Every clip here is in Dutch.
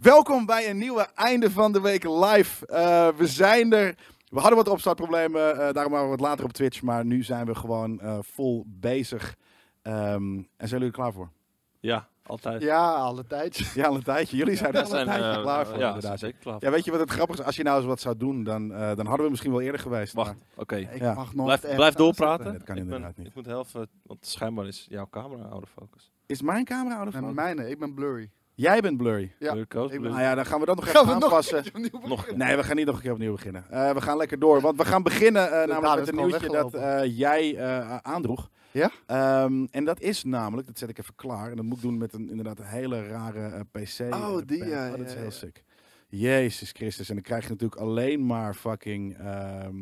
Welkom bij een nieuwe einde van de week live. Eh, we zijn er. We hadden wat opstartproblemen, eh, daarom waren we wat later op Twitch. Maar nu zijn we gewoon eh, vol bezig. Ehm, en zijn jullie er klaar voor? Ja, altijd. Ja, alle tijd. Ja, al een tijdje. Jullie zijn er zijn tijdje eh, klaar voor, Ja, inderdaad. zeker klaar. Ja, weet je wat het grappige is? Als je nou eens wat zou doen, dan, eh, dan hadden we misschien wel eerder geweest. Wacht, oké. Ik Ja. mag nog Blijf, blijf doorpraten. Nee, dat kan ik, ben- inderdaad niet. ik moet helpen, want schijnbaar is jouw camera out of focus. Is mijn camera ouder aanzetten. van? Nee, mijne, ik ben blurry. Jij bent blurry. Ja, ben- Nou ja, dan gaan we dat nog Gaan even nog aanpassen. Nog-? Nee, we gaan niet nog een keer opnieuw beginnen. Eh, we gaan lekker door. Want we gaan beginnen eh, namelijk met een nieuwtje dat eh, jij eh, aandroeg. Ja? Ehm, en dat is namelijk, dat zet ik even klaar. En dat moet ik doen met een inderdaad een hele rare PC. Oh, die, pad. ja, Oh, dat is ja, heel ja. sick. Jezus Christus. En dan krijg je natuurlijk alleen maar fucking... ehm,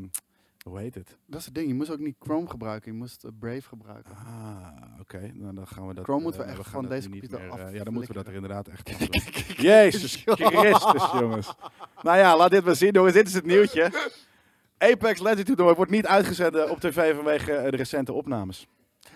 hoe heet het? Dat is het ding, je moest ook niet Chrome gebruiken, je moest eh, Brave gebruiken. Ah, oké. Nou, dan gaan we dat... Chrome moeten we eh, echt gaan van deze computer meer, eh, af Ja, dan moeten we dat er inderdaad echt doen. Jezus Christus, jongens. Nou ja, laat dit maar zien, jongens. Dit is het nieuwtje. Apex Legends toernooi wordt niet uitgezonden op tv vanwege eh, de recente opnames.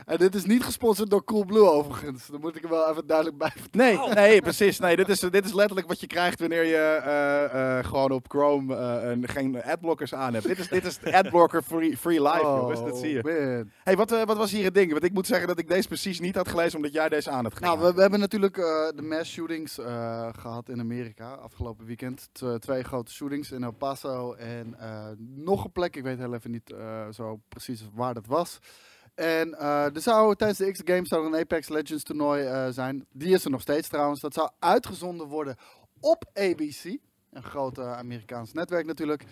En dit is niet gesponsord door Coolblue overigens, daar moet ik er wel even duidelijk bij vertellen. Nee, nee, precies. Nee, dit, is, dit is letterlijk wat je krijgt wanneer je eh, eh, gewoon op Chrome eh, een- geen adblockers aan hebt. Dit is, dit is adblocker free, free life, jongens. Dat zie je. Oh, man. Hey, wat, wat was hier het ding? Want ik moet zeggen dat ik deze precies niet had gelezen omdat jij deze aan had gedaan. Nou, we, we hebben natuurlijk de mass shootings eh, gehad in Amerika afgelopen weekend. T- twee grote shootings in El Paso en nog een plek. Ik weet heel even niet zo precies waar dat was. En eh, er zou tijdens de X Games zou er een Apex Legends toernooi eh, zijn. Die is er nog steeds trouwens. Dat zou uitgezonden worden op ABC. Een groot Amerikaans netwerk natuurlijk.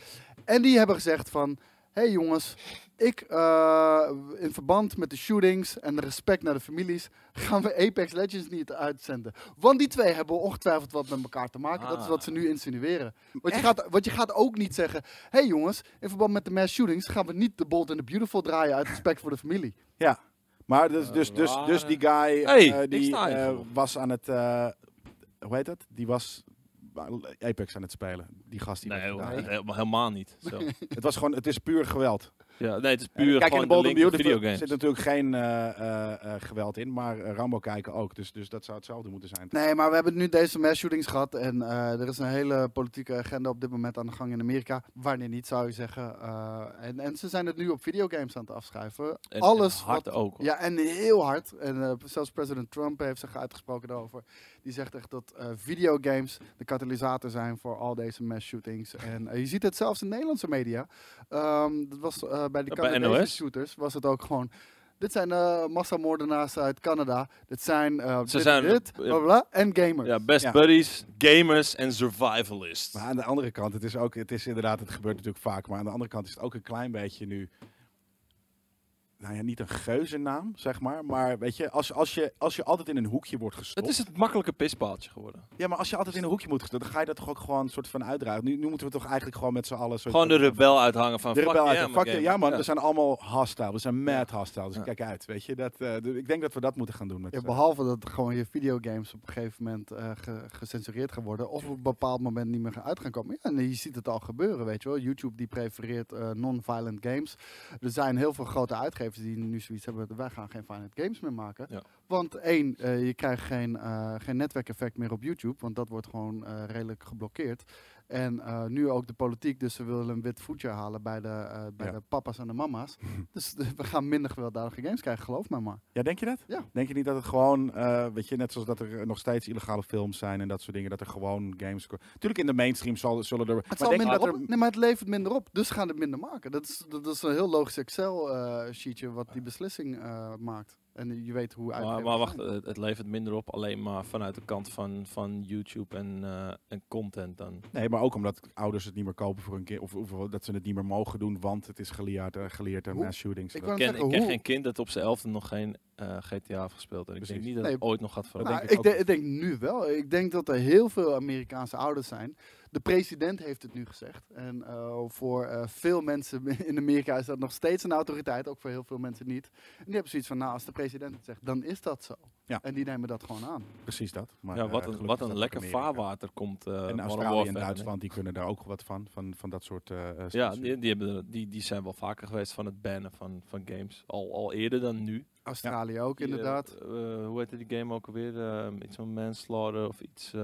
En die hebben gezegd van... hey jongens, ik eh, in verband met de shootings en de respect naar de families gaan we Apex Legends niet uitzenden. Want die twee hebben ongetwijfeld wat met elkaar te maken. Dat is wat ze nu insinueren. Want je, gaat, want je gaat ook niet zeggen, hey jongens, in verband met de mass shootings gaan we niet de Bold and the Beautiful draaien uit respect voor de familie. Ja, maar dus, dus, dus, dus die guy Hey, eh, die eh, was aan het, eh, hoe heet dat? Die was Apex aan het spelen. Die gast die Nee, helemaal, niet. Zo. Het was gewoon, het is puur geweld. Ja, nee, het is puur Kijk, in gewoon de Bold de met Beautiful videogames. zit natuurlijk geen eh, eh, eh, geweld in, maar eh, Rambo kijken ook. Dus, dus dat zou hetzelfde moeten zijn. Nee, maar we hebben nu deze mass shootings gehad. En eh, er is een hele politieke agenda op dit moment aan de gang in Amerika. Wanneer niet, zou je zeggen. Eh, en, en ze zijn het nu op videogames aan het afschrijven. En- Alles en hard wat- ook. hoor. Ja, en heel hard. En eh, zelfs president Trump heeft zich uitgesproken daarover. Die zegt echt dat eh, videogames de katalysator zijn voor al deze mass shootings. En eh, je ziet het zelfs in Nederlandse media. Ehm, dat was eh, bij de Canadese shooters was het ook gewoon. Dit zijn eh massamoordenaars uit Canada. Dit zijn, eh Ze dit, zijn- dit, bla, bla, en gamers. Ja, best Ja. buddies, gamers en survivalists. Maar aan de andere kant, het is ook, het is inderdaad, het gebeurt natuurlijk vaak, maar aan de andere kant is het ook een klein beetje nu, nou ja, niet een geuzennaam, zeg maar, maar weet je, als, als, je, als je altijd in een hoekje wordt gestopt, Het is het makkelijke pispaaltje geworden. ja, maar als je altijd in een hoekje moet gestopt, dan ga je dat toch ook gewoon een soort van uitdragen. Nu, nu moeten we toch eigenlijk gewoon met z'n allen... soort Gewoon de van- rebel uithangen van De fuck rebel uit. Ja man, Ja. we zijn allemaal hostile. We zijn mad hostile. Dus Ja. kijk uit, weet je. Dat, eh, d- ik denk dat we dat moeten gaan doen. Met Ja, behalve dat gewoon je videogames op een gegeven moment eh, ge- gecensureerd gaan worden. Of op een bepaald moment niet meer gaan uit gaan komen. Ja, en je ziet het al gebeuren, weet je wel. YouTube die prefereert eh, non-violent games. Er zijn heel veel grote uitgevers die nu zoiets hebben. Wij gaan geen violent games meer maken. Ja. Want één, eh, je krijgt geen, eh, geen netwerkeffect meer op YouTube. Want dat wordt gewoon eh, redelijk geblokkeerd. En eh, nu ook de politiek, dus ze willen een wit voetje halen bij de, eh, bij Ja. de papa's en de mama's. dus we gaan minder gewelddadige games krijgen, geloof mij maar. Ja, denk je dat? Ja. Denk je niet dat het gewoon, eh, weet je, net zoals dat er nog steeds illegale films zijn en dat soort dingen, dat er gewoon games... Natuurlijk in de mainstream zal, zullen er... Het maar minder dat op, nee, maar het levert minder op, dus gaan het minder maken. Dat is, dat is een heel logisch Excel-sheetje wat die beslissing maakt. En je weet hoe Maar, uitgevers maar wacht, het, het levert minder op alleen maar vanuit de kant van, van YouTube en, eh, en content dan. Nee, maar ook omdat ouders het niet meer kopen voor een kind, of, of dat ze het niet meer mogen doen, want het is geleerd, uh, geleerd Hoe- mass shootings. Ik ken, geen kind dat op zijn elfde nog geen eh, GTA heeft gespeeld. En ik denk Precies. niet dat Nee, het ooit nog gaat veranderen. Nou, denk ik ik, denk- ik denk nu wel. Ik denk dat er heel veel Amerikaanse ouders zijn. De president heeft het nu gezegd. En eh, voor eh, veel mensen in Amerika is dat nog steeds een autoriteit. Ook voor heel veel mensen niet. En die hebben zoiets van, nou, als de president het zegt, dan is dat zo. Ja. En die nemen dat gewoon aan. Precies dat. Maar, ja, eh, wat een, wat een lekker vaarwater komt. eh En Modern Australië en Duitsland, die kunnen daar ook wat van, van, van dat soort... Ja, die, die, hebben, die, die zijn wel vaker geweest van het bannen van, van games. Al, al eerder dan nu. Australië ook, Die, inderdaad. eh, hoe heette die game ook alweer? Iets van manslaughter of iets...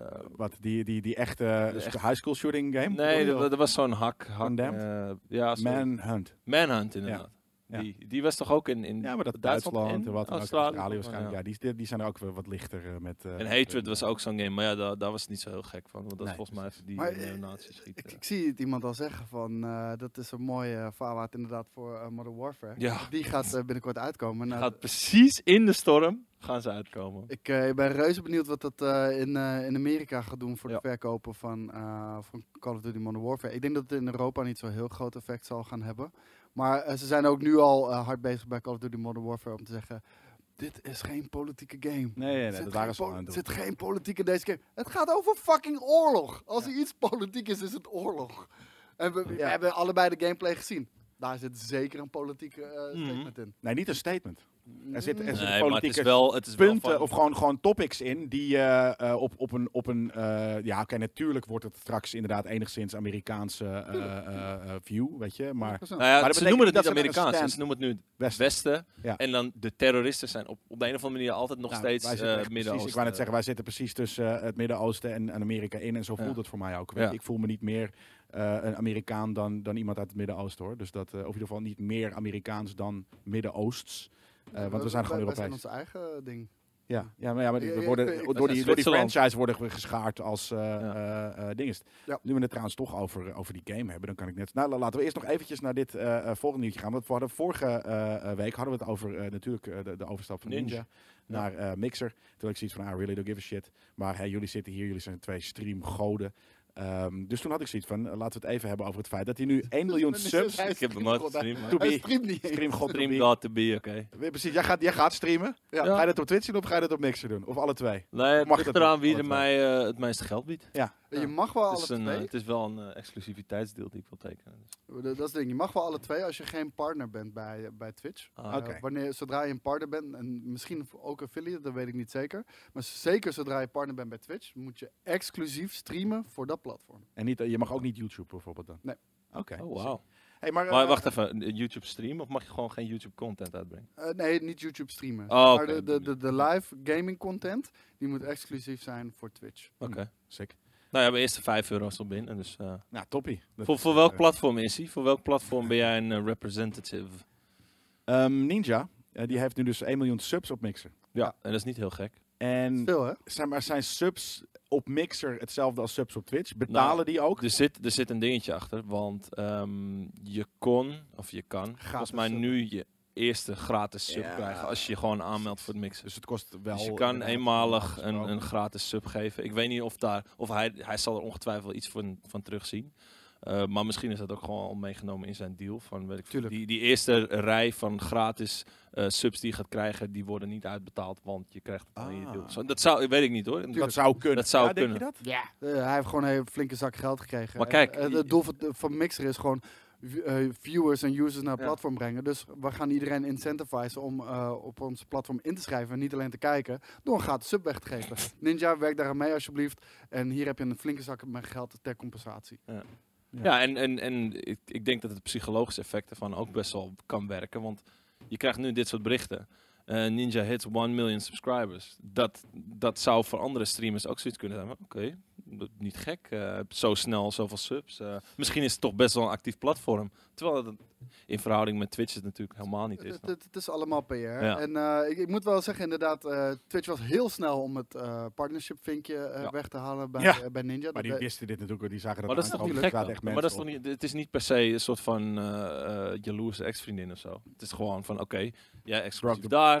eh, Wat, die, die, die echte echte- high school shooting game? nee, dat, was zo'n hak. eh, ja, Manhunt. Manhunt inderdaad. Ja. Die, die was toch ook in, in Ja, maar dat Duitsland Duitsland en wat dan ook, Australië, waarschijnlijk. Ja, die, die, die zijn er ook wel wat lichter eh, met... eh, En Hatred eh, was ook zo'n game, maar ja, daar, daar was het niet zo heel gek van. Want dat is volgens mij even die Maar, schieten. Ik, ik zie het iemand al zeggen van, eh, dat is een mooie uh, vaarwaard inderdaad voor Modern Warfare. Ja. Die gaat binnenkort uitkomen. Nou, Gaat precies in de storm gaan ze uitkomen. Ik ben reuze benieuwd wat dat eh, in, eh, in Amerika gaat doen voor Ja. de verkopen van, eh, van Call of Duty Modern Warfare. Ik denk dat het in Europa niet zo heel groot effect zal gaan hebben. Maar eh, ze zijn ook nu al eh, hard bezig bij Call of Duty Modern Warfare om te zeggen... Dit is geen politieke game. Nee, nee, nee Er dat zit waren geen ze aan Er zit geen politiek in deze game. Het gaat over fucking oorlog. Als er iets politiek is, is het oorlog. En we, we Ja. hebben allebei de gameplay gezien. Daar zit zeker een politieke eh, Mhm. statement in. Nee, niet een statement. Er zit- er zit- Nee, maar het politieke is wel, het is wel punten of gewoon, gewoon topics in die eh, eh, op, op een, op een eh, ja oké, natuurlijk wordt het straks inderdaad enigszins Amerikaanse eh, eh, eh, view, weet je, maar 100%. Nou ja, Maar ze betekent noemen het niet er Amerikaans, ze noemen het nu het Westen. Westen. Ja. En dan de terroristen zijn op, op de een of andere manier altijd nog Nou, steeds zitten eh Midden-Oosten. Ik wou net zeggen, wij zitten precies tussen het Midden-Oosten en, en Amerika in en zo Ja. voelt het voor mij ook. Weet Ja. je, Ik voel me niet meer eh, een Amerikaan dan, dan iemand uit het Midden-Oosten hoor. Dus dat, eh, of in ieder geval niet meer Amerikaans dan Midden-Oosts. Eh, want we zijn gewoon wij- wij Europees. zijn onze eigen ding. Ja, ja, maar, ja, maar die- we worden, door, die, door die franchise worden we geschaard als eh eh, eh, dinges. Ja. Nu we het trouwens toch over, over die game hebben, dan kan ik net... Nou, la- laten we eerst nog eventjes naar dit eh, eh, volgende nieuwtje gaan. Want we hadden vorige eh, eh, week hadden we het over eh, natuurlijk eh, de, de overstap van Ninja, Ninja. naar eh, Mixer. Toen had ik zoiets van, ah, really don't give a shit. Maar hey, jullie zitten hier, jullie zijn twee streamgoden. Ehm, dus toen had ik zoiets van, eh, laten we het even hebben over het feit dat hij nu 1 miljoen subs... Ik heb hem nooit gestreamd, maar- To Hij be. streamt niet. Stream god to be. God to be, oké. Weer Precies, jij gaat, jij gaat streamen. Ja. Ga je dat op Twitch doen of ga je dat op Mixer doen? Of alle twee? Nee, het Mag ligt eraan wie er mij eh, het meeste geld biedt. Ja. Je mag wel Het alle is, een, eh, twee. het is wel een eh, exclusiviteitsdeal die ik wil tekenen. Dus. Dat dat is het ding. Je mag wel alle twee als je geen partner bent bij, bij Twitch. Ah, Eh, Oké. wanneer, zodra je een partner bent, en misschien ook affiliate, dat weet ik niet zeker. Maar zeker zodra je partner bent bij Twitch, moet je exclusief streamen voor dat platform. En niet, je mag ook niet YouTube bijvoorbeeld dan? Nee. Oké. Oh, wauw. Hey, maar, Maar eh, wacht even, een YouTube stream of mag je gewoon geen YouTube content uitbrengen? Eh, nee, niet YouTube streamen. Oh, maar de, de, de, de live gaming content, die moet exclusief zijn voor Twitch. Oké. Sick. Nou ja, mijn eerste 5 euro is al binnen. Dus, eh, Nou, toppie. Dat voor, voor welk eh, platform is hij? Voor welk platform ben jij een eh, representative? ehm, Ninja, die heeft nu dus 1 miljoen subs op Mixer. Ja, en dat is niet heel gek. En Veel, hè? zijn, maar zijn subs op Mixer hetzelfde als subs op Twitch? Betalen Nou, die ook? Er zit, er zit een dingetje achter, want ehm, je kon, of je kan, volgens mij nu je eerste gratis sub Ja. krijgen als je je gewoon aanmeldt voor het mixen. Dus het kost wel... Dus je kan eenmalig een, een gratis sub geven. Ik weet niet of daar, of hij, hij zal er ongetwijfeld iets van, van terugzien. Eh, maar misschien is dat ook gewoon al meegenomen in zijn deal. Van, weet ik Tuurlijk. die, die eerste rij van gratis eh, subs die je gaat krijgen, die worden niet uitbetaald, want je krijgt het in je Ah. deal. Zo, dat zou, weet ik niet hoor. Dat zou kunnen. Dat zou ja, denk kunnen. je dat? Ja. Eh, hij heeft gewoon een hele flinke zak geld gekregen. Maar kijk, het doel van, van Mixer is gewoon eh, viewers en users naar het Ja. platform brengen. Dus we gaan iedereen incentivizen om eh, op ons platform in te schrijven en niet alleen te kijken, door een gratis sub weg te geven. Ninja, werk daar aan mee alsjeblieft. En hier heb je een flinke zak met geld ter compensatie. Ja, en, en, en ik, ik denk dat het psychologische effect ervan ook best wel kan werken. Want je krijgt nu dit soort berichten. Eh, Ninja hits 1 million subscribers. Dat, dat zou voor andere streamers ook zoiets kunnen zijn. Oké, niet gek. eh, zo snel zoveel subs. Eh, misschien is het toch best wel een actief platform. Terwijl het in verhouding met Twitch het natuurlijk helemaal niet is. Het, is allemaal PR. Ja. En eh, ik, ik moet wel zeggen, inderdaad, eh, Twitch was heel snel om het eh, partnership vinkje Ja. weg te halen bij, Ja. bij Ninja. Maar die wisten dit natuurlijk, die zagen dat Maar dat is toch niet gek echt Maar dat is toch niet, het is niet per se een soort van jaloerse ex-vriendin of zo. Het is gewoon van, oké, jij exclusief daar.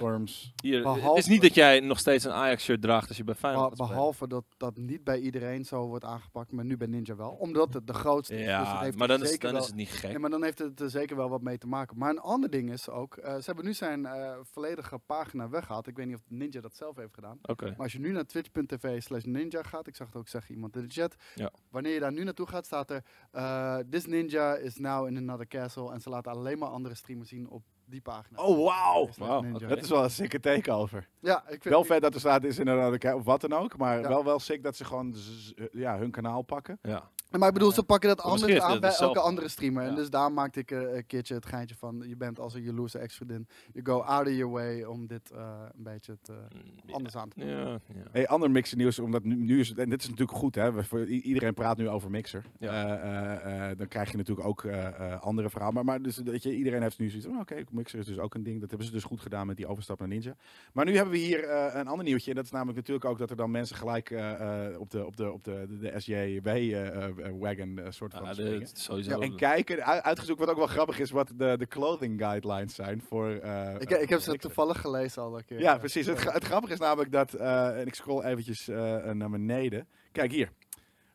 Hier, het Behalve- is niet dat jij nog steeds een Ajax-shirt draagt als je bij Feyenoord Be- gaat spelen. behalve dat dat niet bij iedereen zo wordt aangepakt, maar nu bij Ninja wel. Omdat het de grootste is. dus het Ja, heeft maar dan, is, zeker dan wel, is het niet gek. Nee, maar dan heeft het er zeker wel wat mee te maken. Maar een ander ding is ook, eh, ze hebben nu zijn eh, volledige pagina weggehaald. Ik weet niet of Ninja dat zelf heeft gedaan. Maar als je nu naar twitch.tv slash ninja gaat, ik zag het ook zeggen iemand in de chat. Ja. Wanneer je daar nu naartoe gaat, staat er, eh, this ninja is now in another castle. En ze laten alleen maar andere streamers zien op die pagina. Oh, wauw! Oké. Dat is wel een sikke takeover. Ja, ik vind Wel vet dat er staat is inderdaad of wat dan ook, maar Ja. wel wel sick dat ze gewoon z- ja, hun kanaal pakken. Ja. Maar ik bedoel, ze pakken dat anders aan bij elke andere streamer. En dus daar maakte ik eh, een keertje het geintje van, je bent als een jaloerse ex-vriendin. You go out of your way om dit eh, een beetje te, Mm, anders aan te doen. Ja, ja. Hey, ander mixer nieuws, omdat nu, nu is het, en dit is natuurlijk goed, hè? we- voor, iedereen praat nu over mixer. Ja. Eh, eh, eh, dan krijg je natuurlijk ook eh, eh, andere verhalen. Maar, maar dus, dat je, iedereen heeft nu zoiets van, oké, mixer is dus ook een ding. Dat hebben ze dus goed gedaan met die overstap naar Ninja. Maar nu hebben we hier eh, een ander nieuwtje. En dat is namelijk natuurlijk ook dat er dan mensen gelijk eh, eh, op de, op de, op de, de, de SJW-wagon eh, soort van Ja, springen. sowieso. En kijken, uitgezocht wat ook wel grappig is, wat de, de clothing guidelines zijn voor... eh, Ik, ik heb ze toevallig gelezen al een keer. Ja, precies. Het, het grappige is namelijk dat, eh, en ik scroll eventjes eh, naar beneden. Kijk hier.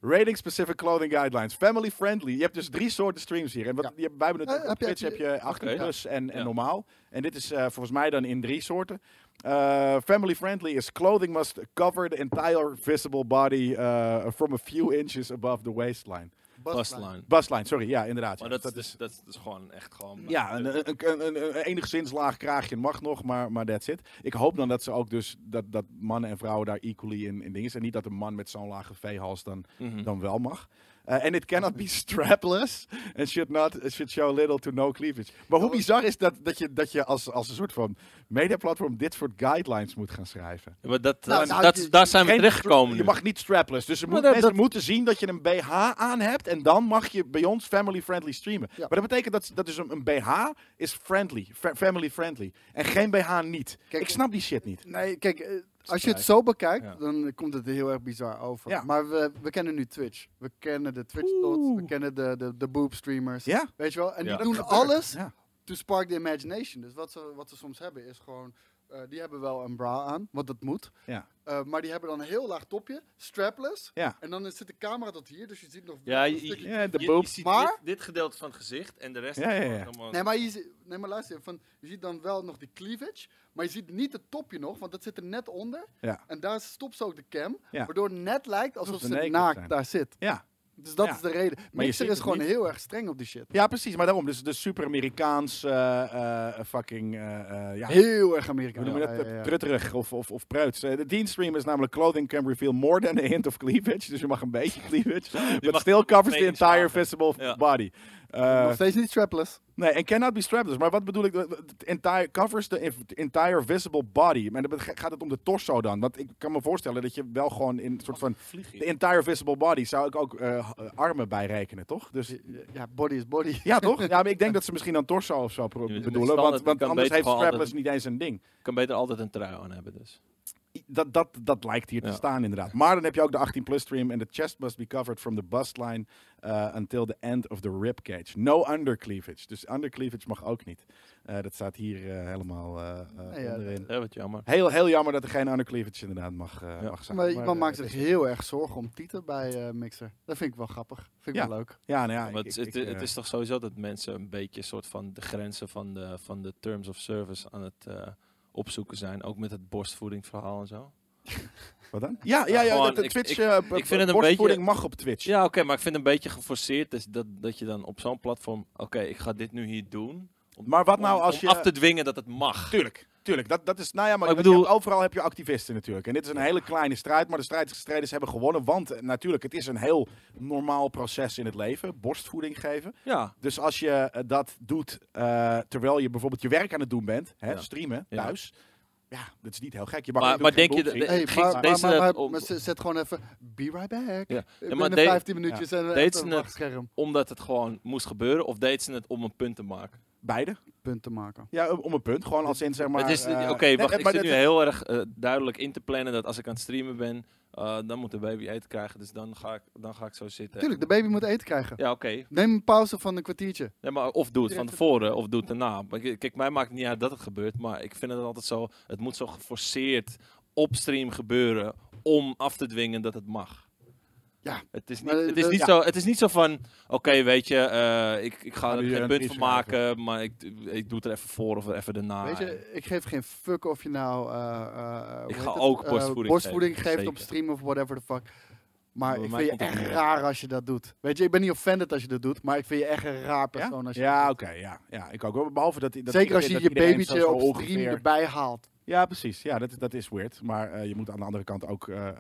Rating specific clothing guidelines. Family friendly. Je hebt dus drie soorten streams hier. En wat, Ja. je, wij hebben het Eh, op heb je- Twitch heb je 18 Oké. plus en, en Ja. normaal. En dit is eh, volgens mij dan in drie soorten. Eh, family friendly is clothing must cover the entire visible body uh, from a few inches above the waistline. Bustline. Busline, sorry. Ja, inderdaad. Maar ja. dat, is, dus, dat is gewoon echt gewoon... Ja, een, een, een, enigszins laag kraagje mag nog, maar, maar that's it. Ik hoop dan dat ze ook dus, dat, dat mannen en vrouwen daar equally in, in dingen zijn. Niet dat een man met zo'n lage V-hals dan, Mhm. dan wel mag. Eh, En it cannot be strapless and should, not, should show little to no cleavage. Maar hoe bizar is dat, dat je, dat je als, als een soort van mediaplatform dit soort guidelines moet gaan schrijven? Maar dat, Nou, nou, dat- je- daar zijn we terechtgekomen Je mag niet strapless. Dus Maar moet, dat- mensen dat- moeten zien dat je een BH aan hebt. En dan mag je bij ons family-friendly streamen. Ja. Maar dat betekent dat, dat is een, een BH is friendly. fa- family-friendly. En geen BH niet. Kijk, ik snap die shit niet. Nee, kijk, eh, als je het zo bekijkt, Ja. dan komt het heel erg bizar over. Ja. Maar we, we kennen nu Twitch. We kennen de Twitch dots, we kennen de, de, de boob streamers. Ja? Weet je wel? En die doen alles to spark the imagination. Dus wat ze, wat ze soms hebben is gewoon, eh, die hebben wel een bra aan, want dat moet. Ja. Eh, maar die hebben dan een heel laag topje, strapless. Ja. En dan zit de camera tot hier, dus je ziet nog Ja, een je- stukje- Ja, de Je- boob. je ziet Maar- dit, dit gedeelte van het gezicht en de rest Ja, ja, is ja. gewoon helemaal- Nee, maar, je, nee, maar luister, van, je ziet dan wel nog die cleavage, maar je ziet niet het topje nog, want dat zit er net onder. Ja. En daar stopt ze ook de cam, Ja. waardoor het net lijkt alsof ze naakt zijn. daar zit. Ja. Dus dat Ja. is de reden. je Mixer is gewoon niet. heel erg streng op die shit. ja, precies. Maar daarom. Dus de super-Amerikaans eh, eh, fucking... eh, eh, ja. Heel erg Hoe Amerikaans. noem je Ja, dat? ja, ja. Trutterig of, of, of preuts. De Dean stream is namelijk clothing can reveal more than a hint of cleavage. Dus je mag een beetje cleavage. but mag still covers the entire visible Ja. body. Eh, Nog steeds niet strapless. nee, en cannot be strapless. Maar wat bedoel ik? Het entire, covers the entire visible body. Maar dan gaat het om de torso dan. Want ik kan me voorstellen dat je wel gewoon in een soort van... Vliegje. De entire visible body zou ik ook eh, armen bij rekenen, toch? Dus Ja, body is body. ja, toch? Ja, maar ik denk dat ze misschien dan torso of zo bedoelen. standaard, Want, anders heeft strapless altijd- niet eens een ding. Ik kan beter altijd een trui aan hebben dus. Dat, dat, dat lijkt hier te Ja. staan inderdaad. Maar dan heb je ook de 18 plus stream en de chest must be covered from the bust line uh, until the end of the rib cage. No under cleavage. Dus under cleavage mag ook niet. Eh, dat staat hier eh, helemaal eh, eh, Nee, ja, onderin. Ja, wat jammer. Heel, heel jammer dat er geen under cleavage inderdaad mag, eh, Ja. mag zijn. Maar iemand maakt het zich heel erg zorgen om tieten bij eh, Mixer. Dat vind ik wel grappig. Vind ik Ja. wel leuk. Ja, nou ja. maar ik- het, ik- het, is toch sowieso dat mensen een beetje soort van de grenzen van de, van de terms of service aan het eh, opzoeken zijn. Ook met het borstvoedingverhaal en zo. Wat dan? Ja, ja, ja. gewoon, dat de ik- Twitch ik- eh, ik vind het een borstvoeding beetje- mag op Twitch. Ja, oké, maar ik vind het een beetje geforceerd dus dat, dat je dan op zo'n platform... Oké, ik ga dit nu hier doen. Om, Maar wat nou om- als om je... af te dwingen dat het mag. Tuurlijk, tuurlijk. Dat, dat is, nou ja, maar, Maar ik je bedoel- hebt- overal heb je activisten natuurlijk. En dit is een hele kleine strijd, maar de strijdstrijders hebben gewonnen. Want eh, natuurlijk, het is een heel normaal proces in het leven. Borstvoeding geven. Ja, Dus als je eh, dat doet eh, terwijl je bijvoorbeeld je werk aan het doen bent, hè, Ja. streamen Ja. thuis. Ja, dat is niet heel gek. Je mag Maar- natuurlijk maar denk je Hey, maar, maar, deze maar, maar, op- maar ze- zet gewoon even, be right back. Ja. Ja. Ja, maar Binnen deed- 15 minuutjes en deed ze een het- wachtscherm. omdat het gewoon moest gebeuren. Of deed ze het om een punt te maken? Beide. Punt te maken. Ja, om een punt. Gewoon als in zeg maar... het is, eh, Oké, wacht. maar Ik zit nu heel erg eh, duidelijk in te plannen dat als ik aan het streamen ben, eh, dan moet de baby eten krijgen. Dus dan ga ik, dan ga ik zo zitten. Tuurlijk, de baby moet eten krijgen. Ja, oké. Neem een pauze van een kwartiertje. Ja, maar of doe het van tevoren of doe het daarna. Kijk, mij maakt het niet uit dat het gebeurt. Maar ik vind het altijd zo. Het moet zo geforceerd op stream gebeuren. Om af te dwingen dat het mag. Ja. Het is niet, het is eh, niet, ja. zo, het is niet zo van. Oké, weet je, eh, ik, ik ga er geen een punt van maken. Maar ik, ik doe het er even voor of er even daarna. Weet je, ik geef geen fuck of je nou eh, eh, hoe Ik ga het, ook eh, borstvoeding borstvoeding geven, geeft op stream of whatever the fuck. Maar Bij ik vind je het echt raar als je dat doet. Weet je, ik ben niet offended als je dat doet, maar ik vind je echt een raar persoon Ja, als je ja dat oké. ja. ja, ik ook. wel. Behalve dat, dat. Zeker als je je babytje op stream ongeveer- erbij haalt. Ja, precies. Ja, dat, dat is weird. Maar eh, je moet aan de andere kant ook eh, eh,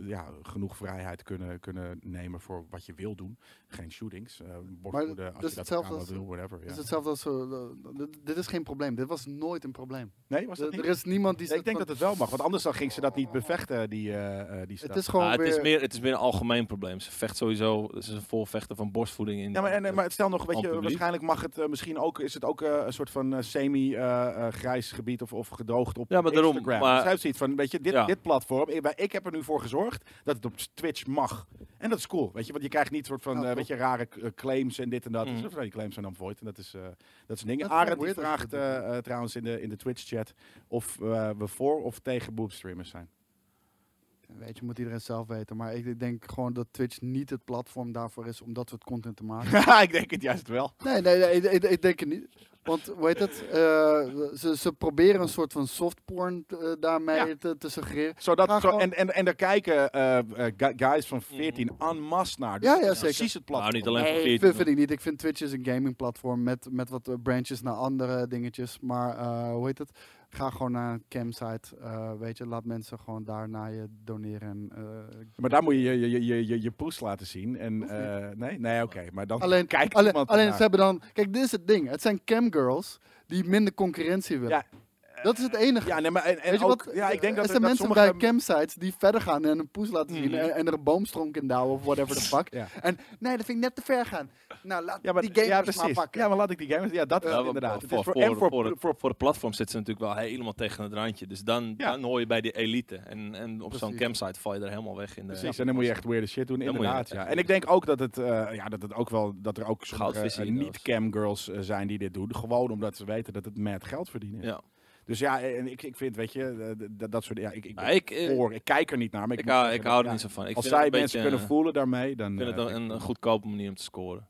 ja, genoeg vrijheid kunnen, kunnen nemen voor wat je wil doen. Geen shootings. eh borstvoeden, als dus je dat hetzelfde aan als- wil, whatever. Ja. is hetzelfde als... dit- is geen probleem. Dit was nooit een probleem. Nee, was dat Er niet? er is niemand die... Nee, ik zegt denk dat het wel mag. Want anders dan ging ze dat niet bevechten, die, eh eh die stad. Het is gewoon Ah, het, weer... is meer, het is meer een algemeen probleem. Ze vecht sowieso, ze is een volvechter van borstvoeding in. Ja, maar, en, maar stel nog, weet je, publiek. waarschijnlijk mag het misschien ook, is het ook een soort van eh, semi-grijs gebied of, of gedroogd op Ja, maar daarom, maar- Dus hij heeft zoiets van, weet je, dit, Ja. dit platform, ik, ik heb er nu voor gezorgd dat het op Twitch mag. En dat is cool, weet je, want je krijgt niet soort van, Ja, eh, weet je, rare eh, claims en dit en dat. Mhm. Dus, die claims zijn dan void en dat is, eh, dat is een ding. Arend die vraagt trouwens in de, in de Twitch-chat of eh, we voor of tegen boobstreamers zijn. Weet je, moet iedereen zelf weten. Maar ik denk gewoon dat Twitch niet het platform daarvoor is om dat soort content te maken. ik denk het juist wel. Nee, nee, nee ik, ik- ik denk het niet. Want, hoe heet het? eh, ze, ze proberen een soort van softporn eh, daarmee Ja. te, te suggereren. Zodat, zo, gewoon- en, en, en daar kijken gu- guys van 14 en masse naar. Dus Ja, ja, zeker. Precies het platform. Nou, niet alleen voor Nee, 14. vind, vind ik niet. Ik vind Twitch is een gaming platform met, met wat branches naar andere dingetjes. Maar eh, hoe heet het? Ga gewoon naar een campsite. eh, weet je, laat mensen gewoon daar naar je doneren. En, eh, Maar daar moet je je, je, je, je, je poes laten zien. En, eh, nee, nee oké. Maar dan alleen, kijkt alleen, alleen ze hebben dan. Kijk, dit is het ding. Het zijn camgirls die minder concurrentie willen. Ja, dat is het enige. Ja, nee, maar en, en Weet je ook, wat? ja, ik denk dat, er zijn mensen sommige... bij campsites die verder gaan en een poes laten zien Mhm. en, en er een boomstronk in douwen of whatever the fuck. Ja. En nee, dat vind ik net te ver gaan. Nou, laat Ja, maar, die gamers ja, maar pakken. Ja, maar laat ik die gamers... Ja, dat is het inderdaad. Het Voor, is voor, voor, en voor, voor, voor, voor, voor, het platform zitten ze natuurlijk wel helemaal tegen het randje. Dus dan, Ja. dan hoor je bij die elite. En, en op zo'n campsite val je er helemaal weg in. De, Precies, en dan moet je echt weird shit doen, inderdaad. Ja. En ik denk ook dat het, eh, ja, dat het ook wel, dat er ook eh, de niet-camgirls eh, zijn die dit doen. Gewoon omdat ze weten dat het met geld verdienen is. Ja. Dus ja, en ik, ik vind, weet je, eh, dat soort, ja, ik, ik, ben ik, eh, voor, ik kijk er niet naar, maar ik, ik, hou, zeggen ik hou er ja, niet zo van. Ik Als zij mensen beetje, kunnen eh, voelen daarmee, dan... Ik vind het een, een goedkope manier om te scoren.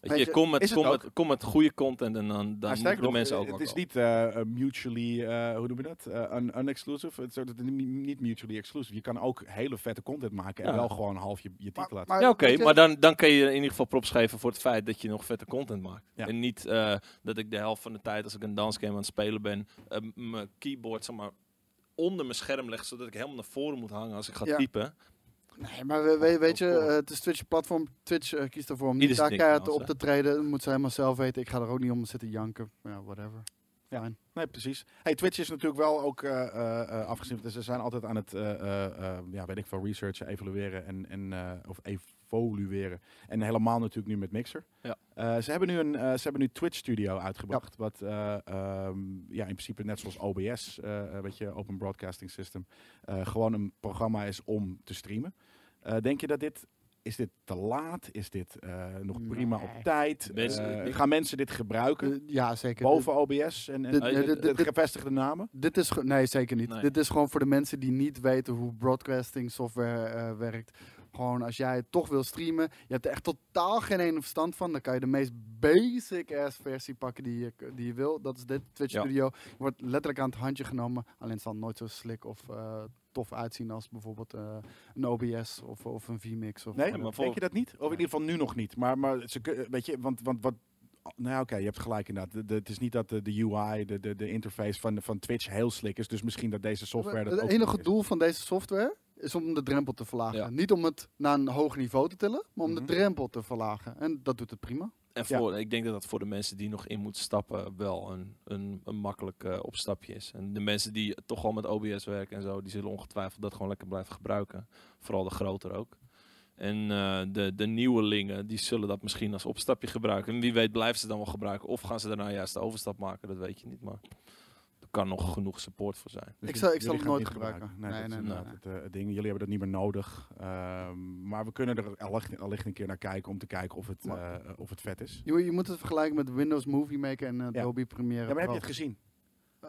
Weet je, kom met, kom, met, kom met goede content en dan, dan moeten sterker de nog, mensen ook het is niet eh, eh, mutually, eh, hoe noem je dat? Eh, un- unexclusive. Het is niet- mutually exclusive. Je kan ook hele vette content maken en Ja. wel gewoon half je, je titel laten. maar- Ja, oké, maar dan, dan kan je in ieder geval props geven voor het feit dat je nog vette content maakt. Ja. En niet eh, dat ik de helft van de tijd als ik een dansgame aan het spelen ben, mijn keyboard zeg maar, onder mijn scherm leg, zodat ik helemaal naar voren moet hangen als ik ga Ja. typen. Nee, maar we, we- weet je, eh, het is Twitch platform. Twitch eh, kiest ervoor om niet daar keihard op te treden. Dat moet ze helemaal zelf weten. Ik ga er ook niet om zitten janken. Ja, whatever. Ja. Nee, precies. Hey, Twitch is natuurlijk wel ook eh, afgezien. Dus ze zijn altijd aan het, ja, weet ik veel, researchen, evalueren en, en of evolueren. En helemaal natuurlijk nu met Mixer. Ja. Eh, ze hebben nu een, eh, ze hebben nu Twitch Studio uitgebracht, wat eh, ehm, ja in principe net zoals OBS, weet je, Open Broadcasting System, eh, gewoon een programma is om te streamen. Eh, denk je dat dit is dit te laat? Is dit eh, nog prima op tijd? Mensen- gaan mensen dit gebruiken? Ja, zeker. Boven OBS en, en dit- dit- dit- gevestigde namen? Dit is ge- nee, zeker niet. Nee. Dit is gewoon voor de mensen die niet weten hoe broadcasting software eh, werkt. Gewoon als jij het toch wil streamen, je hebt er echt totaal geen ene verstand van, dan kan je de meest basic ass versie pakken die je, die je wil. Dat is dit Twitch Ja. Studio. Je wordt letterlijk aan het handje genomen, alleen het zal nooit zo slick of eh, tof uitzien als bijvoorbeeld eh, een OBS of, of een vMix. Of Nee, Ja, maar denk je dat niet? Of in ieder geval nu nog niet. Maar, maar ze, weet je, want, want wat... Nou ja, oké, je hebt gelijk inderdaad. De, de, het is niet dat de, de UI, de, de, de interface van, van Twitch heel slick is. Dus misschien dat deze software dat het enige doel van deze software is om de drempel te verlagen. Ja. Niet om het naar een hoger niveau te tillen, maar om Mhm. de drempel te verlagen. En dat doet het prima. En Ja. voor, ik denk dat dat voor de mensen die nog in moeten stappen wel een, een, een makkelijk eh, opstapje is. En de mensen die toch al met OBS werken en zo, die zullen ongetwijfeld dat gewoon lekker blijven gebruiken. Vooral de groter ook. En eh, de, de nieuwelingen, die zullen dat misschien als opstapje gebruiken. En wie weet blijven ze dan wel gebruiken. Of gaan ze daarna juist de overstap maken, dat weet je niet. Maar kan nog genoeg support voor zijn. Dus Ik jullie- zal- ik zal nooit het niet gebruiken. Nee, Nee, nee, het, eh, het ding. Jullie hebben dat niet meer nodig. Ehm, maar we kunnen er allicht, allicht een keer naar kijken om te kijken of het, eh, of het vet is. Je, moet- je moet het vergelijken met Windows Movie Maker en Ja. Adobe Premiere Ja, maar heb je het gezien?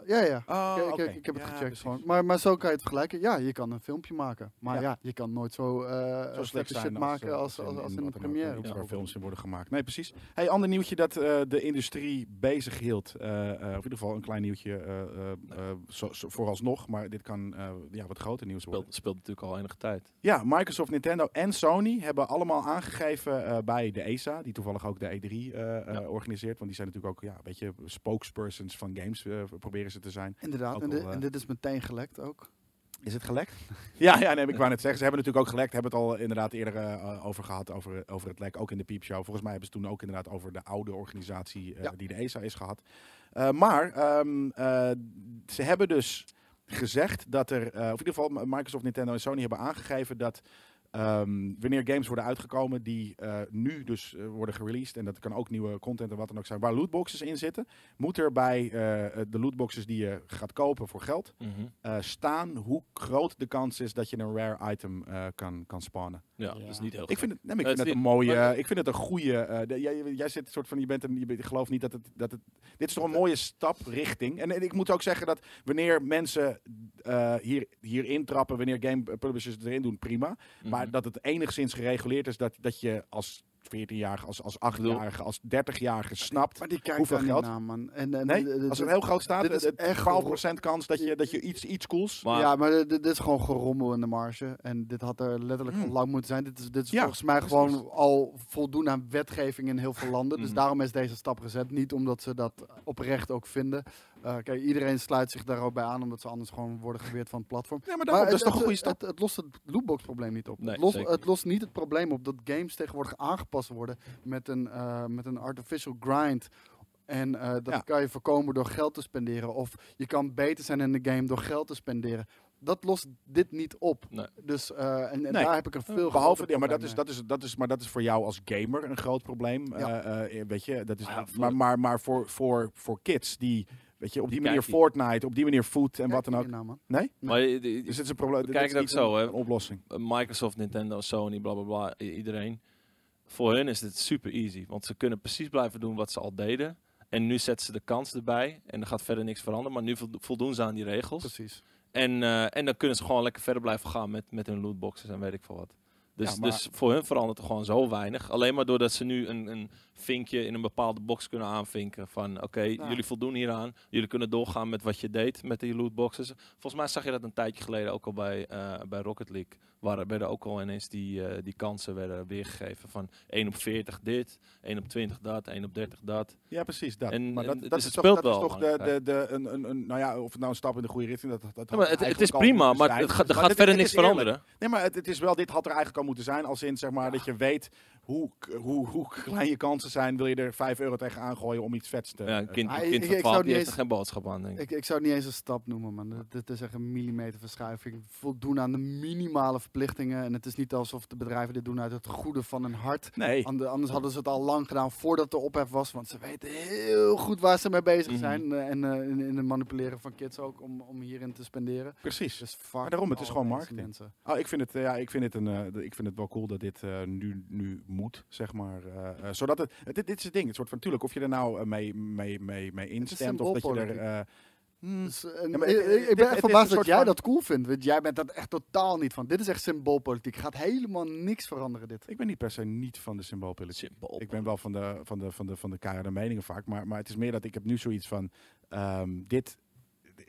Ja, ja. Oh, ik, ik- oké. ik heb het Ja, gecheckt precies. gewoon. Maar, maar zo kan je het vergelijken. Ja, je kan een filmpje maken. Maar Ja. ja, je kan nooit zo, eh slecht shit maken als, eh, als, als, in, wat de ook, première. iets waar films in worden gemaakt. Nee, precies. Hey, ander nieuwtje dat eh, de industrie bezig hield. eh, eh, of in ieder geval een klein nieuwtje eh, eh, eh, vooralsnog. Maar dit kan eh, ja, wat groter nieuws worden. Speelt, speelt natuurlijk al enige tijd. Ja, Microsoft, Nintendo en Sony hebben allemaal aangegeven eh, bij de ESA, die toevallig ook de E3 eh, eh, Ja. organiseert. Want die zijn natuurlijk ook ja, een beetje spokespersons van games, eh, proberen het te zijn. Inderdaad, en, eh, en dit is meteen gelekt ook. Is het gelekt? ja, ja nee, ik wou net zeggen. Ze hebben natuurlijk ook gelekt. Hebben het al inderdaad eerder eh, over gehad, over, over het lek. Ook in de piepshow. Volgens mij hebben ze toen ook inderdaad over de oude organisatie eh, Ja. die de ESA is gehad. Eh, maar ehm, eh, ze hebben dus gezegd dat er, eh, of in ieder geval Microsoft, Nintendo en Sony hebben aangegeven dat ehm, wanneer games worden uitgekomen die eh, nu dus eh, worden gereleased, en dat kan ook nieuwe content en wat dan ook zijn, waar lootboxes in zitten, moet er bij eh, de lootboxes die je gaat kopen voor geld, Mhm. eh, staan hoe groot de kans is dat je een rare item eh, kan, kan spawnen. Ja, Ja. dat is niet heel Ik vind het, nee, ik Het vind het een mooie, maar- ik vind het een goede. eh, de- jij, jij zit een soort van, je bent een, je, bent- je gelooft niet dat het, dat het. Dit is toch een mooie stap richting. En, en ik moet ook zeggen dat wanneer mensen eh, hier, hier intrappen, wanneer game publishers het erin doen, prima. Maar Dat het enigszins gereguleerd is dat, dat je als 14-jarige, als, als 8-jarige, als 30-jarige snapt. Maar die Hoeveel geld? naar, man. En, en, Nee, als het d- heel groot staat, dit is het- echt 12% kans dat je, dat je iets, iets cools. Maar- ja, maar dit, dit is gewoon gerommel in de marge. En dit had er letterlijk Hmm. al lang moeten zijn. Dit is, dit is Ja, volgens mij precies. gewoon al voldoen aan wetgeving in heel veel landen. Dus Mhm. daarom is deze stap gezet. Niet omdat ze dat oprecht ook vinden. Eh, kijk, iedereen sluit zich daar ook bij aan, omdat ze anders gewoon worden geweerd van het platform. Ja, maar daarom, dat is het, toch een goede stap. het, het lost het lootbox-probleem niet op. Nee, het, lost, zeker het lost niet het probleem op dat games tegenwoordig aangepast worden met een, eh, met een artificial grind. En eh, dat Ja. kan je voorkomen door geld te spenderen. Of je kan beter zijn in de game door geld te spenderen. Dat lost dit niet op. Nee. Dus eh, en, en Nee. daar heb ik een veel Behalve, ja, maar dat probleem is, dat, is, dat, is, maar dat is voor jou als gamer een groot probleem. Ja. Eh, eh, weet je, dat is, Ah ja, maar, maar, maar voor, voor, voor kids die, weet je, op die, Die manier. Fortnite, op die manier food en wat dan ook. Nou. Nee? Maar Dus het is een probleem. Kijk het ook zo, een, hè. een oplossing. Microsoft, Nintendo, Sony, bla bla bla, iedereen. Voor hun is dit super easy. Want ze kunnen precies blijven doen wat ze al deden. En nu zetten ze de kans erbij. En er gaat verder niks veranderen. Maar nu voldo- voldoen ze aan die regels. Precies. En, eh, en dan kunnen ze gewoon lekker verder blijven gaan met, met hun lootboxes en weet ik veel wat. Dus, Ja, maar- dus voor hun verandert er gewoon zo weinig. Alleen maar doordat ze nu een, een vinkje in een bepaalde box kunnen aanvinken. Van oké, jullie voldoen hieraan. Jullie kunnen doorgaan met wat je deed met die lootboxes. Volgens mij zag je dat een tijdje geleden ook al bij, eh, bij Rocket League. Waar er werden ook al ineens die, eh, die kansen werden weergegeven. Van 1 op 40 dit, 1 op 20 dat, 1 op 30 dat. Ja, precies dat. En- maar dat, en dat dus is het toch, dat is toch de, de, de, een, een, een, nou ja, of het nou een stap in de goede richting, dat, dat, Ja, maar het, is prima, maar het gaat, er gaat dit- verder niks veranderen. Nee, maar het, het is wel, dit had er eigenlijk al moeten zijn. Als in, zeg maar, dat je weet hoe, hoe, hoe klein je kansen zijn. Wil je er 5 euro tegen aangooien om iets vets te... Ja, een kind, Ah, een ik- kind ik- van ik 12 zou die niet heeft er geen boodschap aan, denk ik. Ik, ik zou het niet eens een stap noemen, man. Dit- Dit is echt een millimeterverschuiving. Voldoen aan de minimale verplichtingen. En het is niet alsof de bedrijven dit doen uit het goede van hun hart. Nee. Ande- anders hadden ze het al lang gedaan voordat er ophef was. Want ze weten heel goed waar ze mee bezig Mhm. zijn. eh, en eh, in, in het manipuleren van kids ook om, om hierin te spenderen. Precies. Dus Maar daarom, het is gewoon marketing. Mensen. Oh, ik, vind het, ja, ik, vind het een, eh, ik vind het wel cool dat dit nu, nu moet, zeg maar. eh, eh, zodat het, dit, dit is het ding. Het soort van, natuurlijk, of je er nou eh, mee, mee, mee, mee instemt of dat je er... hmm, Dus, en Ja, maar ik, ben echt verbaasd dat jij van- dat cool vindt. Want jij bent dat echt totaal niet van. Dit is echt symboolpolitiek. Gaat helemaal niks veranderen dit. ik ben niet per se niet van de symboolpolitiek. Ik ben wel van de, van de, van de, van de keiharde meningen vaak. Maar, maar het is meer dat ik heb nu zoiets van... ehm, dit...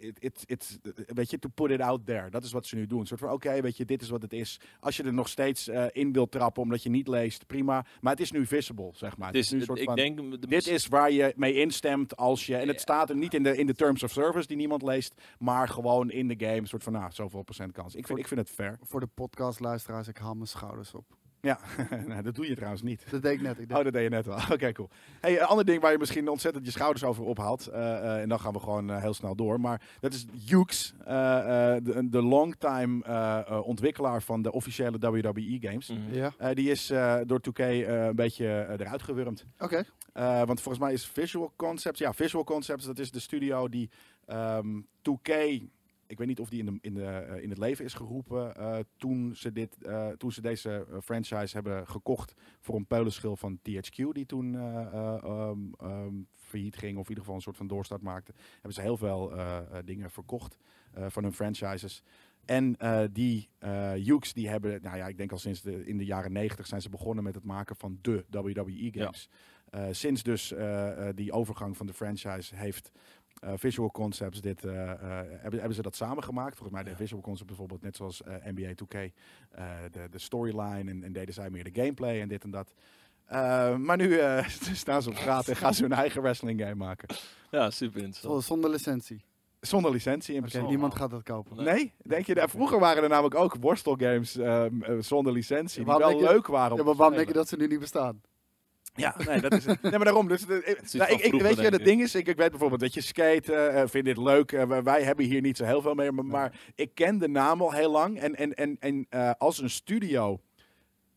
It, it, it's, weet je, to put it out there. Dat is wat ze nu doen. Een soort van, oké, weet je, dit is wat het is. Als je er nog steeds eh, in wilt trappen omdat je niet leest, prima. Maar het is nu visible, zeg maar. Het is, nu een soort ik van, denk, de dit is waar je mee instemt als je... En het Ja. staat er niet in de, in de terms of service die niemand leest, maar gewoon in de game. Een soort van, nou, zoveel procent kans. Ik vind, ik vind het fair. Voor de podcastluisteraars, ik haal mijn schouders op. Ja, nou, dat doe je trouwens niet. Dat deed ik net. Ik deed Oh, dat deed je net wel. Oké, cool. Hey, een ander ding waar je misschien ontzettend je schouders over ophaalt. eh, eh, en dan gaan we gewoon eh, heel snel door. Maar dat is eh, eh, de, de longtime ontwikkelaar van de officiële WWE games. Mhm. Ja, Eh, die is eh, door 2K eh, een beetje eruit gewurmd. oké. Eh, want volgens mij is Visual Concepts, ja, Visual Concepts, dat is de studio die ehm 2K, ik weet niet of die in, de, in, de, eh, in het leven is geroepen eh, toen, ze dit, eh, toen ze deze franchise hebben gekocht voor een peulenschil van THQ, die toen ehm, failliet ging, of in ieder geval een soort van doorstart maakte. Hebben ze heel veel dingen verkocht van hun franchises. En die uh, Ukes, die hebben, nou ja, ik denk al sinds de, in de jaren 90 zijn ze begonnen met het maken van de WWE games. Sinds dus die overgang van de franchise heeft Visual Concepts dit, eh, eh, hebben, hebben ze dat samengemaakt. Volgens mij de Ja. Visual Concepts bijvoorbeeld, net zoals eh, NBA 2K, eh, de, de storyline en, en deden zij meer de gameplay en dit en dat. Eh, maar nu eh, staan ze op straat en gaan ze hun eigen wrestling game maken. Ja, super interessant. Zonder licentie. Zonder licentie in niemand gaat dat kopen. Nee. Nee? Denk je, dat- vroeger waren er namelijk ook worstelgames eh, zonder licentie. Die waarom wel denk je- leuk waren. Ja, maar waarom denk je dat ze nu niet bestaan? Ja, nee, dat is het. Nee, maar daarom. Dus, eh, nou, ik, weet je, het ding is, ik, ik weet bijvoorbeeld dat je skate, eh, vind dit leuk. eh, wij- hebben hier niet zo heel veel mee, maar, maar ik ken de naam al heel lang. En, en, en, en als een studio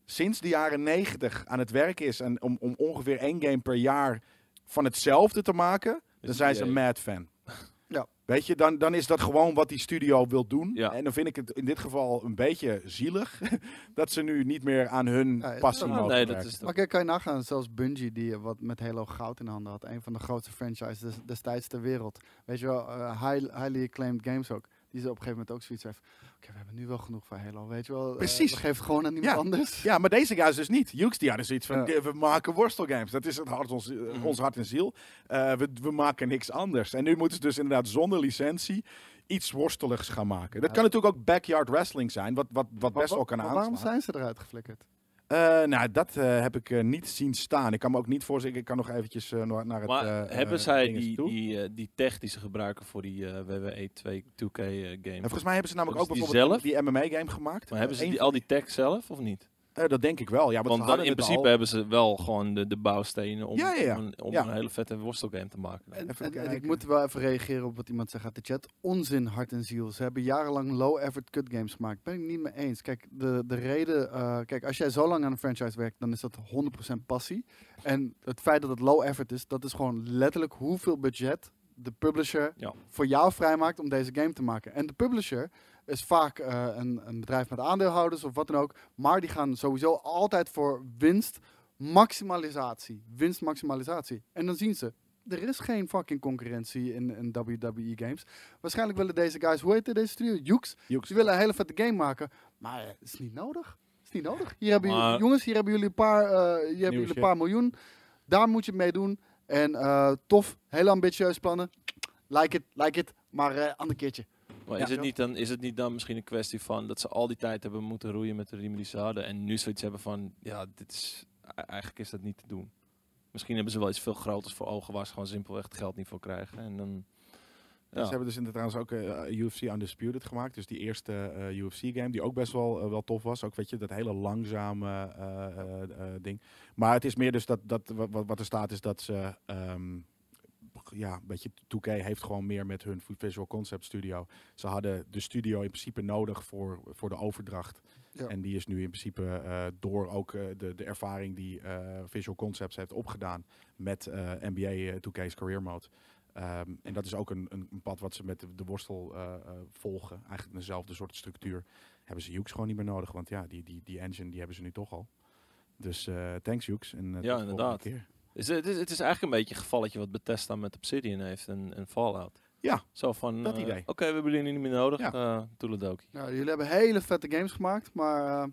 sinds de jaren negentig aan het werk is en om, om ongeveer één game per jaar van hetzelfde te maken, dan zijn ze een mad fan. Weet je, dan, dan is dat gewoon wat die studio wil doen. Ja. En dan vind ik het in dit geval een beetje zielig dat ze nu niet meer aan hun Ja, passie mogen nee, dat werken. is Maar kijk, kan je nagaan, zelfs Bungie, die eh, wat met Halo goud in handen had. Een van de grootste franchises des- destijds ter wereld. Weet je wel, eh, high- highly acclaimed games ook. Die ze op een gegeven moment ook zoiets heeft. Oké, we hebben nu wel genoeg van Halo, weet je wel. eh, Precies. we geven het gewoon aan iemand Ja. anders. Ja, maar deze guys dus niet. Hughes die hadden zoiets van, Ja. "Ja, we maken worstelgames. Dat is het hart, ons, eh, Mhm. ons hart en ziel. Eh, we, we maken niks anders. En nu moeten ze dus inderdaad zonder licentie iets worsteligs gaan maken. Dat Ja. kan natuurlijk ook backyard wrestling zijn, wat, wat, wat Maar best wel kan maar aanslaan. waarom zijn ze eruit geflikkerd? Eh, nou, dat eh, heb ik eh, niet zien staan. Ik kan me ook niet voorstellen, ik kan nog eventjes naar het Maar hebben zij die, toe. die, die tech die ze gebruiken voor die WWE 2 2K eh, game? En volgens mij hebben ze namelijk ook Hebben bijvoorbeeld die die MMA-game gemaakt. maar hebben ze die, al die tech zelf of niet? Eh, dat denk ik wel, ja. Want, dan in principe al. hebben ze wel gewoon de, de bouwstenen om, Ja, ja, ja. om, een, om Ja. een hele vette worstelgame te maken. En, Even en- en ik moet wel even reageren op wat iemand zegt uit de chat. Onzin, hart en ziel. Ze hebben jarenlang low-effort cut games gemaakt. Ben ik niet mee eens. Kijk, de, de reden... eh, kijk, als jij zo lang aan een franchise werkt, dan is dat 100% passie. En het feit dat het low-effort is, dat is gewoon letterlijk hoeveel budget de publisher Ja. voor jou vrijmaakt om deze game te maken. En de publisher is vaak eh, een, een bedrijf met aandeelhouders of wat dan ook. Maar die gaan sowieso altijd voor winst maximalisatie. Winst maximalisatie. En dan zien ze, er is geen fucking concurrentie in, in WWE games. Waarschijnlijk willen deze guys, hoe heet deze studio? Jukes. Ze willen een hele vette game maken. Maar het is niet nodig. is niet nodig. Hier hebben jullie, jongens, hier hebben jullie een paar, eh, hier hebben jullie een paar miljoen. Daar moet je het mee doen. En eh, tof, heel ambitieus plannen. Like it, like it. Maar eh ander keertje. Maar is, het niet dan, is het niet dan misschien een kwestie van dat ze al die tijd hebben moeten roeien met de riemen die ze hadden en nu zoiets hebben van, ja, dit is, e- eigenlijk is dat niet te doen. Misschien hebben ze wel iets veel groters voor ogen waar ze gewoon simpelweg het geld niet voor krijgen. En dan, Ja, Ze hebben dus inderdaad ook eh, UFC Undisputed gemaakt. Dus die eerste eh, UFC-game, die ook best wel, eh, wel tof was. Ook weet je, dat hele langzame ding. Maar het is meer dus dat, dat wat, wat- wat er staat is dat ze... ehm, ja, weet je, 2K heeft gewoon meer met hun Visual Concept Studio. Ze hadden de studio in principe nodig voor, voor de overdracht. Ja. En die is nu in principe eh, door ook eh, de, de ervaring die eh, Visual Concepts heeft opgedaan met eh, NBA eh, 2K's Career Mode. Ehm, en dat is ook een, een, pad wat ze met de, de worstel eh, eh, volgen. Eigenlijk dezelfde soort structuur. Hebben ze Hughes gewoon niet meer nodig. Want ja, die, die, die engine die hebben ze nu toch al. Dus eh, thanks Hughes. En, Ja, tot de volgende inderdaad. Keer. Is, het, is, het is eigenlijk een beetje een gevalletje wat Bethesda met Obsidian heeft en, en Fallout. Ja, Zo van, dat eh, idee. Oké, we hebben jullie niet meer nodig. Ja. eh toeledokie. Nou, jullie hebben hele vette games gemaakt. Maar eh,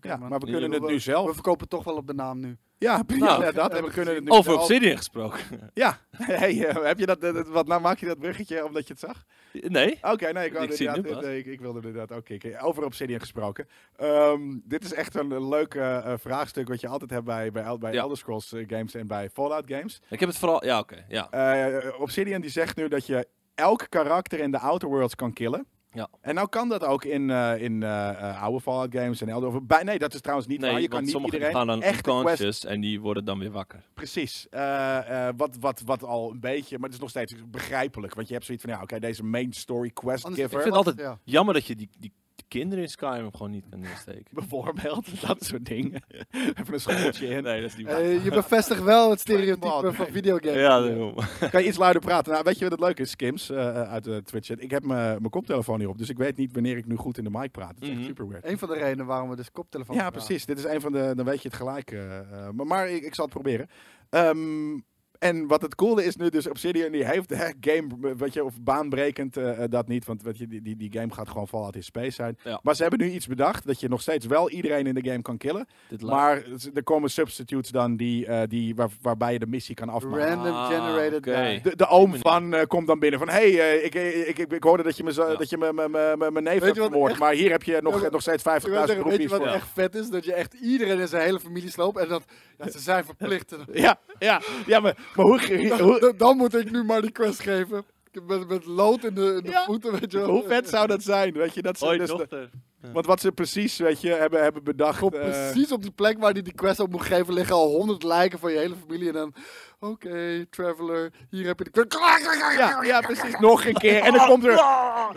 Ja, maar we kunnen het we- nu We zelf. verkopen toch wel op de naam nu. Ja, Nou, ja, dat. En we kunnen Over Obsidian gesproken. Ja, hey, eh, heb je dat, dat- wat, nou maak je dat bruggetje omdat je het zag? nee? Oké, nee, ik, Ik zie het inderdaad- nu pas. nee, ik, ik wilde inderdaad ook kijken. Over Obsidian gesproken. Ehm, dit is echt een, leuk eh, eh, vraagstuk wat je altijd hebt bij, bij, bij Ja. Elder Scrolls eh, games en bij Fallout games. Ik heb het vooral... Ja, oké. ja. Eh, Obsidian die zegt nu dat je elk karakter in de Outer Worlds kan killen. Ja. En nou kan dat ook in, eh, in eh, eh, oude Fallout games en Elder... of Bij, nee, dat is trouwens niet waar. Nee, Je kan niet sommigen iedereen gaan dan echt quest unconscious en die worden dan weer wakker. Precies. Eh, eh, wat, wat, wat al een beetje, maar het is nog steeds begrijpelijk. Want je hebt zoiets van, ja, oké, deze main story quest giver. Ik vind altijd Ja. jammer dat je die, die kinderen in Skyrim gewoon niet kan neersteken. Bijvoorbeeld, dat soort dingen. Even een schooltje in. Nee, dat is niet waar. Eh, je bevestigt wel het stereotype van videogames. ja, daarom. Kan je iets luider praten? Nou, weet je wat het leuke is, Skims, eh, uit de Twitch chat? Ik heb mijn mijn koptelefoon hierop, dus ik weet niet wanneer ik nu goed in de mic praat. Dat is echt Mhm. super weird. Een van de redenen waarom we dus koptelefoon Ja, precies. Dit is een van de, dan weet je het gelijk. eh, eh, maar, maar ik, ik zal het proberen. Ehm, en wat het coole is nu, dus Obsidian die heeft hè, game, weet je, of baanbrekend eh, eh, dat niet, want weet je, die, die, die game gaat gewoon Fallout in Space zijn. Ja. Maar ze hebben nu iets bedacht dat je nog steeds wel iedereen in de game kan killen, Dit maar er komen substitutes dan die, eh, die waar, waarbij je de missie kan afmaken. Random Ah, generated. De, de oom van komt dan binnen van, hey, eh, ik, ik, ik, ik hoorde dat je Ja. dat je me- me- me- me- mijn neef hebt wat vermoord, maar hier heb je nog, Ja, nog steeds Ik wil 50.000 zeggen, weet je roepies wat voor. Echt vet is? Dat je echt iedereen in zijn hele familie sloopt en dat ja, ze zijn verplicht. Ja, ja, ja, maar, maar hoe, hoe, Dan, dan moet ik nu maar die quest geven. Met, met lood in de, in de Ja. voeten, weet je wel. Hoe vet zou dat zijn? Weet je, dat ze, Hoi, dus de- want wat ze precies weet je, hebben, hebben bedacht. Eh, precies op die plek waar hij die quest op moet geven liggen al honderd lijken van je hele familie. En dan, oké, Traveler, hier heb je de ja, ja, precies. Nog een keer. En dan komt er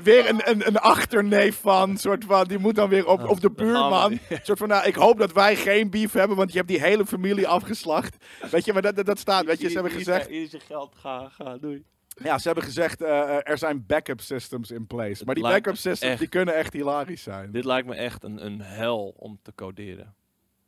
weer een, een, een achterneef van. Soort van die moet dan weer op, op de buurman. soort van, nou, ik hoop dat wij geen beef hebben, want je hebt die hele familie afgeslacht. Weet je, maar dat, dat, dat staat. Weet je, ze hebben gezegd. Hier is je geld, ga, ga, doei. Ja, ze hebben gezegd, eh, eh, er zijn backup systems in place. Maar die lijkt backup systems, echt- die kunnen echt hilarisch zijn. Dit lijkt me echt een, een hel om te coderen.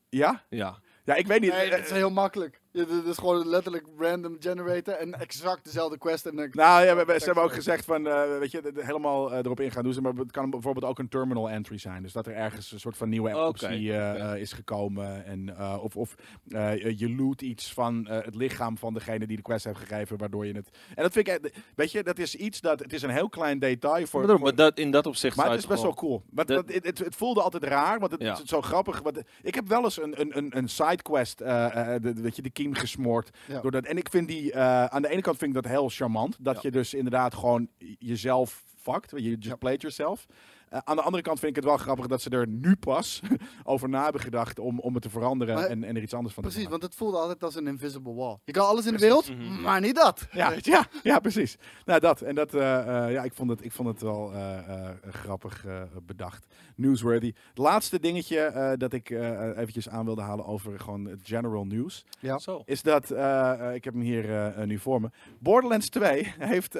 Ja? Ja. Ja, ik weet niet. Nee, eh, het is heel makkelijk. Ja, dit is gewoon letterlijk random generator en exact dezelfde quest. En dan- Nou ja, we, we- ze hebben ook gezegd van, eh, weet je, de- de- helemaal eh, erop ingaan doen ze, maar het kan bijvoorbeeld ook een terminal entry zijn. Dus dat er ergens een soort van nieuwe optie eh, is gekomen. En, eh, of of eh, je loot iets van eh, het lichaam van degene die de quest heeft gegeven, waardoor je het... En dat vind ik, weet je, dat is iets dat, het is een heel klein detail voor... Maar, voor- dat, in dat opzicht maar het is best wel cool. Want, Dat- want het, het, het voelde altijd raar, want het Ja. is zo grappig. Want ik heb wel eens een, een, een, een sidequest, de, de- weet je, de kiem gesmoord. Ja. Door dat, en ik vind die, eh, aan de ene kant vind ik dat heel charmant. Dat Ja. je dus inderdaad gewoon jezelf fuckt. Je just played yourself. Eh, aan de andere kant vind ik het wel grappig dat ze er nu pas over na hebben gedacht om, om het te veranderen Maar- en, en er iets anders van Precies, te want het voelde altijd als een invisible wall. Je kan alles in de Precies. wereld, Mhm. maar niet dat. Ja, ja, ja, precies. Nou, dat. En dat, eh, eh, ja, ik vond het, ik vond het wel eh, eh, grappig bedacht. Newsworthy. Het laatste dingetje eh, dat ik eh, eventjes aan wilde halen over gewoon het general news. Ja. Zo. Is dat, ik heb hem hier nu voor me. Borderlands 2 heeft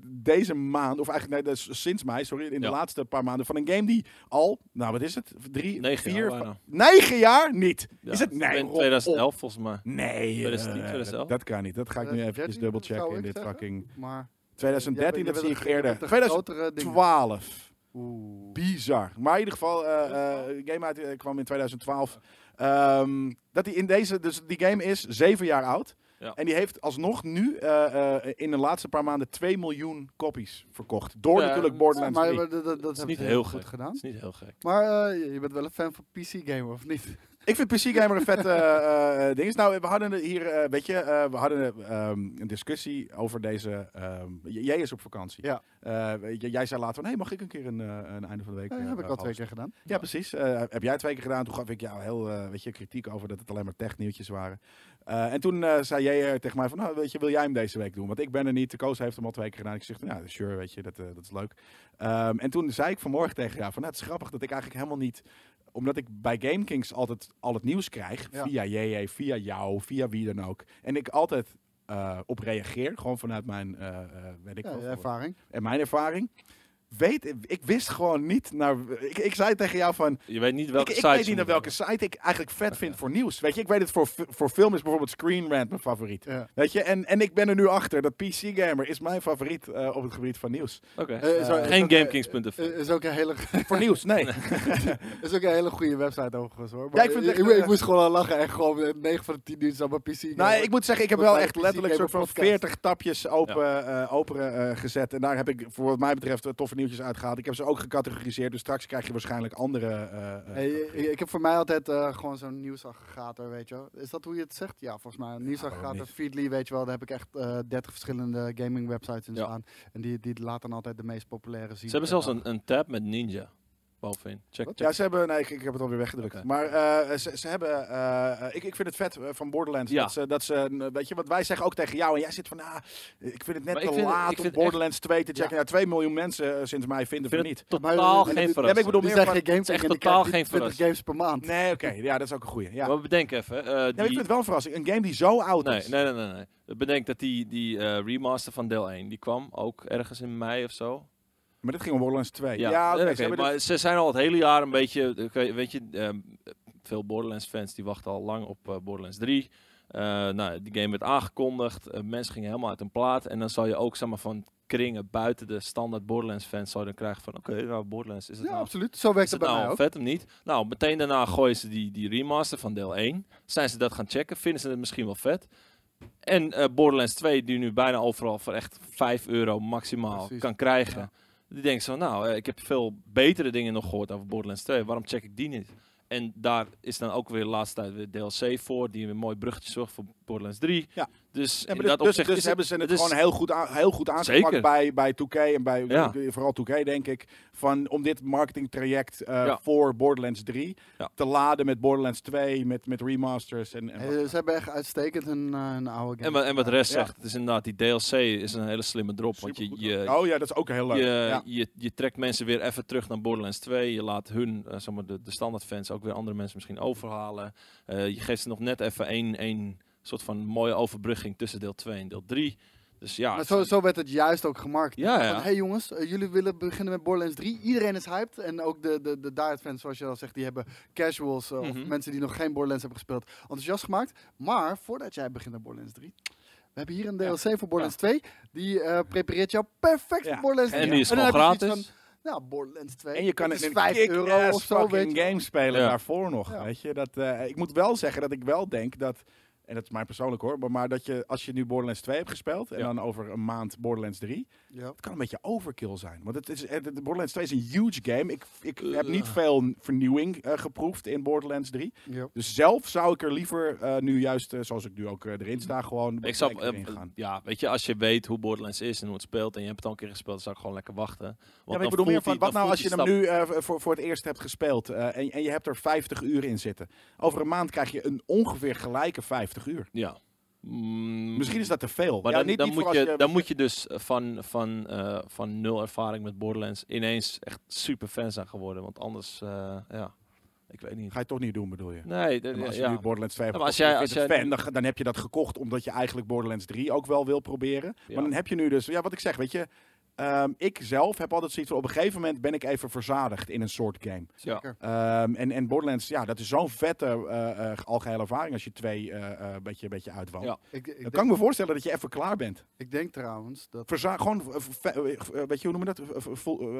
deze maand, of eigenlijk nee, dus sinds mei, sorry, in de Ja. Laatste paar maanden, van een game die al, nou wat is het? Drie, Negen vier, jaar bijna. negen jaar niet. Ja, is het? Nee, in rot op. 2011 volgens mij. Nee, 2010, eh, 2011? dat kan niet. Dat ga ik nu eventjes 2013 dubbelchecken in dit zeggen. fucking... Maar 2013, jij dat zie ik eerder. de 2012. grotere dingen. Oeh. Bizar. Maar in ieder geval, eh, eh, de game uit, kwam in 2012. Ehm, dat die in deze, dus die game is zeven jaar oud. Ja. En die heeft alsnog nu eh, eh, in de laatste paar maanden 2 miljoen copies verkocht. Door Ja, natuurlijk Borderlands maar 3. maar dat, dat, dat is niet heel goed gek. gedaan. Dat is niet heel gek. Maar eh, je bent wel een fan van PC-gamer, of niet? Ik vind PC Gamer een vette eh, eh, ding. Nou, we hadden hier, weet je, eh, we hadden ehm, een discussie over deze. ehm, jij is op vakantie. Ja. Eh, weet je, jij zei later van, hey, mag ik een keer een, een einde van de week? Ja, heb ik al twee keer gedaan. Ja, precies. Eh, heb jij twee keer gedaan. Toen gaf ik jou heel eh, weet je, kritiek over dat het alleen maar technieuwtjes waren. Eh, en toen eh, zei jij eh, tegen mij van, nou, weet je, wil jij hem deze week doen? Want ik ben er niet. De Koos heeft hem al twee keer gedaan. Ik zeg, ja, sure, weet je, dat, dat is leuk. Ehm, en toen zei ik vanmorgen tegen jou van, nou, het is grappig dat ik eigenlijk helemaal niet omdat ik bij GameKings altijd al het nieuws krijg, Ja. via JJ, via jou, via wie dan ook. En ik altijd op reageer, gewoon vanuit mijn, weet ik Ja, wel, ervaring. en mijn ervaring. Weet, ik wist gewoon niet naar. Ik, ik zei tegen jou van. Je weet niet Ik, welke ik site weet je niet naar welke site ik eigenlijk vet vind voor nieuws. Weet je, ik weet het voor, voor film is bijvoorbeeld Screen Rant mijn favoriet. Ja. Weet je, en, en ik ben er nu achter dat PC Gamer is mijn favoriet eh, op het gebied van nieuws. Oké. Eh, Eh, Geen GameKings.nl. eh, Is ook een hele, voor nieuws, nee. is ook een hele goede website overigens hoor. Ja, ik ik, echt, ik moest gewoon al lachen en gewoon eh, 9 van de 10 uur allemaal PC. nou, ik moet zeggen, ik heb wel echt letterlijk soort Gamer van podcast. 40 tapjes open, eh, open eh, gezet. En daar heb ik voor wat mij betreft toffe nieuwtjes uitgehaald. Ik heb ze ook gecategoriseerd, dus straks krijg je waarschijnlijk andere. eh, eh, Hey, ik, ik heb voor mij altijd eh, gewoon zo'n nieuwsaggregator, weet je wel. Is dat hoe je het zegt? Ja, volgens mij. Een nieuwsaggregator? Feedly, weet je wel. Daar heb ik echt eh 30 verschillende gaming websites in Ja. staan. En die, die laten altijd de meest populaire zien. Ze hebben zelfs een, een tab met Ninja bovenin. Check, check. Ja, ze hebben. Nee, ik, ik heb het alweer weggedrukt. Maar eh, ze, ze hebben. eh, ik, ik vind het vet eh, van Borderlands. Ja. Dat ze, dat ze. eh, Weet je wat wij zeggen ook tegen jou? En jij zit van. Ah, ik vind het net Maar te het- laat om Borderlands 2 te checken. Ja. Ja. 2 miljoen mensen eh, sinds mij vinden het niet. totaal eh, geen ja, maar ik verrassing. bedoel meer geen games echt totaal geen 20 games per maand. Nee, oké. Ja, dat is ook een goeie. Ja. Maar bedenk even. eh, Ja, die, ik vind het wel een verrassing. Een game die zo oud nee, is. nee, nee, nee, nee. Bedenk dat die, die eh, remaster van deel 1, die kwam ook ergens in mei of zo. Maar dit ging om Borderlands 2. Ja, Ja, ze maar dit- ze zijn al het hele jaar een beetje, weet- je, ehm, veel Borderlands fans die wachten al lang op eh, Borderlands 3. Eh, nou, die game werd aangekondigd, eh, mensen gingen helemaal uit hun plaat en dan zal je ook zeg maar, van kringen buiten de standaard Borderlands fans zou dan krijgen van oké, nou Borderlands is het Ja, nou absoluut. Zo werkt het het bij mij nou vet of niet? Nou, meteen daarna gooien ze die, die remaster van deel 1. Zijn ze dat gaan checken? Vinden ze het misschien wel vet? En Borderlands 2, die nu bijna overal voor echt 5 euro maximaal Precies. kan krijgen. Ja. Die denkt zo, nou, eh, ik heb veel betere dingen nog gehoord over Borderlands 2. Waarom check ik die niet? En daar is dan ook weer de laatste tijd weer DLC voor, die weer mooi bruggetje zorgt voor Borderlands 3. Ja. Dus Ja, in maar dat dus, opzicht dus is hebben ze het, gewoon heel goed, aan, heel goed aangepakt Zeker. bij, bij 2K en bij Ja. vooral 2K denk ik. Van, om dit marketingtraject eh, Ja. voor Borderlands 3 Ja. te laden met Borderlands 2, met, met remasters. En, en Eh, ze hebben echt uitstekend hun, eh, hun oude game. En, wat- en wat de rest Ja. zegt, het is inderdaad, die DLC is een hele slimme drop. Want je, je, oh ja, dat is ook heel leuk. je, ja. je, je trekt mensen weer even terug naar Borderlands 2. Je laat hun, eh, zeg maar de, de standaard fans, ook weer andere mensen misschien overhalen. Eh, je geeft ze nog net even één, één soort van mooie overbrugging tussen deel 2 en deel 3. Dus ja, Maar zo, zo werd het juist ook gemarkt. Ja, ja. Van, hey jongens, eh, jullie willen beginnen met Borderlands 3. Iedereen is hyped. En ook de, de, de diehard fans, zoals je al zegt, die hebben casuals eh, of Mhm. mensen die nog geen Borderlands hebben gespeeld, enthousiast gemaakt. Maar voordat jij begint met Borderlands 3, we hebben hier een DLC voor Borderlands 2. Die eh, prepareert jou perfect Ja. voor Borderlands 3. en die is gewoon gratis. van, nou, Borderlands 2. En je kan het een 5 euro of zo, weet je. game spelen Ja. daarvoor nog. Ja. Weet je? Dat, eh, ik moet wel zeggen dat ik wel denk dat, en dat is mij persoonlijk hoor, maar, maar dat je als je nu Borderlands 2 hebt gespeeld en Ja. dan over een maand Borderlands 3, Ja. het kan een beetje overkill zijn. Want het is, het, Borderlands 2 is een huge game. Ik, ik heb niet veel vernieuwing eh, geproefd in Borderlands 3. Ja. Dus zelf zou ik er liever eh, nu juist, eh, zoals ik nu ook erin sta, gewoon Ik zou, erin gaan. ja, weet je, als je weet hoe Borderlands is en hoe het speelt en je hebt het al een keer gespeeld, dan zou ik gewoon lekker wachten. Want Ja, maar ik bedoel meer van, wat nou als je hem nu eh, voor, voor het eerst hebt gespeeld eh, en, en je hebt er 50 uur in zitten. Over een maand krijg je een ongeveer gelijke 50 uur. Ja. Mm, Misschien is dat te veel. Maar ja, dan, niet, dan, niet moet je, dan moet je dus van, van, eh, van nul ervaring met Borderlands ineens echt super fan zijn geworden. Want anders, eh, ja, ik weet niet. Ga je toch niet doen, bedoel je? Nee, de- als je ja. nu Borderlands 2 hebt Ja, maar als jij- als jij fan, dan, dan heb je dat gekocht omdat je eigenlijk Borderlands 3 ook wel wil proberen. Maar dan heb je nu dus, ja, wat ik zeg, weet je. Ehm, ik zelf heb altijd zoiets van, op een gegeven moment ben ik even verzadigd in een soort game. Zeker. Ehm, en, en Borderlands, ja, dat is zo'n vette eh eh, algehele ervaring als je twee eh, eh, een beetje, beetje uitwant. Ja. Ik, ik, Dan kan ik me voorstellen dat je even klaar bent. ik denk trouwens dat... Verza gewoon, weet je, hoe noem je dat? Vol-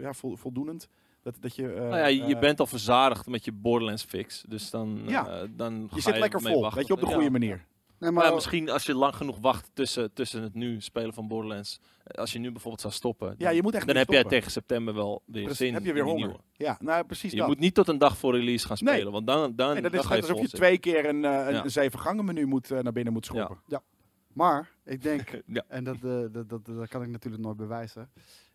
ja, vol- voldoenend. Dat, dat je, Nou ja, je, bent al verzadigd met je Borderlands fix. Dus dan, Ja. dan ga je zit lekker vol, wachten. weet je, op de Ja. goede manier. Nee, Maar maar ja, misschien als je lang genoeg wacht tussen, tussen het nu spelen van Borderlands. eh, Als je nu bijvoorbeeld zou stoppen. Ja, je moet echt dan heb jij tegen september wel weer Precies, zin heb je weer honger. nieuwe. Ja, nou precies Je dat. moet niet tot een dag voor release gaan Nee. spelen. Want dan, dan, en dat dan is je alsof je vol twee keer een, eh, een, Ja. een zeven gangen menu moet, eh, naar binnen moet schoppen. Maar ik denk. Ja. en dat, eh, dat, dat, dat kan ik natuurlijk nooit bewijzen.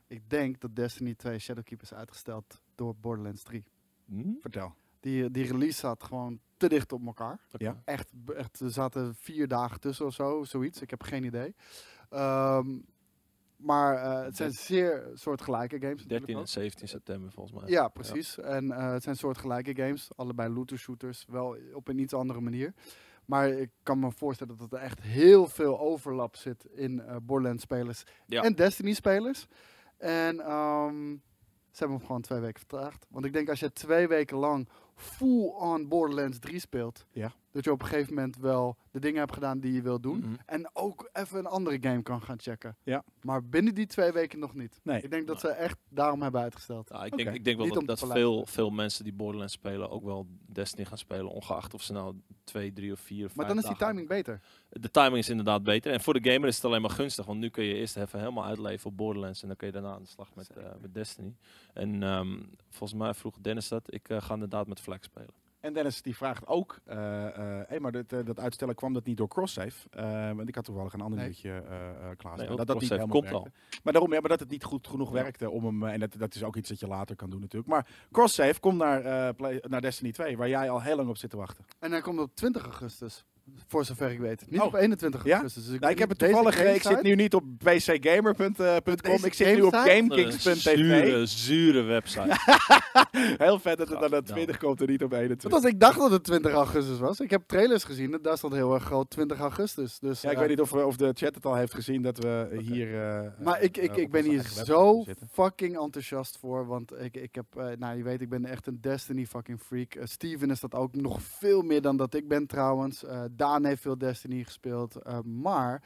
Ik denk dat Destiny 2 Shadowkeep is uitgesteld door Borderlands 3. Hm? Vertel. Die, die release zat gewoon te dicht op elkaar. Ja. Echt, echt, er zaten vier dagen tussen of zo, zoiets. Ik heb geen idee. Ehm, maar eh, het zijn zeer soortgelijke games. natuurlijk 13 en ook. 17 september volgens mij. Ja, precies. En eh, het zijn soortgelijke games. Allebei looter shooters. Wel op een iets andere manier. Maar ik kan me voorstellen dat er echt heel veel overlap zit in eh Borderlands spelers Ja. en Destiny spelers. En ehm, ze hebben hem gewoon twee weken vertraagd. Want ik denk als je twee weken lang full-on Borderlands 3 speelt, Ja. Dat je op een gegeven moment wel de dingen hebt gedaan die je wil doen. Mhm. En ook even een andere game kan gaan checken. Ja. Maar binnen die twee weken nog niet. Nee. Ik denk dat ze echt daarom hebben uitgesteld. Ja, ik, denk, ik denk wel Niet dat, dat veel, veel mensen die Borderlands spelen ook wel Destiny gaan spelen. Ongeacht of ze nou twee, drie of vier of Maar vijf dan is die timing beter. De timing is inderdaad beter. En voor de gamer is het alleen maar gunstig. Want nu kun je eerst even helemaal uitleven op Borderlands. En dan kun je daarna aan de slag met, eh, met Destiny. En ehm, volgens mij vroeg Dennis dat. Ik eh, ga inderdaad met Flex spelen. En Dennis die vraagt ook, eh eh hey, maar dat, eh, dat uitstellen kwam dat niet door cross-save? Eh, want ik had toevallig een ander Nee. eh eh klaar. Nee, dat dat niet helemaal komt al. Maar daarom, ja, maar dat het niet goed genoeg werkte om hem, en dat, dat is ook iets dat je later kan doen natuurlijk. Maar cross-save komt naar, eh, Play- naar Destiny 2, waar jij al heel lang op zit te wachten. En hij komt op 20 augustus. Voor zover ik weet. Niet Oh. op 21 Ja? augustus. Dus ik, Nou, ik heb het toevallig, eh, ik zit nu niet op pcgamer.com, Deze ik zit nu op gamekings.tv. Zure, zure website. Heel vet dat het dan naar Gadverdamme. 20 komt en niet op 21. Want als ik dacht dat het 20 augustus was. Ik heb trailers gezien. en Daar stond heel erg groot 20 augustus. Dus, Ja, ik eh, weet niet of, of de chat het al heeft gezien dat we hier... eh, Maar ik, ik, eh, ik ben hier zo fucking enthousiast voor. Want ik, ik heb, eh, nou je weet, ik ben echt een Destiny fucking freak. Eh, Steven is dat ook nog veel meer dan dat ik ben trouwens. Daan heeft veel Destiny gespeeld. eh, maar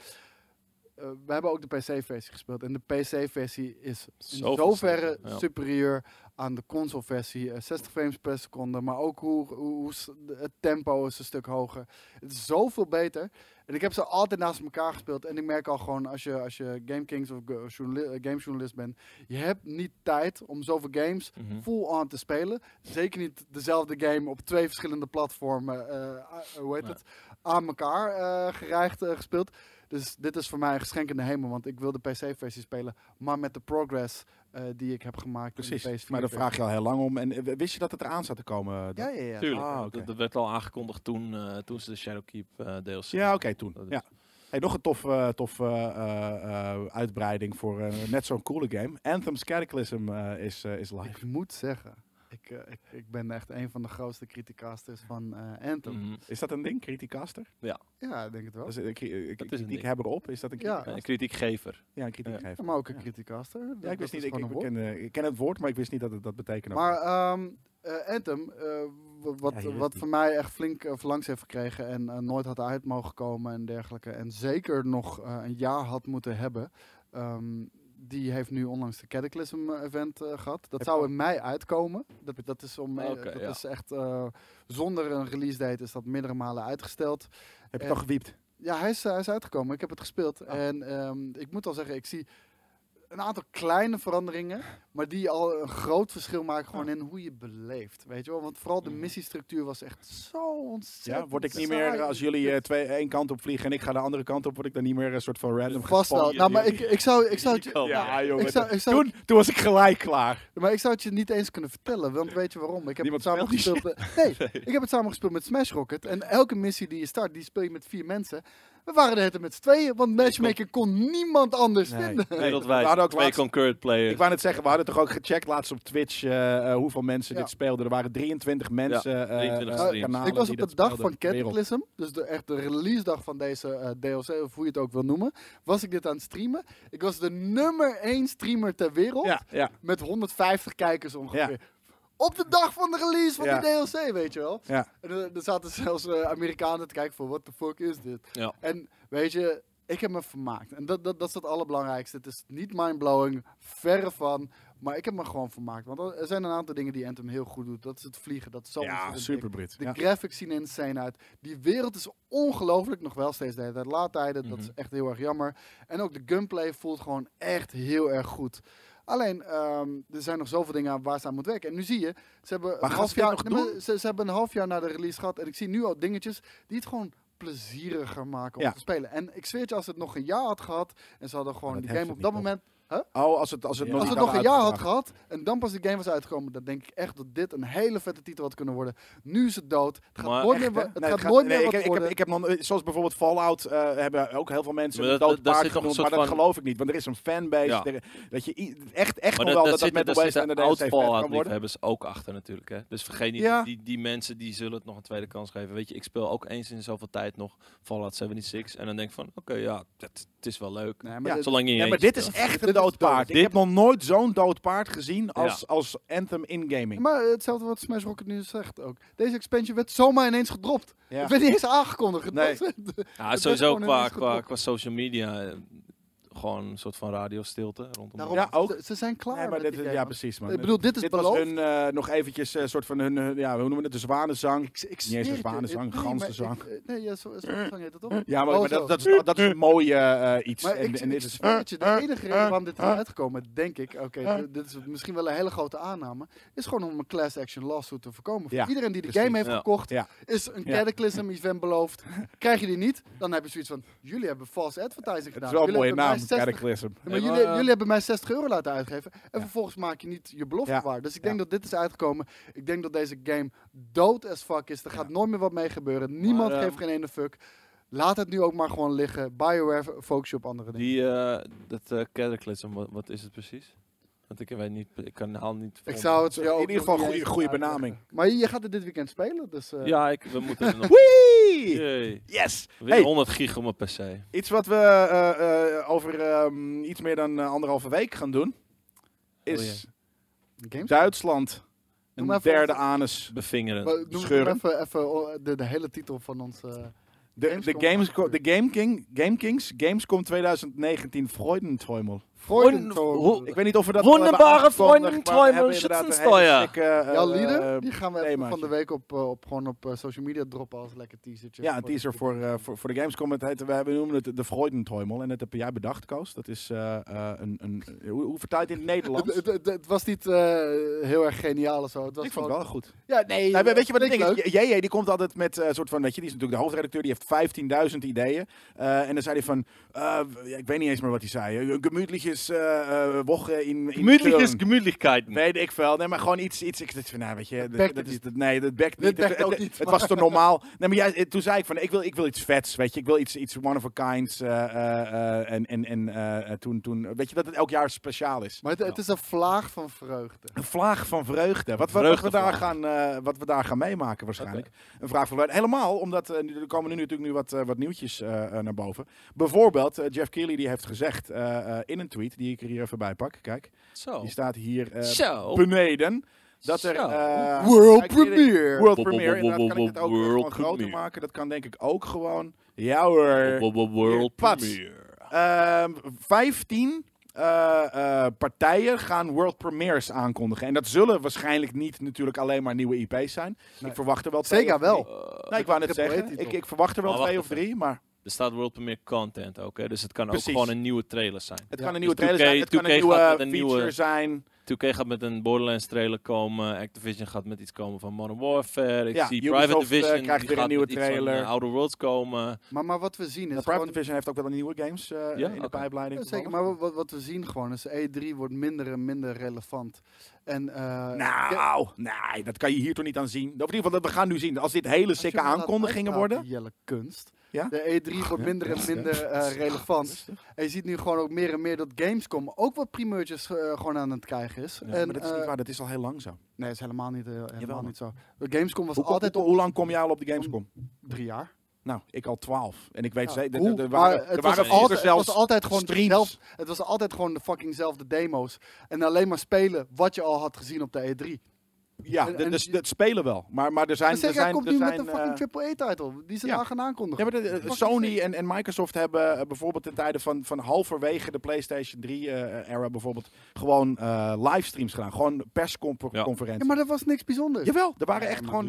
eh, we hebben ook de PC-versie gespeeld. En de PC-versie is in zoverre ja. superieur aan de console-versie. Eh, 60 frames per seconde, maar ook hoe, hoe, het tempo is een stuk hoger. Het is zoveel beter. En ik heb ze altijd naast elkaar gespeeld. En ik merk al gewoon, als je, als je GameKings of go- journali- eh, gamejournalist bent, je hebt niet tijd om zoveel games Mhm. full-on te spelen. Zeker niet dezelfde game op twee verschillende platformen, eh, eh, hoe heet Nee. het, aan elkaar eh, gereigd eh, gespeeld. Dus dit is voor mij een geschenk in de hemel, want ik wil de PC-versie spelen, maar met de progress eh, die ik heb gemaakt. in de Precies. PS4 Maar daar vraag je al heel lang om. En eh, wist je dat het eraan zat te komen? Ja, dan? ja, ja. Tuurlijk. Ah, oké. dat, dat werd al aangekondigd toen, eh, toen ze de Shadowkeep eh DLC. Ja, oké, toen. Ja. Hey, nog een toffe eh, tof, eh, eh, eh, uitbreiding voor eh, net zo'n coole game. Anthem's Cataclysm eh, is, eh, is live. Ik moet zeggen, ik, eh, ik, ik ben echt een van de grootste criticasters van eh, Anthem. Mhm. Is dat een ding, Criticaster? Ja, ik denk het wel. Dat is een cri- Dat is een kritiek hebben op. Is dat een Ja. Een kritiekgever. Ja, een kritiek Ja. geven. maar ook een Ja. criticaster. Ja, ik wist is niet. Ik, ik, ken, eh, ik ken het woord, maar ik wist niet dat het dat betekende. Maar ehm eh, Anthem, eh, wat, Ja, wat voor mij echt flink uh, verlangs heeft gekregen en nooit had uit mogen komen en dergelijke. En zeker nog eh, een jaar had moeten hebben. ehm, die heeft nu onlangs de Cataclysm eh, event eh, gehad. Dat Heb zou in mei uitkomen. Dat, dat is om eh, dat ja. is echt zonder een release date is dat meerdere malen uitgesteld. Heb je eh, toch gewiept? Ja, hij is, hij is uitgekomen. Ik heb het gespeeld. Oh. En ehm, ik moet al zeggen, ik zie een aantal kleine veranderingen, maar die al een groot verschil maken gewoon in hoe je beleeft. Weet je wel? Want vooral de Mhm. missiestructuur was echt zo ontzettend Ja, word ik niet saai. meer, als jullie eh, twee, één kant op vliegen en ik ga de andere kant op, word ik dan niet meer een soort van random Vast wel. Nou, maar ik, ik zou, ik zou het je, kan. Ja, jongen. ik zou, ik zou, Toen, toen was ik gelijk klaar. maar ik zou het je niet eens kunnen vertellen, want weet je waarom? Ik heb Niemand het samen gespeeld. met- Nee, ik heb het samen gespeeld met Smash Rocket. En elke missie die je start, die speel je met vier mensen. We waren er het met z'n tweeën, want Matchmaker kon niemand anders Nee. vinden. Nee, Wereldwijd. we hadden ook twee laatst- concurrent players. Ik wou net zeggen, we hadden toch ook gecheckt laatst op Twitch eh, eh, hoeveel mensen Ja. dit speelden. Er waren 23 mensen, eh, 23 eh, streams. kanalen ik was op de dag van. Cataclysm, dus de, echt de release dag van deze eh, DLC, of hoe je het ook wil noemen, was ik dit aan het streamen. Ik was de nummer 1 streamer ter wereld, Ja, ja, met 150 kijkers ongeveer. Op de dag van de release van Ja. die DLC, weet je wel. ja. En er, er zaten zelfs eh, Amerikanen te kijken van, what the fuck is dit? Ja. En weet je, ik heb me vermaakt. En dat, dat, dat is het allerbelangrijkste. Het is niet mindblowing, verre van. Maar ik heb me gewoon vermaakt. Want er zijn een aantal dingen die Anthem heel goed doet. Dat is het vliegen. Dat is zo ja super Brit. de Ja. graphics zien insane uit. Die wereld is ongelooflijk. Nog wel steeds de hele tijd laadtijden. Dat is Mhm. echt heel erg jammer. En ook de gunplay voelt gewoon echt heel erg goed. Alleen, ehm, er zijn nog zoveel dingen aan waar ze aan moet werken. En nu zie je, ze hebben, een half jaar, nog nee, maar doen? ze, ze hebben een half jaar na de release gehad. En ik zie nu al dingetjes die het gewoon plezieriger maken om Ja. te spelen. En ik zweer je, als het nog een jaar had gehad en ze hadden gewoon dat die game op dat niet, moment Oh, als het, als het Ja. nog als niet het nog een jaar had gehad en dan pas de game was uitgekomen, dan denk ik echt dat dit een hele vette titel had kunnen worden. Nu is het dood. Het gaat Maar nooit Echt, meer, het Nee, gaat nooit nee, meer ik, wat ik, heb, worden. ik heb nog, zoals bijvoorbeeld Fallout, eh, hebben ook heel veel mensen Maar een dat- dood dat- daar paard zit nog een genoemd, maar dat geloof ik niet, want er is een fanbase. Ja. er- dat je echt, echt Maar nog dat, wel dat, dat, met Waste en de vet oud-Fallout kan worden. liefhebbers ook achter natuurlijk. Hè? Dus vergeet niet, Ja. die, die mensen die zullen het nog een tweede kans geven. Weet je, ik speel ook eens in zoveel tijd nog Fallout 76. En dan denk ik van, oké, ja, het, is wel leuk. Nee, maar Ja, dit- Zolang je maar dit is echt dood paard. dood. Ik heb nog nooit zo'n dood paard gezien als, Ja. als Anthem in gaming. Maar hetzelfde wat Smash Rocket nu zegt ook. Deze expansion werd zomaar ineens gedropt. Ja. Het werd niet eens aangekondigd. Nee. Het was- Ja, sowieso qua, qua, qua social media, gewoon een soort van radiostilte rondom. Daarom, Ja, ook. Ze, ze zijn klaar Nee, maar met dit, ja, precies man. Ik bedoel, dit is dit beloofd. was hun eh, nog eventjes een soort van hun, ja, hoe noemen we het, de zwanenzang. Ik, ik Niet eens een het zwanenzang, nee, ganzenzang. ik- eh, Nee, ja, zo, zwanenzang heet het toch? Ja, maar, Oh, maar dat, dat, is, dat is een mooie eh, iets. Maar en, ik, en ik dit is, zweer het je, de eh, enige reden waarom dit is uitgekomen, denk ik, oké, dit- dit is misschien wel een hele grote aanname, is gewoon om een class action lawsuit te voorkomen. Voor iedereen die de precies. game heeft Ja. gekocht, Ja. is een. Cataclysm event beloofd. Krijg je die niet, dan heb je zoiets van, jullie hebben false advertising Het gedaan. is wel een mooie hebben naam, 60 Cataclysm. Ja, maar jullie, hebben mij 60 euro laten uitgeven. En Ja. vervolgens maak je niet je belofte Ja. waar. Dus ik Ja. denk dat dit is uitgekomen. Ik denk dat deze game dood as fuck is. Er gaat nooit meer wat mee gebeuren. Niemand Maar, geeft ehm, geen ene fuck. Laat het nu ook maar gewoon liggen. BioWare focus je op andere dingen. Die, eh, dat eh Cataclysm, wat, wat is het precies? Want ik weet niet, ik kan haal niet. Ik zou het In ieder geval niet goede- benaming. Maar je gaat het dit weekend spelen. Dus, eh, Ja, ik, we moeten er nog. Yay. Yes! Weer Hey. 100 gig op mijn PC. Iets wat we eh, eh, over ehm, iets meer dan eh, anderhalve week gaan doen, is games. Duitsland Noem een even derde ons- anus. Bevingeren. Maar Noem scheuren. even, even oh, de, de hele titel van ons. eh, De, de, Gamescom de Game, King, Game Kings, Gamescom 2019 Freudenträumel. Freudenträumel. Ik weet niet of we dat Wunderbare een Schützensteuer. eh, Ja, eh, lieden, die gaan we even van de week op, eh, op, gewoon op eh, social media droppen als lekker teasertje. Ja, een teaser voor, eh, voor, voor de Gamescom. Het heet, we noemen het de Freudenträumel. En dat heb jij bedacht, Koos. Dat is eh, eh, een... een hoe, hoe vertaal je het in het Het, Nederlands? het, het- het was niet eh, heel erg geniaal of zo. Het was ik vond het gewoon- wel goed. Ja, nee. Nou, weet je wat ik leuk. JJ die komt altijd met een soort van, weet je, die is natuurlijk de hoofdredacteur, die heeft 15.000 ideeën. Eh, en dan zei hij van, eh, ja, ik weet niet eens meer wat hij zei. Een gemütliches eh eh, woche in, in Gemütlich is Köln. Gemütlichkeiten. Weet ik veel. Nee, maar gewoon iets, iets ik dacht van, nou, weet je, dat, het is, dat, nee, dat bekt niet. Het- ook het, niet, het maar- was toch normaal? Nee, maar jij, toen zei ik van, ik wil, ik wil iets vets, weet je. Ik wil iets, iets one of a kinds. eh, eh, eh, en en, en eh, toen, toen, weet je, dat het elk jaar speciaal is. Maar het, het is een vlaag van vreugde. Een vlaag van vreugde. Wat, we- wat, we, daar gaan, eh, wat we daar gaan meemaken waarschijnlijk. Een vraag van. Helemaal, omdat er komen nu natuurlijk nu wat, wat nieuwtjes naar boven. Bijvoorbeeld, Jeff Keighley die heeft gezegd eh, eh, in een tweet, die ik er hier even bij pak. Kijk, Zo. die staat hier eh, Zo. beneden. Dat er... Zo. eh, World kijk, premiere. World Wo- wo- premiere. Inderdaad, kan ik het ook world gewoon groter premiere. maken. Dat kan denk ik ook gewoon. Ja hoor. Wo- wo- World Pats. premiere. Ehm 15 eh, eh, partijen gaan world premieres aankondigen. En dat zullen waarschijnlijk niet natuurlijk alleen maar nieuwe IP's zijn. Nee. Ik verwacht er wel twee Sega of drie. wel. Nee, ik wou net zeggen. Ik, ik verwacht er wel twee of drie, maar Er staat World Premiere content ook, hè? dus het kan Precies. ook gewoon een nieuwe trailer zijn. het Ja. kan een nieuwe Dus 2K trailer zijn. Het kan een 2K nieuwe gaat met een feature nieuwe- zijn. 2K gaat met een Borderlands trailer komen, Activision gaat met iets komen van Modern Warfare, ik Ja, zie Ubisoft, Private eh, Division, krijgt die weer een nieuwe met iets van, trailer. eh, Outer Worlds komen. Maar, maar wat we zien is Private gewoon... Division heeft ook wel een nieuwe games eh, Ja? in de pijpleiding. Ja, zeker, maar wat, wat we zien gewoon is E3 wordt minder en minder relevant. En, eh, Nou, nee, dat kan je hier toch niet aan zien. Of in ieder geval, dat we gaan nu zien. Als dit hele sikke aankondigingen worden. Jelle kunst. Ja? De E3 wordt ja, minder en ja, minder eh, relevant. En je ziet nu gewoon ook meer en meer dat Gamescom ook wat primeurtjes eh, gewoon aan het krijgen is. Ja, en, maar dat is niet eh, waar, dat is al heel lang zo. Nee, dat is helemaal niet, helemaal Jawel, niet zo. Gamescom was Hoe, altijd hoe, lang kom jij al op de Gamescom? drie jaar. Nou, ik al twaalf. En ik weet Ja, zeker, hoe? er- er waren, het er was waren altijd- vroeger Het was zelfs altijd gewoon streams. zelf, Het was altijd gewoon de fuckingzelfde demo's. En alleen maar spelen wat je al had gezien op de E3. Ja, En- de- en dus je- dat spelen wel. Maar, maar er zijn... Maar Er Sega zijn, komt er nu zijn, met een eh, fucking AAA-title. Die ze ja. daar gaan aankondigen. Ja, maar de- de- Fucking Sony en, en Microsoft hebben eh, bijvoorbeeld in tijden van, van halverwege de PlayStation 3-era bijvoorbeeld gewoon eh, livestreams gedaan. Gewoon persconferenties. Ja, maar dat was niks bijzonders. Jawel, er waren echt gewoon...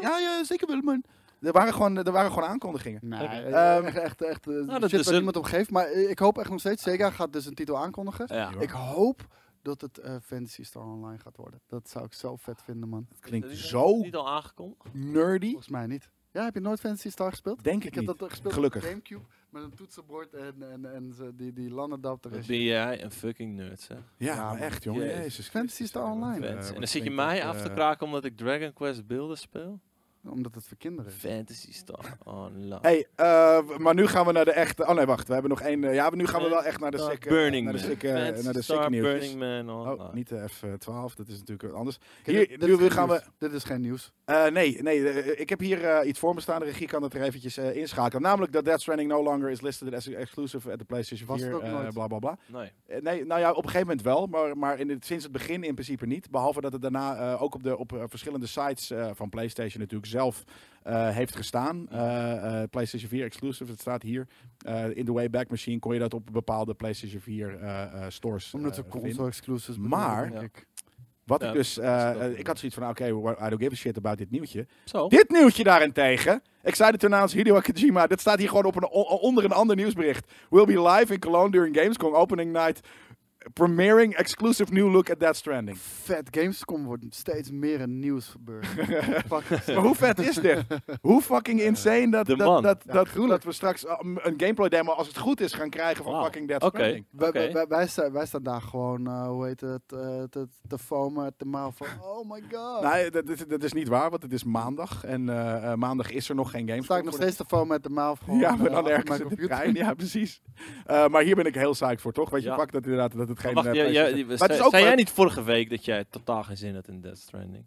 ja, ja, zeker wel, man. Er waren gewoon, er waren gewoon aankondigingen. Nee, eh, Ehm, echt, echt, echt eh, dat shit is waar een- niemand om geeft. Maar eh, ik hoop echt nog steeds, Sega gaat dus een titel aankondigen. Ja. Ik hoop dat het eh, Fantasy Star Online gaat worden. Dat zou ik zo vet vinden, man. Het klinkt Is zo Niet al aangekondigd? nerdy. Volgens mij niet. Ja, heb je nooit Fantasy Star gespeeld? Denk ik Ik heb niet. dat eh, gespeeld Gelukkig. op Gamecube met een toetsenbord en, en, en ze- die, die LAN-adapter. Wat is- ben jij een fucking nerd, zeg. Ja, Ja, maar man. echt, jongen. Jezus. Fantasy Star Online. en dan zit je mij af te eh, kraken omdat ik Dragon Quest beelden speel? Omdat het voor kinderen is. Fantasy Star Online. Hey, eh, maar nu gaan we naar de echte... Oh nee, wacht. We hebben nog één... eh, ja, nu gaan we wel echt naar de Star. Burning naar de naar nieuwtjes. Burning Man Oh, online. niet de F12. Dat is natuurlijk anders. Hier, dit- nu dit is geen gaan we- nieuws. Dit is geen nieuws. Eh, nee, nee ik heb hier eh, iets voor me staan. De regie kan het er eventjes eh, inschakelen. Namelijk dat Death Stranding no longer is listed as exclusive at the PlayStation Was 4. het ook eh, nooit? bla bla bla. Nee. Nee, nou ja, op een gegeven moment wel, maar, maar in het, sinds het begin in principe niet. Behalve dat het daarna eh, ook op, de, op verschillende sites eh, van PlayStation natuurlijk zelf eh, heeft gestaan. Eh, eh, PlayStation 4 exclusive, het staat hier. Eh, in de Wayback Machine kon je dat op bepaalde PlayStation 4 eh, eh, stores Omdat ze console exclusives Maar-. Wat Ja, ik dus, ik had zoiets van, oké, okay, I don't give a shit about dit nieuwtje. Zo. Dit nieuwtje daarentegen. Ik zei het toen aan Hideo Kojima. Dit staat hier gewoon op een, onder een ander nieuwsbericht. We'll be live in Cologne during Gamescom opening night. Premiering exclusive new look at Death Stranding. Vet, Gamescom wordt steeds meer een nieuwsgebeuren. Fuck. Maar hoe vet is dit? Hoe fucking insane dat, dat, dat, Ja, dat, gruwelijk. dat we straks uh, een gameplay demo, als het goed is, gaan krijgen van fucking Death. Stranding. Wij, wij, wij, wij staan, wij staan daar gewoon, eh, hoe heet het, eh, te, te foamen uit de mouw van, oh my god. Nee, dat, dat, dat is niet waar, want het is maandag. En eh, eh, maandag is er nog geen Gamescom. sta ik nog steeds te foamen uit de mouw van, Ja, maar eh, dan ergens in de trein. Ja, precies. Eh, maar hier ben ik heel psyched voor, toch? Weet je, Ja. fuck dat inderdaad dat het geen... Wacht, eh, jij- jij- PlayStation- die- Maar het zei, is ook zei jij leuk- niet vorige week dat jij totaal geen zin had in Death Stranding?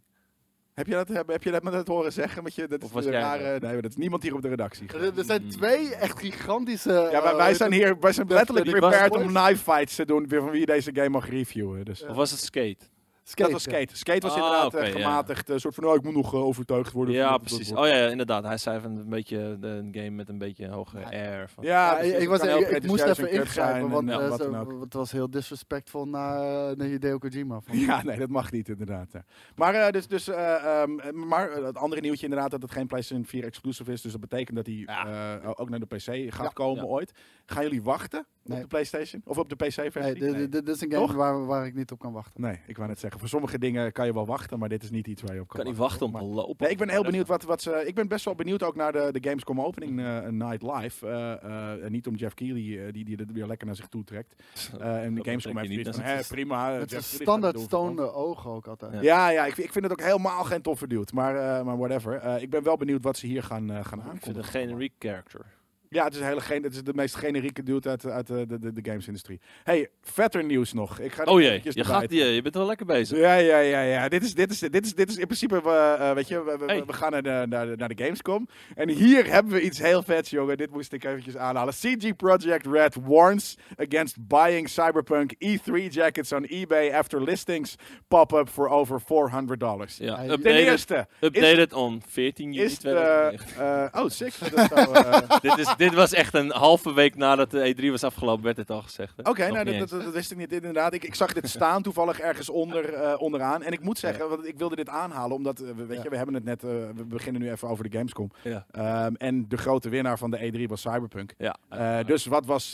Heb je dat, heb, heb je dat me dat horen zeggen? Met je, dat Of is was een rare, nee, maar dat is niemand hier op de redactie. Er, er zijn twee echt gigantische... Ja, wij, eh, wij zijn hier, wij zijn letterlijk prepared om knife fights te doen van wie deze game mag reviewen. Dus. Of was het Skate? Skate, dat was. Skate. Skate was Ah, inderdaad eh, gematigd. Een soort van, oh, ik moet nog eh, overtuigd worden. Ja, precies. Oh ja, inderdaad. Hij zei van een beetje de, een game met een beetje hoge air. Van. Ja, ik, was, ik, moest even ingrijpen, en, want ja, eh, wat ze- dan ook. het was heel disrespectvol naar, eh, naar Hideo Kojima. Van. Ja, nee, dat mag niet inderdaad. ja. Maar, eh, dus, dus, eh, ehm, maar eh, het andere nieuwtje inderdaad dat het geen PlayStation 4 exclusive is. Dus dat betekent dat hij eh, ook naar de PC gaat Ja. komen Ja. ooit. Gaan jullie wachten Nee. op de PlayStation? Of op de PC-versie? Nee, dit, dit- dit is een game Toch? waar, waar ik niet op kan wachten. Nee, ik wou net zeggen. Voor sommige dingen kan je wel wachten, maar dit is niet iets waar je op kan, kan niet wachten om te lopen. Nee, ik ben heel benieuwd wat, wat ze. Ik ben best wel benieuwd ook naar de, de Gamescom opening eh, Night Live. Eh, eh, en niet om Jeff Keighley, eh, die, die het weer lekker naar zich toe trekt. Eh, en de Gamescom heeft niet, van, is- prima. eh, zijn Keighley standaard het stonende ogen ook altijd. Ja. Ja, ja ik, vind- ik vind het ook helemaal geen toffe dude. Maar, eh, maar whatever. Eh, ik ben wel benieuwd wat ze hier gaan, eh, gaan Ik vind aankondigen. het een generiek character. Ja, het is, hele het is de meest generieke dude uit, uit de, de, de, de gamesindustrie. Hey, vetter nieuws nog. Ik ga Oh jee, je, gaat, je, je bent wel lekker bezig. Ja, ja, ja, ja. Dit is, dit is, dit is, dit is in principe, we, eh, weet je, we, we, Hey. we gaan naar de, naar, de, naar de Gamescom. En hier hebben we iets heel vets, jongen. Dit moest ik eventjes aanhalen. CG Project Red warns against buying Cyberpunk E3 jackets on eBay after listings pop up for over 400 dollars. Ja, Ten Ten updated, eerste updated on 14 juni is de... 2009. eh, oh, sick. Dat zou, eh, dit, is, dit was echt een halve week nadat de E3 was afgelopen, werd dit al gezegd. Oké, nou, dat, dat, dat wist ik niet inderdaad. Ik, ik zag dit staan toevallig ergens onder, eh, onderaan. En ik moet zeggen, want ik wilde dit aanhalen, omdat eh, we, weet je, we hebben het net, eh, we beginnen nu even over de Gamescom. Ehm, en de grote winnaar van de E3 was Cyberpunk. Ja. Dus wat was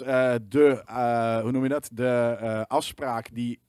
de, hoe noem je dat, de afspraak die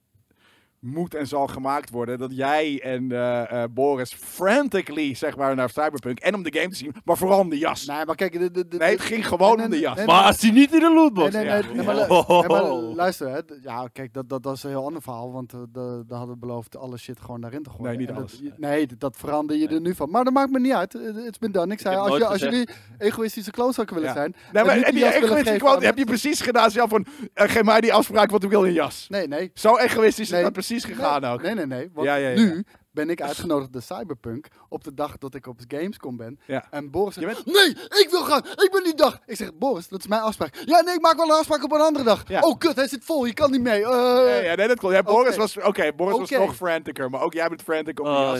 moet en zal gemaakt worden dat jij en eh, eh, Boris frantically zeg maar naar Cyberpunk en om de game te zien, maar vooral om de jas. Nee, maar kijk, Nee, het ging gewoon om de jas. maar als die niet in de lootbox Nee, nee, nee, Ja. nee, maar, lu- Oh. nee, maar luister, hè, ja, kijk, dat, dat, dat is een heel ander verhaal, want eh, de, daar hadden we beloofd alle shit gewoon daarin te gooien. Nee, niet dat- alles. je- nee, dat, dat verander je er nu van. Maar dat maakt me niet uit. Het is been done. Ik zei, heb als, je, als jullie egoïstische klootzakken willen Ja. zijn. Nee, maar egoïstische quote aan heb je precies gedaan zelf van, eh, geef mij die afspraak, want ik wil een jas. Nee, nee. Zo egoïstisch is dat precies gegaan ook. Nee, nee, nee. Want Ja, ja, ja. nu ben ik uitgenodigd de Cyberpunk op de dag dat ik op Gamescom ben. Ja. En Boris Je zegt, bent- nee, ik wil gaan. Ik ben die dag. Ik zeg, Boris, dat is mijn afspraak. Ja, nee, ik maak wel een afspraak op een andere dag. Ja. Oh, kut, hij zit vol. Je kan niet mee. Eh, Ja, ja, nee, dat klopt. Ja, Boris was, oké, Boris was nog franticer, maar ook jij bent frantic om Oh.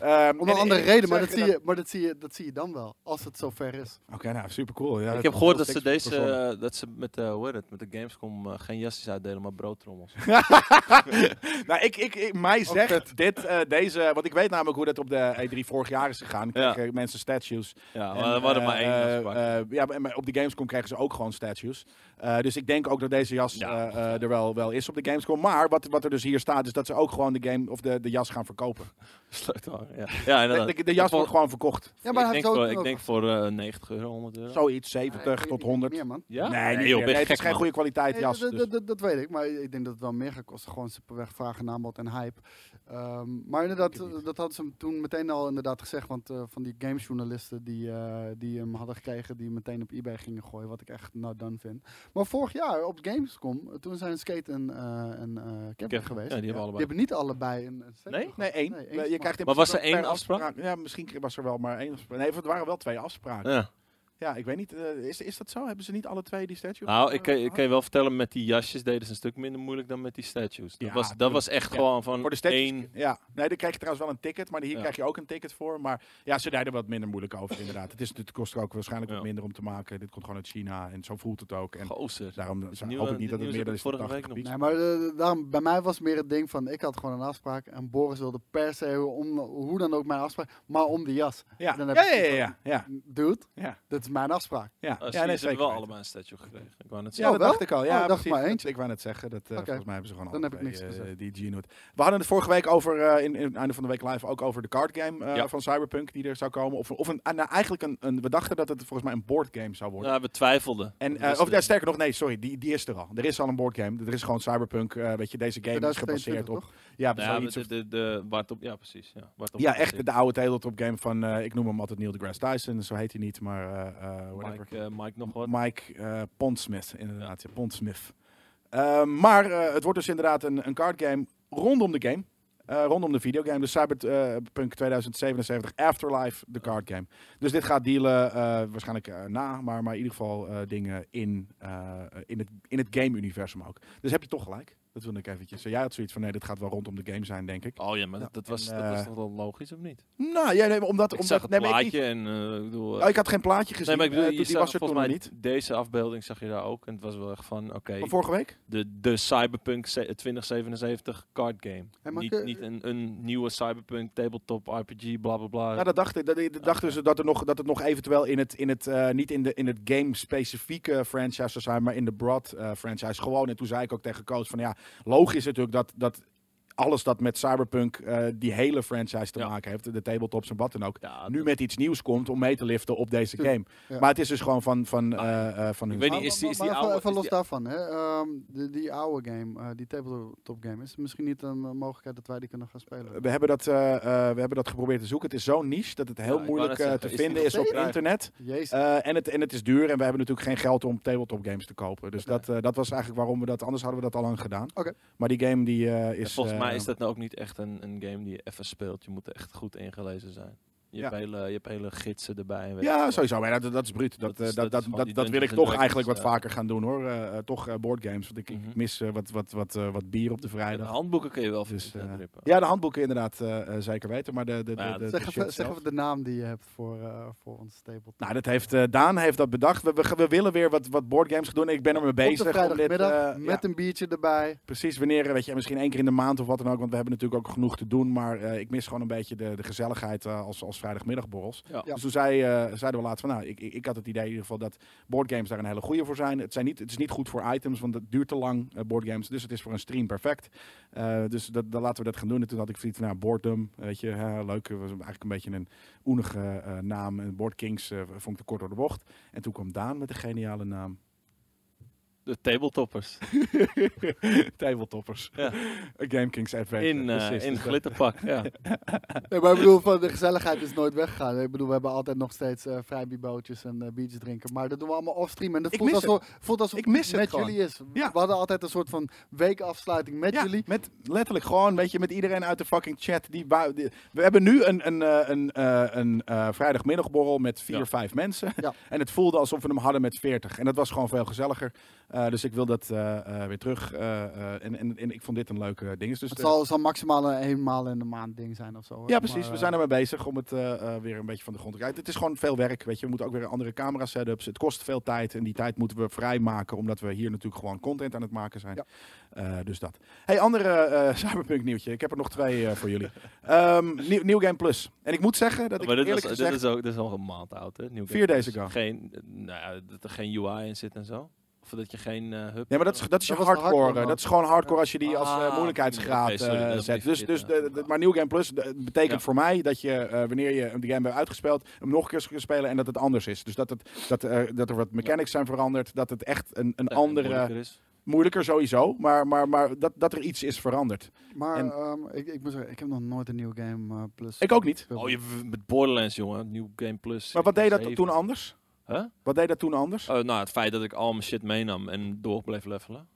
Ehm, Om en een andere reden, maar, dat zie, je, maar dat, zie je, dat zie je dan wel, als het zover is. Oké, nou, super cool. Ja, ik heb gehoord dat ze deze, eh, dat ze met, eh hoe heet het, met de Gamescom eh, geen jasjes uitdelen, maar broodtrommels. nou, ik, ik, ik, mij zegt dit, eh, deze, want ik weet namelijk hoe dat op de E3 vorig jaar is gegaan. Ja. Kregen mensen statues. Ja, En, maar er waren maar eh, één eh, eh, ja, maar- op de Gamescom kregen ze ook gewoon statues. Eh, dus ik denk ook dat deze jas Ja. eh, eh, er wel, wel is op de Gamescom. Maar wat, wat er dus hier staat, is dat ze ook gewoon de, game, of de, de jas gaan verkopen. Sleutel, ja. ja, inderdaad. De, de, de jas wordt gewoon verkocht. Ja, maar ik hij denk voor, ook ik denk voor eh, 90 euro, 100 euro. Zoiets, Nee, 70 ik tot weet niet 100. Meer, man. Ja? Nee, niet joh, Nee, het is geen man. goede kwaliteit Nee, jas. dat, dus- dat, dat, dat weet ik, maar ik denk dat het wel meer gaat kosten. Gewoon simpelweg vragen, aanbod en hype. Ehm, maar inderdaad, dat hadden ze hem toen meteen al inderdaad gezegd. Want eh, van die gamesjournalisten die, eh, die hem hadden gekregen, die meteen op eBay gingen gooien. Wat ik echt not done vind. Maar vorig jaar op Gamescom, eh, toen zijn Skate en, eh en eh Kevin Kevin, geweest. ja, die hebben allebei. hebben niet allebei een, een statue Nee? Nee, één. Nee, je krijgt Maar was er één per afspraak? Ja, misschien was er wel maar één afspraak. Nee, het waren wel twee afspraken. Ja. Ja, ik weet niet. eh, is, is dat zo? Hebben ze niet alle twee die statue? Nou, ik, kan- ik kan je wel vertellen, met die jasjes deden ze een stuk minder moeilijk dan met die statues. Dat, Ja, was, dat was echt Ja. gewoon van Voor de statues, één... ja. Nee, daar krijg je trouwens wel een ticket, maar hier Ja. krijg je ook een ticket voor. Maar ja, ze deden wat minder moeilijk over inderdaad. Het, is, het kost er ook waarschijnlijk wat minder om te maken. Dit komt gewoon uit China en zo voelt het ook. En Gozer. daarom hoop ik niet dat het meer dan is vorige 80 week nog. Nee, maar eh, daarom, bij mij was het meer het ding van, ik had gewoon een afspraak. En Boris wilde per se, om, hoe dan ook mijn afspraak, maar om de jas. Ja, Dan ja, heb ja, ja, zoiets ja, ja, Dude, ja. dit is mijn afspraak. ja. Als ja nee, ze hebben wel allebei een statue gekregen. Ik wou net Ja, zeggen. Oh, dat dacht ik al. Oh, Ja, ik dacht maar. Dat- Ik wou net zeggen, dat, eh, volgens mij hebben ze gewoon Dan heb ik niks eh, gezegd. die G-Note. We hadden het vorige week over, eh, in, in het einde van de week live, ook over de card game eh, Ja. van Cyberpunk die er zou komen. Of, of een, nou, eigenlijk een, een, we dachten dat het volgens mij een boardgame zou worden. Ja, we twijfelden. En, eh, of ja, sterker nog, nee, sorry, die, die is er al. Er is al een boardgame. Er is gewoon Cyberpunk, eh, weet je, deze game is 2022 gebaseerd op... Ja, de, ja, precies. Ja, echt de oude tabletop game van, eh, ik noem hem altijd Neil deGrasse Tyson, zo heet hij niet, maar. Mike, eh, Mike nog wat. Mike eh Pondsmith, inderdaad. Ja. Pondsmith. Ehm, maar eh, het wordt dus inderdaad een, een card game rondom de game. Eh, rondom de videogame. Dus Cyberpunk 2077 Afterlife, de card game. Dus dit gaat dealen eh, waarschijnlijk eh, na, maar, maar in ieder geval eh, dingen in, eh, in het, in het game-universum ook. Dus heb je toch gelijk. Dat wilde ik eventjes. Jij had zoiets van, nee, dit gaat wel rondom de game zijn, denk ik. Oh ja, maar Ja. dat, was, En, dat was eh, toch wel logisch, of niet? Nou, ja, nee, omdat... Ik omdat het nee, ik plaatje niet- en... eh, ik bedoel, eh, Oh, ik had geen plaatje gezien. nee, maar ik bedoel, eh, je die zag was er toen volgens mij niet. deze afbeelding zag je daar ook. En het was wel echt van, oké, Van vorige week? de, de Cyberpunk se- 2077 card game. Hey, niet niet een, een nieuwe Cyberpunk tabletop RPG, bla bla bla. Ja, dat dacht ik. Dat, dat dachten ze dat, er nog, dat het nog eventueel in het, in het eh, niet in, de, in het game-specifieke franchise zou zijn, maar in de broad eh, franchise gewoon. En toen zei ik ook tegen coach van ja, logisch natuurlijk dat, dat alles dat met Cyberpunk eh, die hele franchise te Ja. maken heeft, de tabletops en wat dan ook, ja, nu met iets nieuws komt om mee te liften op deze game. ja. Maar het is dus gewoon van, van, Ah, eh, eh, van ik hun weet niet, is die, is die even- oude... Even is los die- daarvan, hè. Ehm, die, die oude game, eh, die tabletop game, is misschien niet een mogelijkheid dat wij die kunnen gaan spelen? We hebben, dat, eh, eh, we hebben dat geprobeerd te zoeken. Het is zo niche dat het heel moeilijk te is vinden is op internet. Jezus. Eh, en, het, en het is duur en we hebben natuurlijk geen geld om tabletop games te kopen. Dus dat, dat was eigenlijk waarom we dat, anders hadden we dat al lang gedaan. Oké. Maar die game die eh, Ja, is... volgens mij is dat nou ook niet echt een, een game die je even speelt. Je moet er echt goed ingelezen zijn. Je, Ja. hebt, hele, je hebt hele gidsen erbij. weet Ja, sowieso. Maar dat, dat is bruut. Dat, Dat is- eh, dat, dat wil ik toch eigenlijk wat vaker gaan doen hoor. Eh, eh, toch eh, boardgames. Want ik, ik Mhm. mis wat, wat, wat, eh, wat bier op de Ja, de vrijdag. handboeken kun je wel Dus, rippen. Ja, de handboeken inderdaad zeker weten. Maar de, de, ja, de, de zeg, even, zeg even de naam die je hebt voor, eh, voor ons tabletop. Nou, dat heeft, eh, Daan heeft dat bedacht. We, we, we willen weer wat, wat boardgames gaan doen. Ik ben er mee Op bezig. om dit, eh, met ja. een biertje erbij. Precies, wanneer, weet je, misschien één keer in de maand of wat dan ook. Want we hebben natuurlijk ook genoeg te doen. Maar eh, ik mis gewoon een beetje de, de gezelligheid eh, als, als vrijdagmiddagborrels. Ja. Dus toen zei, eh, zeiden we laatst van, nou, ik, ik, ik had het idee in ieder geval dat boardgames daar een hele goede voor zijn. Het, zijn niet, het is niet goed voor items, want het duurt te lang, eh, boardgames. Dus het is voor een stream perfect. Eh, dus dat, dan laten we dat gaan doen. En toen had ik zoiets van, nou, Boardum, weet je, hè, leuk. Het was eigenlijk een beetje een oenige eh, naam. En Board Kings vond ik te kort door de bocht. En toen kwam Daan met een geniale naam. De tabletoppers. Tabletoppers. Ja. Game Kings Adventure. In, eh, Precies, in dus glitterpak. Ja. Nee, maar ik bedoel, van de gezelligheid is nooit weggegaan. Ik bedoel, we hebben altijd nog steeds eh vrijbiebootjes en eh biertjes drinken. Maar dat doen we allemaal offstream. En dat Ik voelt mis alsof, voelt alsof Ik mis het het met gewoon. jullie is. Ja. We hadden altijd een soort van weekafsluiting met Ja, jullie. met letterlijk gewoon, weet je, met iedereen uit de fucking chat. Die, die- we hebben nu een, een, eh, een, eh, een eh, vrijdagmiddagborrel met vier, Ja. vijf mensen. Ja. en het voelde alsof we hem hadden met veertig. En dat was gewoon veel gezelliger. Eh, dus ik wil dat eh, eh, weer terug. eh, eh, en, en, en ik vond dit een leuke ding. Dus, Het eh, zal, zal maximaal een eenmaal in de maand ding zijn of zo. hoor. ja, precies. Maar, we eh, zijn ermee bezig om het eh, eh, weer een beetje van de grond te krijgen. Het is gewoon veel werk, weet je. We moeten ook weer andere camera setups. Het kost veel tijd en die tijd moeten we vrijmaken, omdat we hier natuurlijk gewoon content aan het maken zijn. Ja. Eh, dus dat. Hey, andere eh, Cyberpunk nieuwtje. Ik heb er nog twee eh, voor jullie. Ehm nieuw, nieuw Game Plus. En ik moet zeggen dat ik maar dit, eerlijk was, gezegd... dit, is ook, dit is al een maand oud, hè? Nieuw Vier Game days Plus. ago. Geen, eh, nou ja, dat er geen UI in zit en zo. Of dat je geen eh hub... Ja, maar dat is, dat is je Dat hardcore. hardcore eh, dat is gewoon hardcore als je die als eh, Ah, moeilijkheidsgraad sorry, eh, heb zet. Dus, dus de, de- maar Nieuw Game Plus betekent Ja. voor mij dat je eh, wanneer je de game hebt uitgespeeld, hem nog een keer kunt spelen en dat het anders is. Dus dat, het, dat, eh, dat er wat mechanics zijn veranderd, dat het echt een, een eh, andere, moeilijker is. moeilijker sowieso, maar, maar, maar dat, dat er iets is veranderd. Maar En- ehm, ik, ik moet zeggen, ik heb nog nooit een nieuwe game eh, plus. Ik ook niet. Oh, je, met Borderlands, jongen. Nieuw Game Plus. Maar wat deed dat toen anders? Huh? Wat deed dat toen anders? Oh, nou, het feit dat ik al mijn shit meenam en door bleef levelen.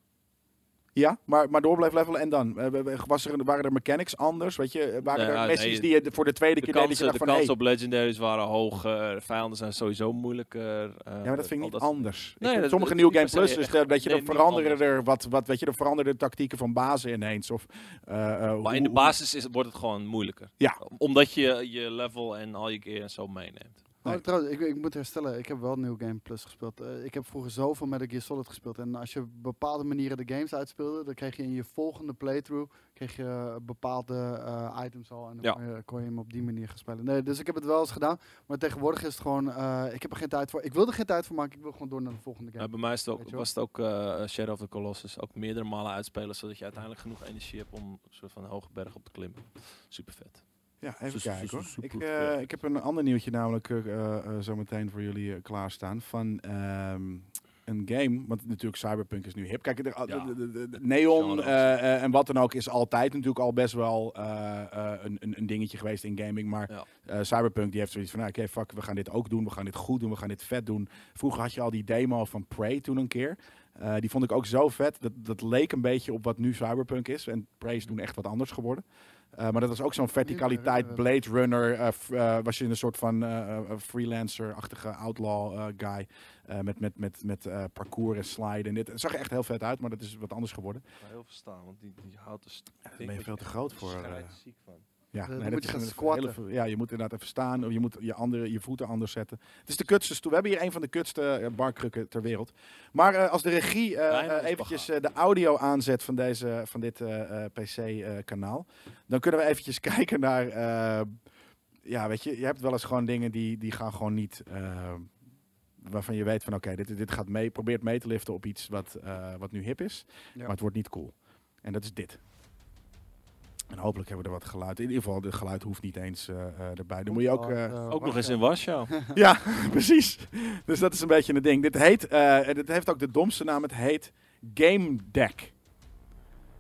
Ja, maar, maar door bleef levelen en dan? Eh, Was er, waren er mechanics anders? Weet je, waren Nee, er ja, missies nee, die je voor de tweede De keer deed dat je kansen, de van, hey, kansen op legendaries waren hoger. Vijanden zijn sowieso moeilijker. eh, Ja, maar dat vind ik niet dat- anders. Ik Nee, dat- sommige dat New Game Plus, dus eh, weet je, er niet veranderen er wat, wat, weet je, er veranderen de tactieken van bazen ineens. Of, eh, eh, Maar hoe- in de basis is, wordt het gewoon moeilijker. Ja. Omdat je je level en al je gear en zo meeneemt. Oh, Nee. trouwens, ik, ik moet herstellen, ik heb wel New Game Plus gespeeld. Eh, ik heb vroeger zoveel Metal Gear Solid gespeeld. En als je op bepaalde manieren de games uitspeelde, dan kreeg je in je volgende playthrough kreeg je eh, bepaalde eh, items al. En dan Ja. kon, je, hem op die manier gaan spelen. Nee, dus ik heb het wel eens gedaan. Maar tegenwoordig is het gewoon, ik heb er geen tijd voor. Ik wil er geen tijd voor maken, ik wil gewoon door naar de volgende game. Bij mij is het ook, was het ook Shadow of the Colossus. Ook meerdere malen uitspelen, zodat je uiteindelijk genoeg energie hebt om een soort van hoge berg op te klimmen. Super vet. Ja, even kijken hoor. Ik, eh, ik heb een ander nieuwtje namelijk eh, eh, zo meteen voor jullie klaarstaan. Van ehm, een game, want natuurlijk Cyberpunk is nu hip. Kijk, de, de, de- de- neon en wat dan ook is altijd natuurlijk al best wel een, een, dingetje geweest in gaming. Maar Ja. Cyberpunk die heeft zoiets van, nou, oké, fuck, we gaan dit ook doen. We gaan dit goed doen. We gaan dit vet doen. Vroeger had je al die demo van Prey toen een keer. Die vond ik ook zo vet. Dat, dat leek een beetje op wat nu Cyberpunk is. En Prey is toen echt wat anders geworden. Eh, maar dat was ook zo'n verticaliteit, Blade Runner. eh, eh, was je een soort van freelancer-achtige outlaw eh, guy. eh, met met, met, met parcours en sliden. En dit het zag er echt heel vet uit, maar dat is wat anders geworden. Ik ga heel verstaan, want die, die houten st- daar ben je veel te groot voor, eh. schrijtziek van. Ja, dan nee, moet dat je gaan squatten. hele ja, je moet inderdaad even staan. Of je moet je, andere, je voeten anders zetten. Het is de kutste stoel. We hebben hier een van de kutste eh, barkrukken ter wereld. Maar eh, als de regie eh, eh, is eventjes eh, de audio aanzet van, deze, van dit PC-kanaal, dan kunnen we eventjes kijken naar... eh, ja, weet je, je hebt wel eens gewoon dingen die, die gaan gewoon niet... eh, waarvan je weet van oké, dit, dit gaat mee, probeert mee te liften op iets wat, eh, wat nu hip is. Ja. Maar het wordt niet cool. En dat is dit. En hopelijk hebben we er wat geluid. In ieder geval, het geluid hoeft niet eens eh, eh, erbij. Dan moet je ook... eh, Ook nog eens in Warschau. ja, precies. Dus dat is een beetje een ding. Dit heet, eh, dit heeft ook de domste naam. Het heet Game Deck.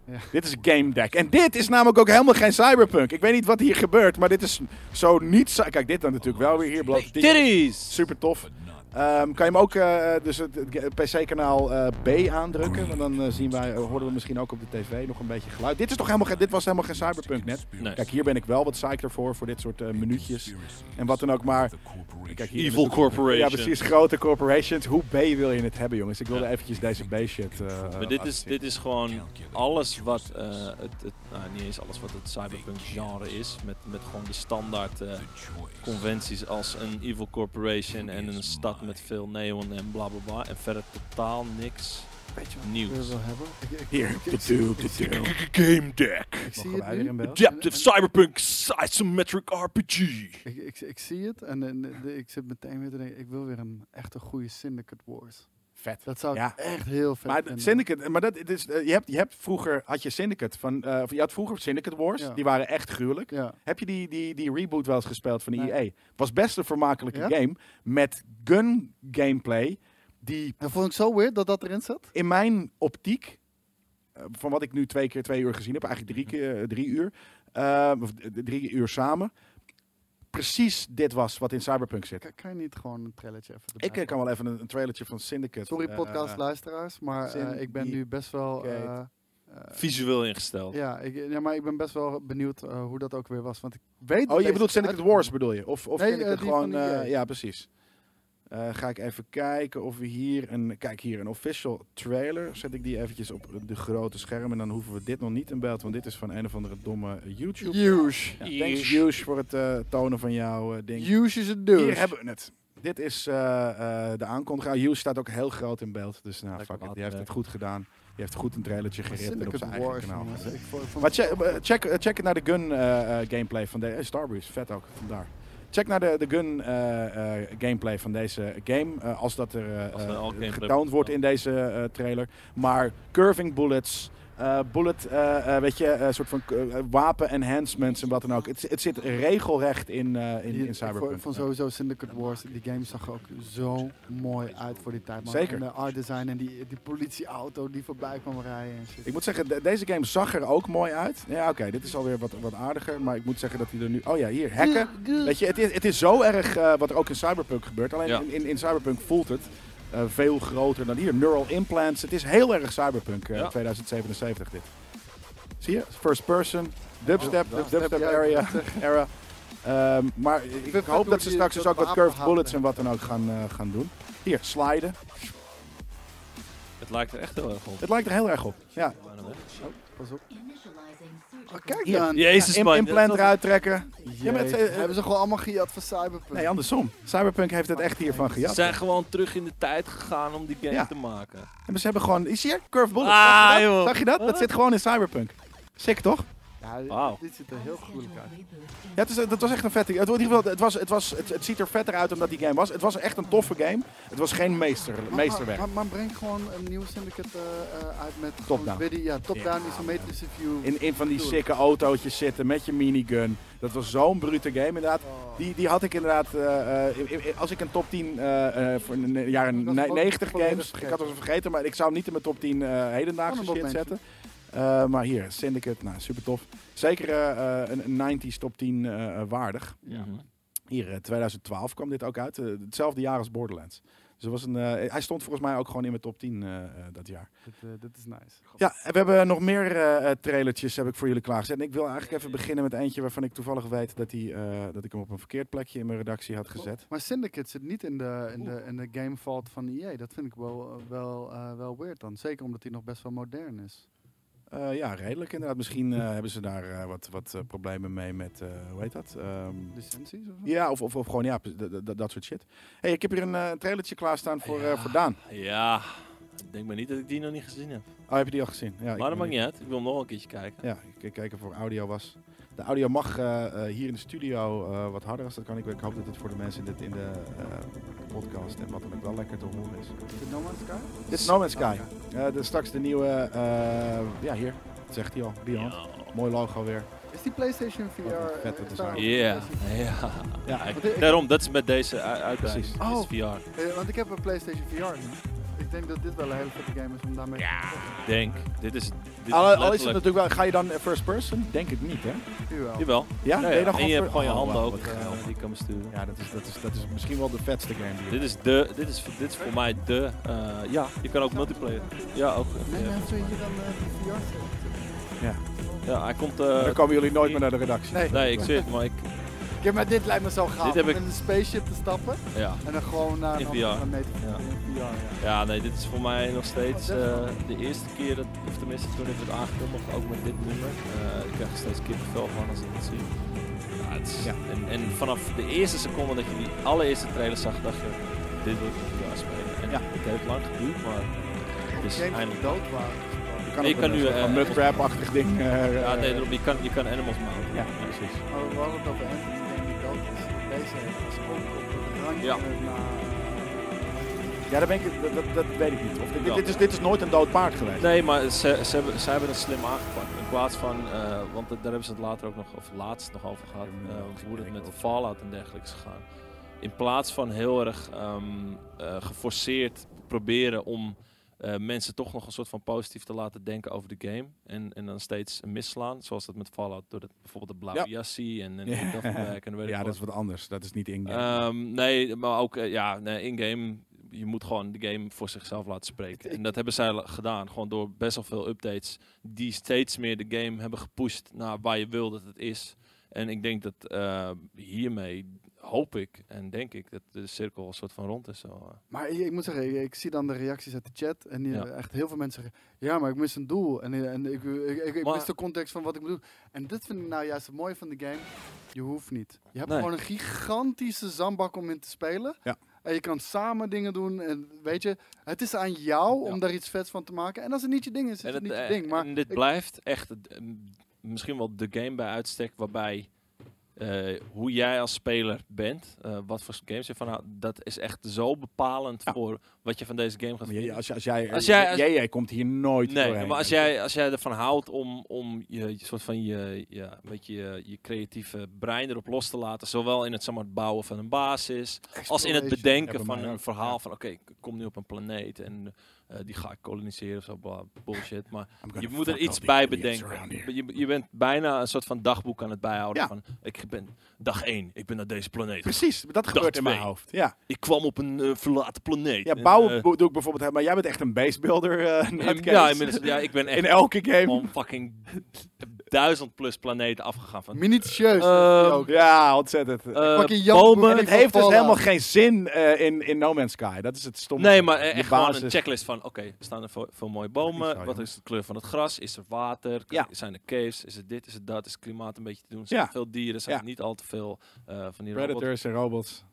Ja. Dit is Game Deck. En dit is namelijk ook helemaal geen cyberpunk. Ik weet niet wat hier gebeurt, maar dit is zo niet... Kijk, dit dan natuurlijk wel weer hier. Titties! Super tof. Ehm, kan je hem ook, eh, dus het, het PC-kanaal eh, B aandrukken? Want dan eh, zien wij, eh, horen we misschien ook op de tv nog een beetje geluid. Dit, is toch helemaal, geen- dit was helemaal geen cyberpunk net. Nee. Kijk, hier ben ik wel wat psyched ervoor, voor dit soort eh, minuutjes. En wat dan ook maar. Kijk, hier Evil Corporation. Ja, precies. Grote corporations. Hoe B wil je het hebben, jongens? Ik wilde Ja. eventjes deze B-shit. eh, Maar dit laten is, zien. dit is gewoon alles wat eh, het, het, nou, niet eens alles wat het cyberpunk genre is. Met, met gewoon de standaard eh, conventies als een evil corporation en een stad met veel neon en bla bla bla. En verder totaal niks Weet je nieuws. hebben? Ik, ik, Hier. Tudu, tudu. Game deck. ik zie het nu. cyberpunk isometric RPG. Ik, ik, ik zie het en, en de- ik zit meteen weer te denken, ik wil weer een echte goede Syndicate Wars. Vet. Dat zou Ja. echt heel vet Maar vinden. Syndicate, maar dat, is, eh, je, hebt, je hebt vroeger, had je Syndicate van, eh, of je had vroeger Syndicate Wars, Ja. die waren echt gruwelijk. Ja. Heb je die, die, die reboot wel eens gespeeld van de Nee. EA? Was best een vermakelijke game met gun gameplay die Dat vond ik zo weird dat dat erin zat. in mijn optiek, eh, van wat ik nu twee keer twee uur gezien heb, eigenlijk drie, keer, drie uur, eh, of drie uur samen, precies dit was wat in Cyberpunk zit. Kan, kan je niet gewoon een trailertje even erbij Ik eh, kan wel even een, een trailertje van Syndicate. Sorry eh, podcast luisteraars, maar eh, ik ben nu best wel... Visueel ingesteld. ja, ik, ja, maar ik ben best wel benieuwd eh, hoe dat ook weer was. Want ik weet Oh, je bedoelt Syndicate. Wars bedoel je? Of, of Nee, Syndicate die gewoon... eh, ja, precies. Eh, ga ik even kijken of we hier een... Kijk, hier een official trailer. Zet ik die eventjes op de grote scherm. En dan hoeven we dit nog niet in beeld. Want dit is van een of andere domme YouTube. Huge. Ja, thanks, Hughes, voor het eh, tonen van jouw eh, ding. Huge is een douche. Hier hebben we het. Dit is eh, eh, de aankondiging. Hughes staat ook heel groot in beeld. Dus nou, Lekker fuck it. Die heeft het goed gedaan. Die heeft goed een trailertje geript en op zijn eigen Wars, kanaal. Maar het check, check, check naar de gun gameplay van deze. Starbreeze, vet ook, vandaar. Check naar de, de gun eh, eh, gameplay van deze game. eh, als dat er Als getoond wordt in deze trailer. Maar curving bullets. Eh, bullet, eh, eh, weet je, een soort van eh, wapen enhancements en wat dan ook. Het, het zit regelrecht in, eh, in, in Cyberpunk. vond sowieso Syndicate Wars, die game zag er ook zo mooi uit voor die tijd. Man. Zeker. En de art design en die, die politieauto die voorbij kwam rijden en shit. Ik moet zeggen, de- deze game zag er ook mooi uit. Ja, oké, dit is alweer wat, wat aardiger. Maar ik moet zeggen dat hij er nu... Oh ja, hier, hacken. Weet je, het is, het is zo erg eh, wat er ook in Cyberpunk gebeurt. Alleen Ja. in, in, in Cyberpunk voelt het eh, veel groter dan hier. Neural implants. Het is heel erg Cyberpunk eh, Ja. 2077 dit. Zie je? First person, dubstep, dub- dubstep ja, area. era. Ehm, maar ik hoop dat ze straks dus ook wat curved bullets en wat dan ook gaan, eh, gaan doen. Hier, sliden. Het lijkt er echt heel erg op. Het lijkt er heel erg op. Ja. Weg. Pas op. Oh, kijk Hier. dan. Jezus man. implant eruit trekken. Ja, maar het, Jezus. eh, Hebben ze gewoon allemaal gejat voor Cyberpunk? Nee, andersom. Cyberpunk heeft het echt hiervan Ze gejat. zijn gewoon terug in de tijd gegaan om die game Ja. te maken. En ze hebben gewoon... Zie je? Curved bullets. Ah, Zag je dat? joh. Zag je dat? Dat zit gewoon in Cyberpunk. Sick, toch? Ja, dit- Wauw. dit ziet er heel gruwelijk uit. Ja, het, is, dat was echt een vette... Het, in ieder geval, het, was, het, was, het, het ziet er vetter uit dan dat die game was. Het was echt een toffe game. Het was geen meester, Maar- meesterwerk. Maar, maar breng gewoon een nieuw Syndicate eh, eh, uit met Top-down. Ja, top-down Ja, isometrische view. In, in van die sikke autootjes zitten met je minigun. Dat was zo'n brute game inderdaad. Oh. Die, die had ik inderdaad, eh, eh, in- in- als ik een top 10 eh, eh, voor de jaren Ik was ne- hem ook 90 volledig games, ik had het al vergeten, maar ik zou hem niet in mijn top 10 eh hedendaagse shit zetten. Eh, maar hier, Syndicate, nou super tof. Zeker eh, eh, een, een 90s top 10 eh, eh, waardig. Mhm. Hier, eh, 2012 kwam dit ook uit. hetzelfde jaar als Borderlands. Dus was een, eh, hij stond volgens mij ook gewoon in mijn top 10 eh, eh, dat jaar. Dit, dit is nice. Ja, we hebben nog meer trailertjes heb ik voor jullie klaargezet. En ik wil eigenlijk even beginnen met eentje waarvan ik toevallig weet dat, die, eh, dat ik hem op een verkeerd plekje in mijn redactie had gezet. Maar Syndicate zit niet in de, in de, in de game vault van EA. Dat vind ik wel, wel, eh, wel weird dan. Zeker omdat hij nog best wel modern is. Eh, ja, redelijk inderdaad. Misschien eh, hebben ze daar eh, wat, wat problemen mee met, hoe heet dat? Ehm, Licenties of zo? ja, of, of, of gewoon ja, dat soort shit. hey, ik heb hier een trailertje klaarstaan voor, voor Daan. Ja, ik denk maar niet dat ik die nog niet gezien heb. Oh, heb je die al gezien? Ja, maar dat maakt niet uit. Ik wil nog een keertje kijken. Ja, ik keek even voor audio was. De audio mag eh, eh, hier in de studio eh, wat harder als dat kan. Ik, ik hoop dat het voor de mensen in, dit, in de eh, podcast en wat dan ook wel lekker te horen is. Is dit No Man's Sky? Dit is No Man's Sky. Oh, Eh, de, straks de nieuwe, eh, ja hier, dat zegt hij al, Beyond. Ja. Mooi logo weer. Is die PlayStation VR? Eh, vette is Ja, ja. Daarom, dat is met deze u- uitbreiding. Precies. Dit Oh. is VR. Want ik heb een PlayStation VR nu. Ik denk dat dit wel een hele vette game is om daarmee Ja, te ik denk. Dit is, dit Al, al is het natuurlijk wel, ga je dan first person? Denk ik niet, hè? Jawel. Jawel. Ja, Ja, je ja. dan En je hebt gewoon je Oh, handen wauw, ook wat eh, die je kan besturen. Ja, dat is, dat, is, dat is misschien wel de vetste game die Dit is, de, dit, is, dit is voor mij de... eh, ja, je kan ook multiplayer. Ja, ook. Nee, ja. mensen hier dan eh, die VR. Ja. Ja, hij komt... eh, Dan komen jullie nooit meer naar de redactie. Nee. nee, ik zie het, maar ik... Ja, maar dit lijkt me zo gaaf. Dit heb om ik- in een spaceship te stappen Ja. en dan gewoon naar een VR. andere planeet Ja. VR, ja. Ja, nee, dit is voor mij nog steeds Oh, eh, de eerste keer, dat, of tenminste toen ik het aangekondigd, ook met dit nummer. Eh, ik krijg er steeds kippenvel van als ik het zie. Ja, het is. En, en vanaf de eerste seconde dat je die allereerste trailer zag, dacht je, dit wil ik VR spelen. En Ja. het heeft lang geduurd, maar het is eindelijk... dood waren. Je kan, Je kan een nu, soort van eh, mudcrab-achtig ding. Ja, nee, je kan, je kan animals mounten. ja, precies. Oh, we hadden het over Deze op Ja. naar... Ja, dat, ben ik, dat, dat, weet ik niet. Of, dit, Ja. dit, is, dit is nooit een dood paard geweest. Nee, maar ze, ze, hebben, ze hebben het slim aangepakt. In plaats van, eh, want daar hebben ze het later ook nog, of laatst nog over gehad, eh, nog hoe het met de. Fallout en dergelijke is gegaan. In plaats van heel erg ehm, eh, geforceerd proberen om eh, mensen toch nog een soort van positief te laten denken over de game. En, en dan steeds misslaan, zoals dat met Fallout, door het, bijvoorbeeld de blauwe Ja. jassie en, en Ja. ja. en weet dat is wat anders. Dat is niet in Ehm, nee, maar ook eh, ja, nee, in-game. Je moet gewoon de game voor zichzelf laten spreken. En dat hebben zij gedaan. Gewoon door best wel veel updates. Die steeds meer de game hebben gepusht naar waar je wil dat het is. En ik denk dat eh, hiermee hoop ik en denk ik dat de cirkel een soort van rond is. Zo, eh. Maar ik, ik moet zeggen, ik, ik zie dan de reacties uit de chat. En die, Ja. echt heel veel mensen zeggen, ja, maar ik mis een doel. En, eh, en ik, ik, Maar- mis de context van wat ik moet doen. En dit vind ik nou juist het mooie van de game. Je hoeft niet. Je hebt Nee. gewoon een gigantische zandbak om in te spelen. Ja. En je kan samen dingen doen. En weet je, het is aan jou Ja. om daar iets vets van te maken. En als het niet je ding is, is En, het niet je eh, ding. Maar en dit blijft echt het, eh, misschien wel de game bij uitstek waarbij eh, hoe jij als speler bent, eh, wat voor games je van houdt, dat is echt zo bepalend Ja. voor wat je van deze game gaat vinden. als, als jij, Als jij- als- jij, jij komt hier nooit Nee, doorheen. maar als jij, als jij ervan houdt om, om je, je soort van je, ja, beetje je, je creatieve brein erop los te laten, zowel in het, zeg maar, het bouwen van een basis, als in het bedenken van een verhaal ja. van oké, ik kom nu op een planeet en eh, die ga ik koloniseren of zo, bullshit. Maar je moet er iets bij bedenken. Je, je bent bijna een soort van dagboek aan het bijhouden Ja. van ik ben dag 1, ik ben naar deze planeet. Precies, dat gebeurt in mijn hoofd. Ja, Ik kwam op een eh, verlaten planeet. ja En, bouwen eh, doe ik bijvoorbeeld, maar jij bent echt een basebuilder. ja, ja, ik ben echt in elke game. gewoon fucking duizend plus planeten afgegaan. Van, Minutieus. Ehm, ook. Ja, ontzettend. Jan bomen. En het heeft dus helemaal geen zin eh, in, in No Man's Sky. Dat is het stomme. Nee, maar echt gewoon een checklist van, oké, er staan er veel, veel mooie bomen. Sorry, Wat is de kleur van het gras? Is er water? Ja. Zijn er caves? Is het dit? Is het dat? Is het klimaat een beetje te doen? Ja. Zijn er veel dieren? Zijn Ja. er niet al te veel eh, van die robots? Predators en robots.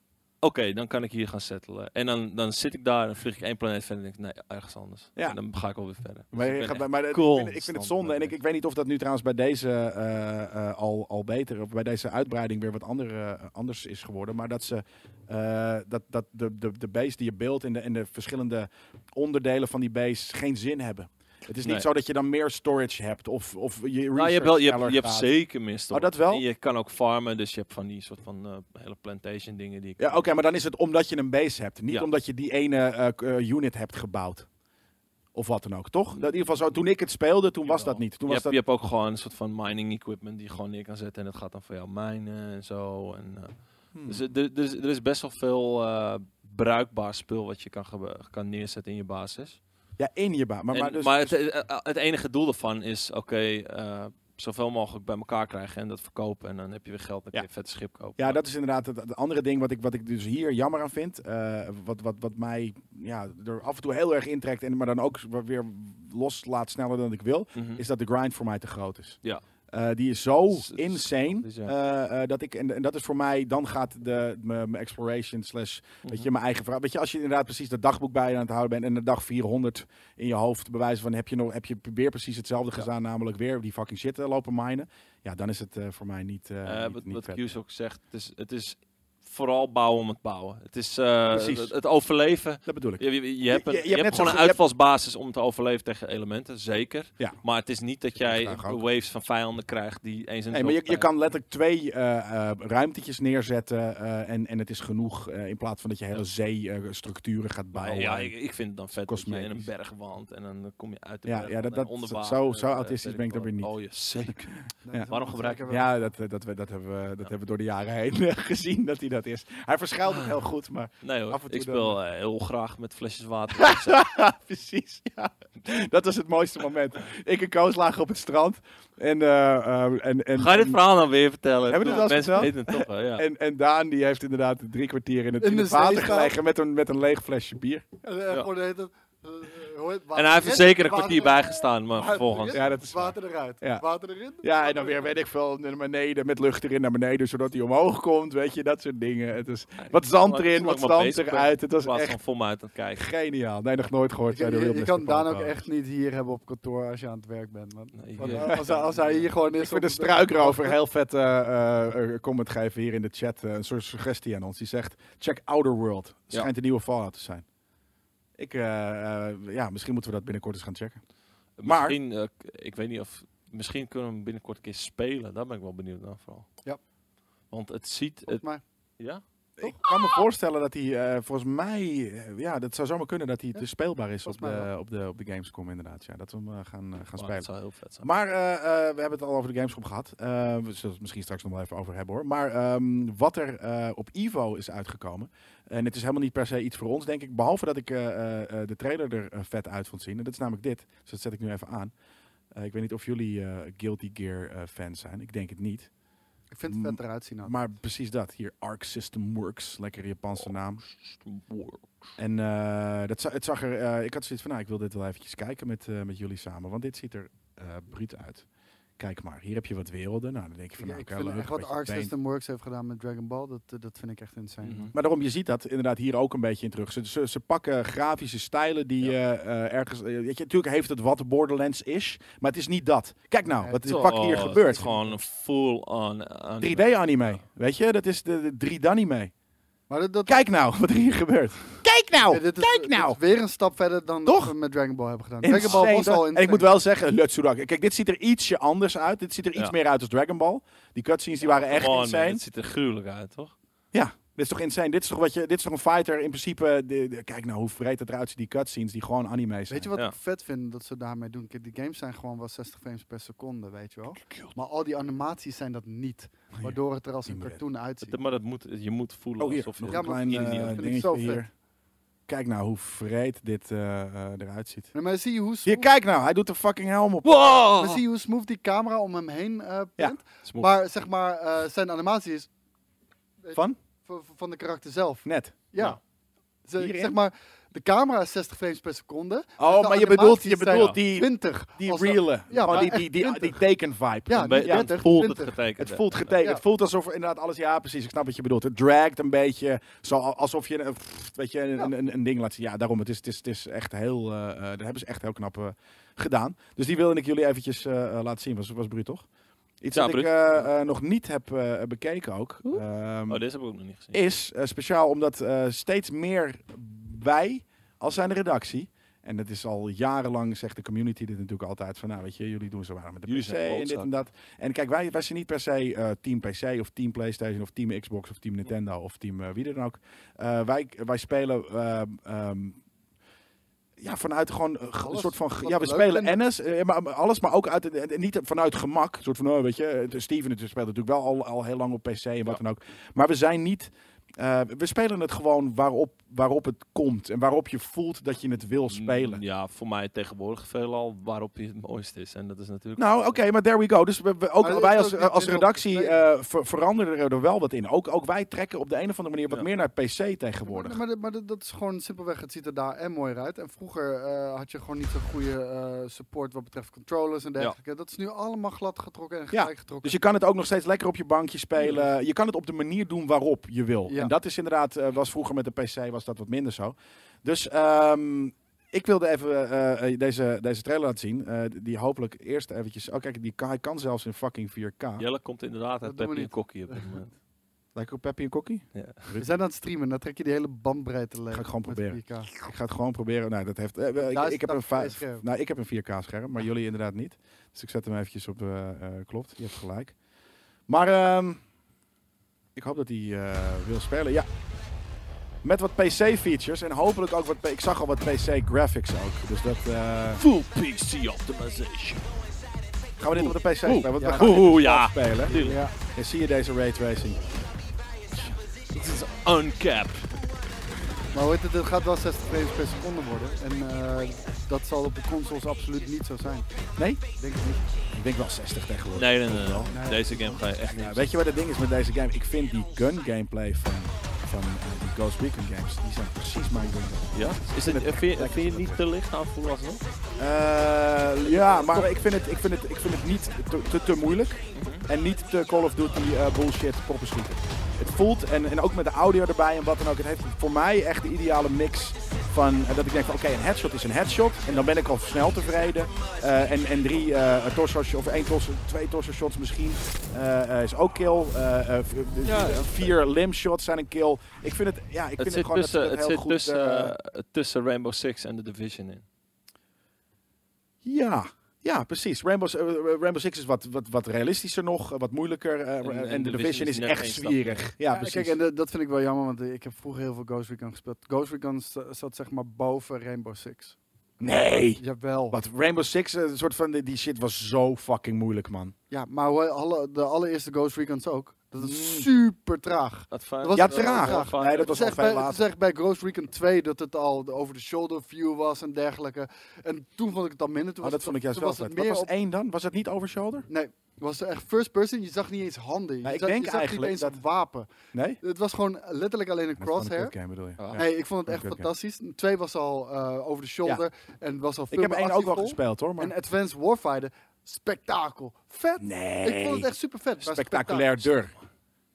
Oké, dan kan ik hier gaan settelen. En dan, dan zit ik daar en vlieg ik één planeet verder en denk ik, nee, ergens anders. Ja. En dan ga ik alweer verder. Dus Maar, ik je ben gaat, maar cool ik, vind, ik vind het zonde. En ik, ik weet niet of dat nu trouwens bij deze eh, eh, al, al beter, of bij deze uitbreiding weer wat andere, eh, anders is geworden. Maar dat ze dat, dat de, de, de base die je beeldt en de, en de verschillende onderdelen van die base geen zin hebben. Het is niet Nee. zo dat je dan meer storage hebt of, of je Nou, je hebt, wel, je hebt, je hebt zeker meer storage. Oh, dat wel? En je kan ook farmen, dus je hebt van die soort van eh, hele plantation dingen die. Ja, oké, maar dan is het omdat je een base hebt. Niet Ja. omdat je die ene eh, eh, unit hebt gebouwd. Of wat dan ook, toch? Dat in ieder geval zo, toen ik het speelde, toen was dat niet. Toen je, was hebt, dat, je hebt ook gewoon een soort van mining equipment die je gewoon neer kan zetten en dat gaat dan voor jou mijnen en zo. En, Hmm. Dus er, er, is, er is best wel veel bruikbaar spul wat je kan, kan neerzetten in je basis. Ja, in je baan. Maar, En- maar, dus, maar het, eh, eh, het enige doel daarvan is, oké, eh, zoveel mogelijk bij elkaar krijgen en dat verkopen. En dan heb je weer geld, dan kun Ja. je een vet schip kopen. Ja, dat is inderdaad het, het andere ding wat ik, wat ik dus hier jammer aan vind. wat, wat, wat mij ja, er af en toe heel erg intrekt, en, maar dan ook weer loslaat sneller dan ik wil. Mhm. Is dat de grind voor mij te groot is. Ja. Eh, die is zo is insane. ja. eh, eh, dat ik, en, en dat is voor mij, dan gaat de, mijn exploration slash, weet Mhm. je, mijn eigen vraag. Weet je, als je inderdaad precies dat dagboek bij je aan het houden bent en de dag 400 in je hoofd bewijzen van heb je, nog, heb je weer precies hetzelfde Ja. gedaan, namelijk weer die fucking shit lopen minen. Ja, dan is het voor mij niet, niet, wat niet wat vet. Q's ook zegt, het is, het is vooral bouwen om het bouwen. Het is Precies. het, het overleven. Dat bedoel ik. Je, je, je hebt, een- je- je je hebt hebt net gewoon een uitvalsbasis om te overleven tegen elementen, zeker. Ja. Maar het is niet dat jij waves van vijanden krijgt die eens in Nee, maar je, je kan letterlijk twee eh, ruimtetjes neerzetten en, en het is genoeg in plaats van dat je hele zee-structuren gaat bouwen. ja, ik, ik vind het dan vet dat je in een bergwand en dan kom je uit de Ja, berg ja, dat- en dat- onder zo- zo- autistisch ben ik dan weer wat. Oh zeker. Ja. Waarom gebruiken we- Ja, dat, dat, dat, dat, hebben, we, dat hebben we door de jaren heen gezien dat hij dat is. Hij verschuilt het heel goed, maar Nee hoor, Af en toe ik dan- speel eh, heel graag met flesjes water. precies. Ja. Dat was het mooiste moment. Ik en Koos lagen op het strand en, eh, eh, en, en, Ga je dit verhaal dan weer vertellen? Hebben we dit verteld? weten het toch wel, ja. en, en Daan die heeft inderdaad drie kwartier in het, In in de het water gelegen met een, met een leeg flesje bier. En, eh, Ja. Eh, En hij heeft er zeker een kwartier bijgestaan, maar vervolgens... Ja, dat is. Water eruit. Ja. Water erin. Ja, en dan weer, weet ik veel, naar beneden, met lucht erin naar beneden, zodat hij omhoog komt, weet je, dat soort dingen. Het is Ja, wat zand erin, wat zand eruit. Het was echt van uit aan het kijken. geniaal. Nee, nog nooit gehoord. Je, kan. Daan ook echt niet hier hebben op kantoor als je aan het werk bent. Man. Nee, Want, ja. eh, als, hij, als hij hier gewoon is... Ik vind de struikrover heel vet eh, comment geven hier in de chat. een soort suggestie aan ons. Die zegt, check Outer World. Schijnt een nieuwe Fallout te zijn. Ik, eh, eh, ja, misschien moeten we dat binnenkort eens gaan checken. Maar- Misschien, eh, k- ik weet niet of... Misschien kunnen we hem binnenkort een keer spelen. Daar ben ik wel benieuwd naar vooral. Ja. Want het ziet... Het, mij. ja? Ik kan me voorstellen dat hij, eh, volgens mij, eh, ja, dat zou zomaar kunnen dat hij te speelbaar is op de, op, de, op de Gamescom inderdaad. Ja, dat we hem eh, gaan, gaan Maar spelen. dat zou heel vet zijn. Maar we hebben het al over de Gamescom gehad. Eh, we zullen het misschien straks nog wel even over hebben hoor. Maar ehm, wat er op Evo is uitgekomen. En het is helemaal niet per se iets voor ons, denk ik. Behalve dat ik de trailer er vet uit vond zien. En dat is namelijk dit. Dus dat zet ik nu even aan. Ik weet niet of jullie Guilty Gear fans zijn. Ik denk het niet. Ik vind het vet eruit zien. ook. Maar precies dat. Hier Arc System Works. Lekker Japanse naam. En eh, dat, het zag er, eh, ik had zoiets van, nou, ik wil dit wel eventjes kijken met, eh, met jullie samen. Want dit ziet er eh bruut uit. Kijk maar, hier heb je wat werelden. Nou, dan denk je van, Ja, nou, ik vind leuk, echt wat Arc paint. System Works heeft gedaan met Dragon Ball, dat, eh, dat vind ik echt insane. Mhm. Maar daarom, je ziet dat inderdaad hier ook een beetje in terug. Ze, ze, ze pakken grafische stijlen die eh, eh, ergens... weet je, natuurlijk heeft het wat Borderlands is, maar het is niet dat. Kijk nou, wat is pak hier het gebeurt. is gewoon een full-on... aan- 3D-anime, weet je? Dat is de, de 3D-anime. Maar dat, dat, Kijk nou wat er hier gebeurt. Kijk nou, ja, dit is, kijk dit nou. is weer een stap verder dan Toch? we met Dragon Ball hebben gedaan. Dragon Ball was al en ik moet wel zeggen, Lutsurak. Kijk, dit ziet er ietsje anders uit. Dit ziet er iets Ja. meer uit als Dragon Ball. Die cutscenes die waren echt on, insane. Het ziet er gruwelijk uit, toch? Ja, is toch insane. Dit is toch, wat je, dit is toch een fighter in principe. De, de- kijk nou hoe vreed het eruit ziet, die cutscenes die gewoon anime zijn. Weet je wat Ja. ik vet vind dat ze daarmee doen? Kijk, die games zijn gewoon wel 60 frames per seconde, weet je wel. Maar al die animaties zijn dat niet. Waardoor het er als een cartoon uitziet. Maar dat moet, je moet voelen Oh, hier, alsof je... nog Ja, een klein hier niet eh, dingetje hier. Kijk nou hoe vreed dit eh, eh, eruit ziet. Nee, maar zie je hoe Hier, kijk nou. Hij doet de fucking helm op. Wow! maar zie je hoe smooth die camera om hem heen eh Ja. pint? Maar zeg maar, eh, zijn animatie is Van? Van de karakter zelf. Net. Ja. Ja. Ze- Hierin? zeg maar, de camera is 60 frames per seconde. Oh, maar je bedoelt, je bedoelt die, 20. die reale. Ja, maar die, die, die, die 20. tekenvibe. Ja, niet ja, 20, het voelt het 20. getekend. Het voelt getekend. Ja. Het voelt alsof inderdaad alles. Ja, precies. Ik snap wat je bedoelt. Het dragt een beetje. Zo, alsof je een, weet je, een, Ja. een, een ding laat zien. Ja, daarom. Het is, het is, het is echt heel. eh eh, dat hebben ze echt heel knap eh, gedaan. Dus die wilde ik jullie eventjes laten zien. Was, was bruut, toch? Iets Ja, wat ik bruut. eh, eh, nog niet heb eh, bekeken ook. Ehm, Oh, deze heb ik ook nog niet gezien. is eh, speciaal omdat eh, steeds meer wij, als zijn de redactie. En dat is al jarenlang, zegt de community dit natuurlijk altijd. Van nou, weet je, jullie doen zo waar met de Jullie PC zijn en dit en dat. En kijk, wij, wij zijn niet per se eh, team PC of team PlayStation of team Xbox of team Nintendo of team eh, wie dan ook. Eh, wij, wij spelen ehm, ehm, ja, vanuit gewoon eh, een soort van. Ja, we spelen. NS, eh, maar, alles, maar ook uit en niet vanuit gemak. Een soort van, oh, weet je, eh, Steven het speelt natuurlijk wel al, al heel lang op PC en wat Ja. dan ook. Maar we zijn niet. eh, we spelen het gewoon waarop waarop het komt en waarop je voelt dat je het wil spelen. Mm, Ja, voor mij tegenwoordig veelal waarop je het mooist is. En dat is natuurlijk... Nou, oké, maar there we go. Dus we, we- ook wij als, als redactie eh, ver- veranderen er wel wat in. Ook, ook wij trekken op de een of andere manier wat Ja. meer naar PC tegenwoordig. Maar, maar, dat- maar dat- dat is gewoon simpelweg, het ziet er daar en mooier uit. En vroeger eh, had je gewoon niet zo'n goede eh, support wat betreft controllers en dergelijke. Dat is nu allemaal glad getrokken en gelijk getrokken. Dus je kan het ook nog steeds lekker op je bankje spelen. Je kan het op de manier doen waarop je wil. Ja. En dat is inderdaad, eh, was vroeger met de PC was dat wat minder zo. Dus ehm, ik wilde even eh, eh, deze, deze trailer laten zien. eh, die hopelijk eerst eventjes... Oh kijk, die kan, hij kan zelfs in fucking 4K. Jelle komt inderdaad uit Peppy en. Kokkie op dit moment. Lijkt op Peppy en Kokkie? Ja. We zijn aan het streamen, dan trek je die hele bandbreedte leeg. Ga ik gewoon proberen. 4K. Ik ga het gewoon proberen. Nou, dat heeft, eh, ik, ik, heb een 1080 vijf, scherm. nou, ik heb een 4K scherm, maar jullie inderdaad niet. Dus ik zet hem eventjes op. eh, eh, klopt, je hebt gelijk. Maar ehm, ik hoop dat hij wil spelen. Ja. Met wat PC-features en hopelijk ook wat. Ik zag al wat PC-graphics ook. Dus dat. eh, Full PC optimization. gaan we dit op de PC spelen? Want we Ja. gaan Oeh, op ja. spelen. Ja, En zie je deze raytracing? Dit is uncapped. maar hoe heet het, het gaat wel 60 frames per seconde worden. En eh, dat zal op de consoles absoluut niet zo zijn. Nee? Denk ik niet. Ik denk wel 60 tegenwoordig. Nee, nee, nee. Nee. Nee. Deze game ga je echt niet Ja, weet je wat het ding is met deze game? Ik vind die gun gameplay van, van eh, die Ghost Recon games, die zijn precies mijn ding. Ja? Is het, vind, je, vind je niet te licht aanvoelen alsnog? Eh, ja, maar ik vind het, ik vind het, ik vind het niet te, te, te moeilijk. En niet te Call of Duty eh, bullshit poppen schieten. Het voelt, en, en ook met de audio erbij en wat dan ook, het heeft voor mij echt de ideale mix van eh, dat ik denk van oké, een headshot is een headshot. En dan ben ik al snel tevreden. Eh, en, en drie eh torso of één torso, twee torso shots misschien is ook kill. Eh, eh, Ja. Vier limb shots zijn een kill. Ik vind het, ja, ik Het vind het gewoon tussen, het het heel zit goed. tussen, tussen Rainbow Six en The Division in. Ja, ja, precies. Rainbow, eh, Rainbow Six is wat, wat, wat realistischer nog, eh, wat moeilijker. eh, En- en, en de Division Division is echt zwierig. Ja, Ja, precies. kijk, en eh, dat vind ik wel jammer, want eh, ik heb vroeger heel veel Ghost Recon gespeeld. Ghost Recon zat zeg maar boven Rainbow Six. nee! Jawel. Wat, Rainbow Six, eh, een soort van, die- die shit was zo fucking moeilijk, man. Ja, maar alle, de allereerste Ghost Recons ook. Dat is Mm. super traag. Dat was Ja, traag. Nee, dat was veel bij, later. echt bij Ghost Recon 2 dat het al de over-the-shoulder view was en dergelijke. En toen vond ik het al minder. Toen Oh, was dat het, vond ik juist wel was het Wat meer was op... één dan? Was het niet over shoulder? Nee, het was echt first person. Je zag niet eens handen. Je Nee, ik zag, denk je zag eigenlijk niet eens dat- wapen. Nee? Het was gewoon letterlijk alleen een crosshair. game, bedoel je? Ah. Ja. Nee, ik vond het echt fantastisch. Twee was al eh, over de shoulder en was al veel Ik heb één ook wel gespeeld, hoor. Maar... En Advanced Warfighter, spektakel. Vet. nee. Ik vond het echt super vet. Spectaculair dur.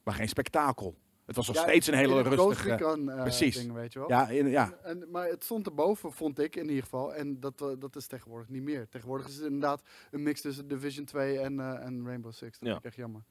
Maar geen spektakel. Het was nog steeds een hele rustige... Ghost Recon, eh, precies. ding, weet je wel. Ja, in, ja, En, maar het stond erboven, vond ik in ieder geval. En dat, eh, dat is tegenwoordig niet meer. Tegenwoordig is het inderdaad een mix tussen Division 2 en, eh, en Rainbow Six. Dat Ja. vind ik echt jammer.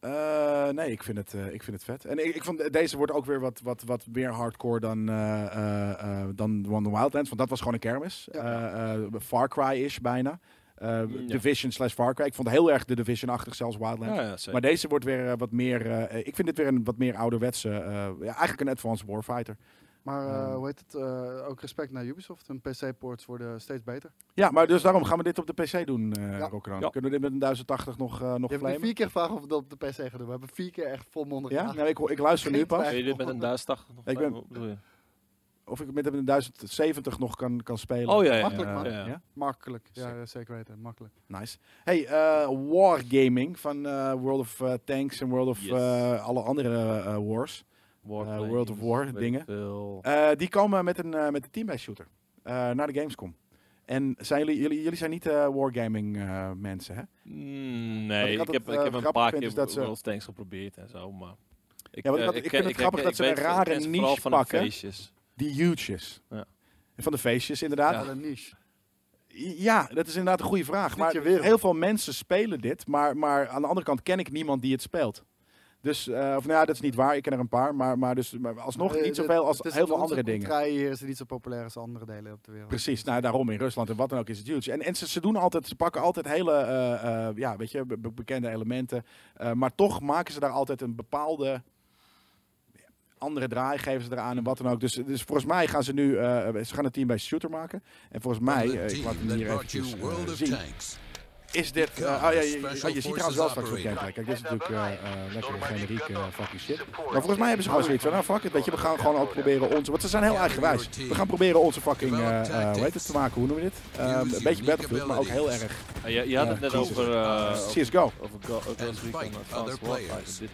Eh, nee, ik vind het, eh, ik vind het vet. En ik, ik vond deze wordt ook weer wat, wat, wat meer hardcore dan, eh eh, eh, dan One Wildlands. Want dat was gewoon een kermis. Ja. Eh, eh, Far Cry-ish bijna. Eh, Ja. Division slash Far Cry. Ik vond heel erg de Division-achtig, zelfs Wildlands. Ja, ja, zeker. Maar deze wordt weer eh, wat meer... eh, ik vind dit weer een wat meer ouderwetse... eh, ja, eigenlijk een Advanced Warfighter. Maar eh, Ehm. hoe heet het? eh, ook respect naar Ubisoft. Hun PC-ports worden steeds beter. Ja, maar dus daarom gaan we dit op de PC doen, eh Ja. Ja. Kunnen we dit met een 1080 nog, eh nog Je hebt vier keer gevraagd of we dat op de PC gaan doen. We hebben vier keer echt volmondig Ja? Nou, ik, ik luister nu pas. Wil je dit met een 1080 nog? Ik ben- Hoe bedoel je? Of ik met een 1070 nog kan, kan spelen. Oh ja, ja. Makkelijk, man. Ja, ja. Makkelijk. Ja, Zeker. ja, zeker weten. Makkelijk. Nice. Hey, eh Wargaming van eh, World of eh, Tanks en World of Yes. eh, alle andere wars. Warplanes, World of War dingen. Eh, die komen met een, met een team-based shooter eh, naar de Gamescom. En zijn jullie, jullie, jullie zijn niet eh, Wargaming eh, mensen, hè? Mm, nee, ik heb, ik heb een paar keer is dat ze- World of Tanks geprobeerd en zo, maar... Ik, Ja, ik ik vind het grappig dat ze een rare niche pakken. feestjes. Die huge is. Ja. En Van de feestjes, inderdaad. Ja. Een niche. Ja, dat is inderdaad een goede vraag. Maar heel veel mensen spelen dit, maar, maar aan de andere kant ken ik niemand die het speelt. Dus, eh, of nou ja, dat is niet waar. Ik ken er een paar, maar, maar, dus, maar alsnog Eh, niet zoveel als het is heel veel andere dingen. hier is het niet zo populair als andere delen op de wereld. Precies, nou daarom in Rusland en wat dan ook is het huge. En, en ze, ze doen altijd, ze pakken altijd hele, eh, eh, ja, weet je, be- be- bekende elementen. Eh, maar toch maken ze daar altijd een bepaalde andere draai, geven ze eraan en wat dan ook. Dus, dus volgens mij gaan ze nu, eh, ze gaan een team bij shooter maken. En volgens mij, eh, ik laat hem hier eventjes World eh, zien. Is dit... Oh ja, comes je, je, Special je ziet trouwens wel straks wat. Kijk, dit is natuurlijk eh eh lekkere generiek fucking shit. Maar volgens mij hebben ze gewoon zoiets van, nou fuck it, weet je, we gaan gewoon ook proberen onze... Want ze zijn heel eigenwijs. We gaan proberen onze fucking, hoe heet het, te maken, hoe noemen we dit? Eh, een beetje Battlefield, maar ook heel erg Ja, je, je had Ja, het net Jesus. over, eh, CSGO. over Go- over Ghost Recon Advanced. Warfighter.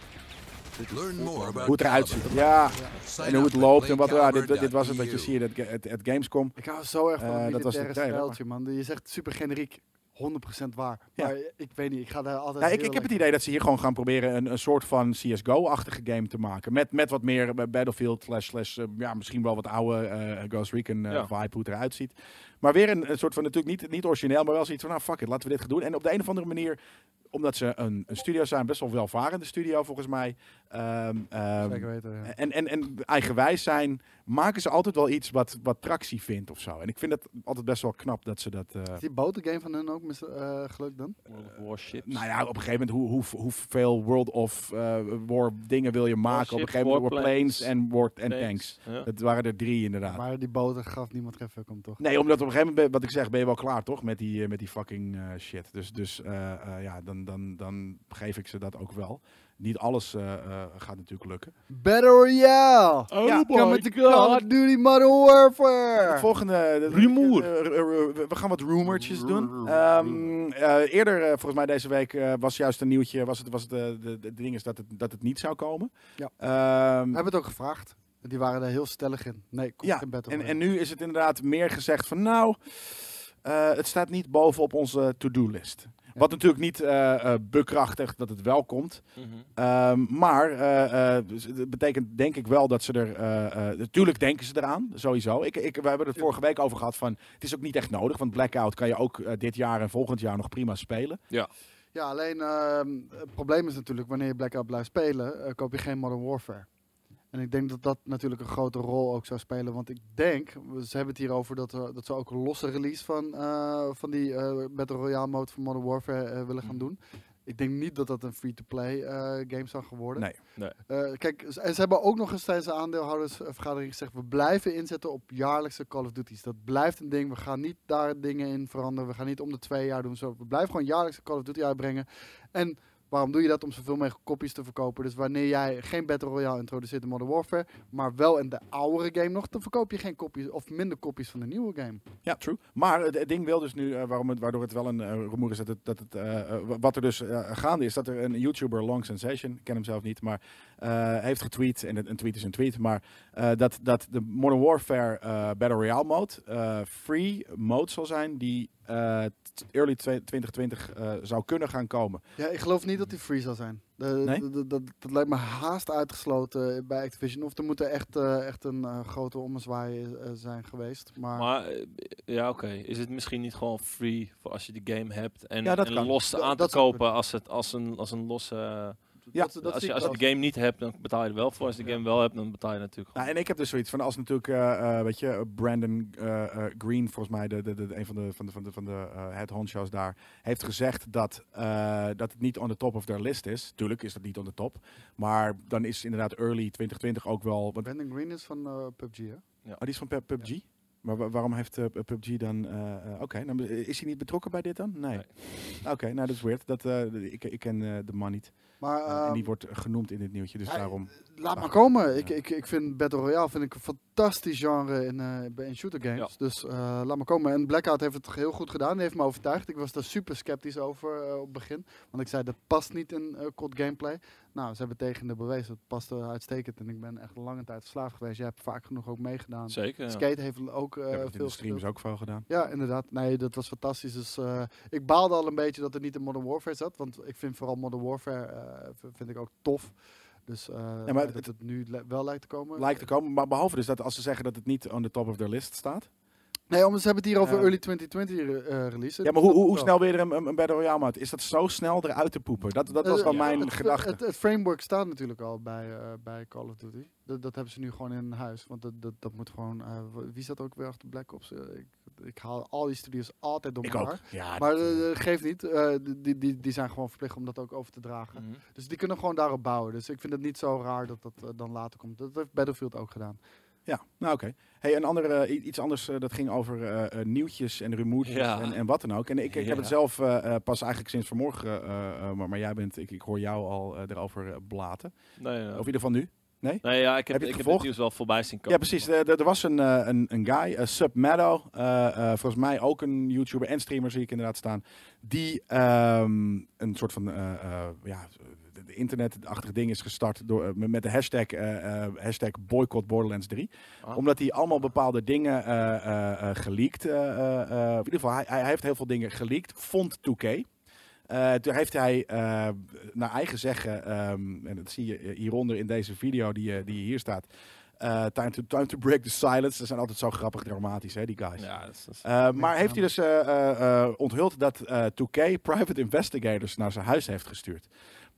Hoe het eruit ziet. Ja, en hoe het loopt en wat, ja, dit, dit was het wat je ziet at, at, at Gamescom. Ik hou zo erg van Eh, het dat was stijltje, man. Je zegt super generiek. 100% waar. Ja. Maar ik weet niet, ik ga daar altijd Ja, ik, heel ik heb het idee dat ze hier gewoon gaan proberen een, een soort van CSGO-achtige game te maken. Met, met wat meer eh, Battlefield slash, slash eh, ja, misschien wel wat oude eh, Ghost Recon eh, Ja. vibe, hoe het eruit ziet. Maar weer een, een soort van, natuurlijk niet, niet origineel, maar wel zoiets van, nou fuck it, laten we dit gaan doen. En op de een of andere manier, omdat ze een, een studio zijn, best wel welvarende studio volgens mij. ehm, ehm, Zeker weten, ja. en, en, en eigenwijs zijn, maken ze altijd wel iets wat, wat tractie vindt of zo. En ik vind het altijd best wel knap dat ze dat... eh, Is die bootgame van hun ook mis, eh, gelukt dan? World of Warships. nou ja, op een gegeven moment, hoe, hoe, hoeveel World of eh, War dingen wil je maken? op een gegeven moment Warplanes en, war en tanks. Ja. Dat waren er drie inderdaad. Maar die boten gaf niemand geen fuck om, toch? Nee, omdat op een gegeven moment, wat ik zeg, ben je wel klaar toch met die, met die fucking eh, shit. Dus, dus eh, eh, ja, dan, dan, dan geef ik ze dat ook wel. Niet alles eh, eh, gaat natuurlijk lukken. Battle Royale! Oh Ja, Come met de Call of Duty Modern Warfare! Het volgende... de- Rumoer. eh, we gaan wat rumortjes doen. Ehm, eh, eerder, volgens mij deze week, eh, was juist een nieuwtje. Was het, was het de, de, de ding is dat het, dat het niet zou komen. Ja. Ehm, We hebben het ook gevraagd. Die waren er heel stellig in. Nee, komt Ja, geen Battle en, Royale. en nu is het inderdaad meer gezegd van nou, eh, het staat niet bovenop onze to-do-list. Wat natuurlijk niet eh eh, bekrachtigt dat het wel komt. Mhm. Ehm, maar eh, eh, dus het betekent denk ik wel dat ze er... eh, eh, natuurlijk denken ze eraan, sowieso. Ik, ik, we hebben het vorige week over gehad van... Het is ook niet echt nodig, want Blackout kan je ook dit jaar en volgend jaar nog prima spelen. Ja, alleen ehm, het probleem is natuurlijk, wanneer je Blackout blijft spelen, koop je geen Modern Warfare. En ik denk dat dat natuurlijk een grote rol ook zou spelen. Want ik denk, we- ze hebben het hier over dat, we, dat ze ook een losse release van, eh, van die eh, Battle Royale mode van Modern Warfare eh, willen gaan Mhm. doen. Ik denk niet dat dat een free-to-play eh, game zou geworden. Nee. Nee. Eh, kijk, en ze hebben ook nog eens tijdens de aandeelhoudersvergadering gezegd: we blijven inzetten op jaarlijkse Call of Duty's. Dat blijft een ding. We gaan niet daar dingen in veranderen. We gaan niet om de twee jaar doen. Zo. We blijven gewoon jaarlijkse Call of Duty uitbrengen. En waarom doe je dat? Om zoveel mogelijk kopies te verkopen. Dus wanneer jij geen Battle Royale introduceert in Modern Warfare, maar wel in de oudere game nog, dan verkoop je geen kopies of minder kopies van de nieuwe game. Ja, true. Maar het, ding wil dus nu, eh, waarom waardoor het wel een uh, rumoer is, dat het, dat het, eh, wat er dus gaande is, dat er een YouTuber, Long Sensation, ik ken hem zelf niet, maar eh, heeft getweet, en een tweet is een tweet, maar eh, dat, dat de Modern Warfare eh, Battle Royale mode eh, free mode zal zijn, die eh, early twe- 2020 eh, zou kunnen gaan komen. Ja, ik geloof niet dat die free zal zijn. De, Nee? de- de- dat, dat lijkt me haast uitgesloten bij Activision. Of er moet er echt, eh, echt een eh, grote ommezwaai eh, zijn geweest. Maar, Maar ja, oké. Is het misschien niet gewoon free voor als je de game hebt en, Ja, dat en kan. los aan dat te kopen als, het, als, een, als een losse... Ja, dat, dat als je, als je de game niet hebt, dan betaal je er wel voor. Als je de Ja. game wel hebt, dan betaal je natuurlijk Nou, en ik heb dus zoiets van, als natuurlijk, eh, eh, weet je, Brandon eh, eh, Green, volgens mij, de, de, de, een van de, van de, van de, van de eh, head honchos daar, heeft gezegd dat, eh, dat het niet on the top of their list is. Tuurlijk is dat niet on the top. Maar dan is inderdaad early 2020 ook wel... Want, Brandon Green is van eh, PUBG, hè? oh, die is van Pub- PUBG? Maar wa- waarom heeft PUBG dan... Oké, nou, is hij niet betrokken bij dit dan? Nee. Oké, nou dat is weird. Dat, eh, ik, ik ken eh, de man niet. Maar Eh, en ehm, die wordt genoemd in dit nieuwtje, dus daarom... laat maar komen. Ik, Ja. ik, ik vind Battle Royale vind ik een fantastisch genre in, eh, bij- in shooter games. Dus eh, laat maar komen. En Blackout heeft het heel goed gedaan. Die heeft me overtuigd. Ik was daar super sceptisch over op het begin. Want ik zei, dat past niet in uh, COD gameplay. Nou, ze hebben tegen de bewezen. Het past uitstekend. En ik ben echt een lange tijd verslaafd geweest. Jij hebt vaak genoeg ook meegedaan. Zeker. ja. Skate heeft ook veel de streams ook veel gedaan. Ja, inderdaad. Nee, dat was fantastisch. Dus eh, ik baalde al een beetje dat er niet in Modern Warfare zat. Want ik vind vooral Modern Warfare vind ik ook tof. Dus eh, Ja, maar dat het- het nu wel lijkt te komen. Lijkt te komen, maar behalve dus dat als ze zeggen dat het niet on the top of their list staat... Nee, omdat ze hebben het hier over Ja. early 2020 eh release. Ja, maar hoe, hoe, hoe snel weer een, een, een Battle Royale? Is dat zo snel eruit te poepen? Dat, dat was Eh, wel ja, mijn het, gedachte. Het, het framework staat natuurlijk al bij, eh, bij Call of Duty. Dat, dat hebben ze nu gewoon in huis. Want dat, dat, dat moet gewoon... eh, wie zat ook weer achter Black Ops? Eh, ik, ik haal al die studios altijd door elkaar. Ja, Maar dat, eh, eh, geeft niet. Eh, die, die, die zijn gewoon verplicht om dat ook over te dragen. Mhm. Dus die kunnen gewoon daarop bouwen. Dus ik vind het niet zo raar dat dat eh, dan later komt. Dat heeft Battlefield ook gedaan. Ja, nou oké. Hey, een andere, eh, iets anders eh, dat ging over eh, eh, nieuwtjes en rumoertjes Ja. en, en wat dan ook. En ik, ik heb het zelf eh, eh, pas eigenlijk sinds vanmorgen, eh, eh, maar, maar jij bent, ik, ik hoor jou al eh, erover eh, blaten. Nee, ja. Of in ieder geval nu. Nee, ja, ik Heb je het ik heb het nieuws wel voorbij zien komen. Ja, precies. Er, er- was een, eh, een, een guy, uh, Submeadow, eh, eh, volgens mij ook een YouTuber en streamer zie ik inderdaad staan, die ehm, een soort van eh, eh, ja, internetachtig ding is gestart door, eh, met de hashtag, eh, eh, hashtag boycott Borderlands 3. Ah. Omdat hij allemaal bepaalde dingen eh eh, eh, geleakt. eh, eh, eh, in ieder geval, hij, hij heeft heel veel dingen geleakt. Vond 2K. Eh, toen heeft hij eh, naar eigen zeggen, ehm, en dat zie je hieronder in deze video die, eh, die hier staat. eh, time, to, time to break the silence. Dat zijn altijd zo grappig dramatisch, hè, die guys. Ja, dat is, dat is- Eh, maar heeft hij dus eh, eh, eh, onthuld dat eh 2K private investigators naar zijn huis heeft gestuurd.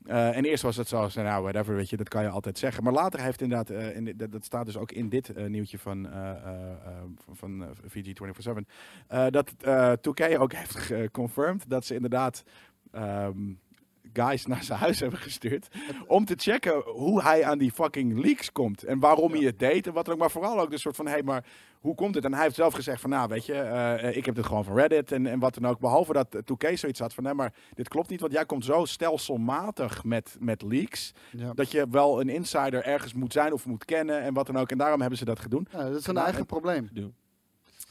Eh, en eerst was het zo, nou whatever, weet je, dat kan je altijd zeggen. Maar later heeft inderdaad, eh, in, dat, dat staat dus ook in dit eh, nieuwtje van, eh, eh, eh, van, van eh, VG247, eh, dat eh 2K ook heeft geconfirmed dat ze inderdaad ehm, guys naar zijn huis hebben gestuurd om te checken hoe hij aan die fucking leaks komt en waarom hij het deed en wat dan ook. Maar vooral ook de soort van, hé, hey, maar hoe komt het? En hij heeft zelf gezegd van, nou, weet je, eh, ik heb dit gewoon van Reddit en, en wat dan ook. Behalve dat eh, 2K zoiets had van, nee, maar dit klopt niet, want jij komt zo stelselmatig met, met leaks, Ja. dat je wel een insider ergens moet zijn of moet kennen en wat dan ook. En daarom hebben ze dat gedaan. Ja, dat is een Nou, eigen en- probleem.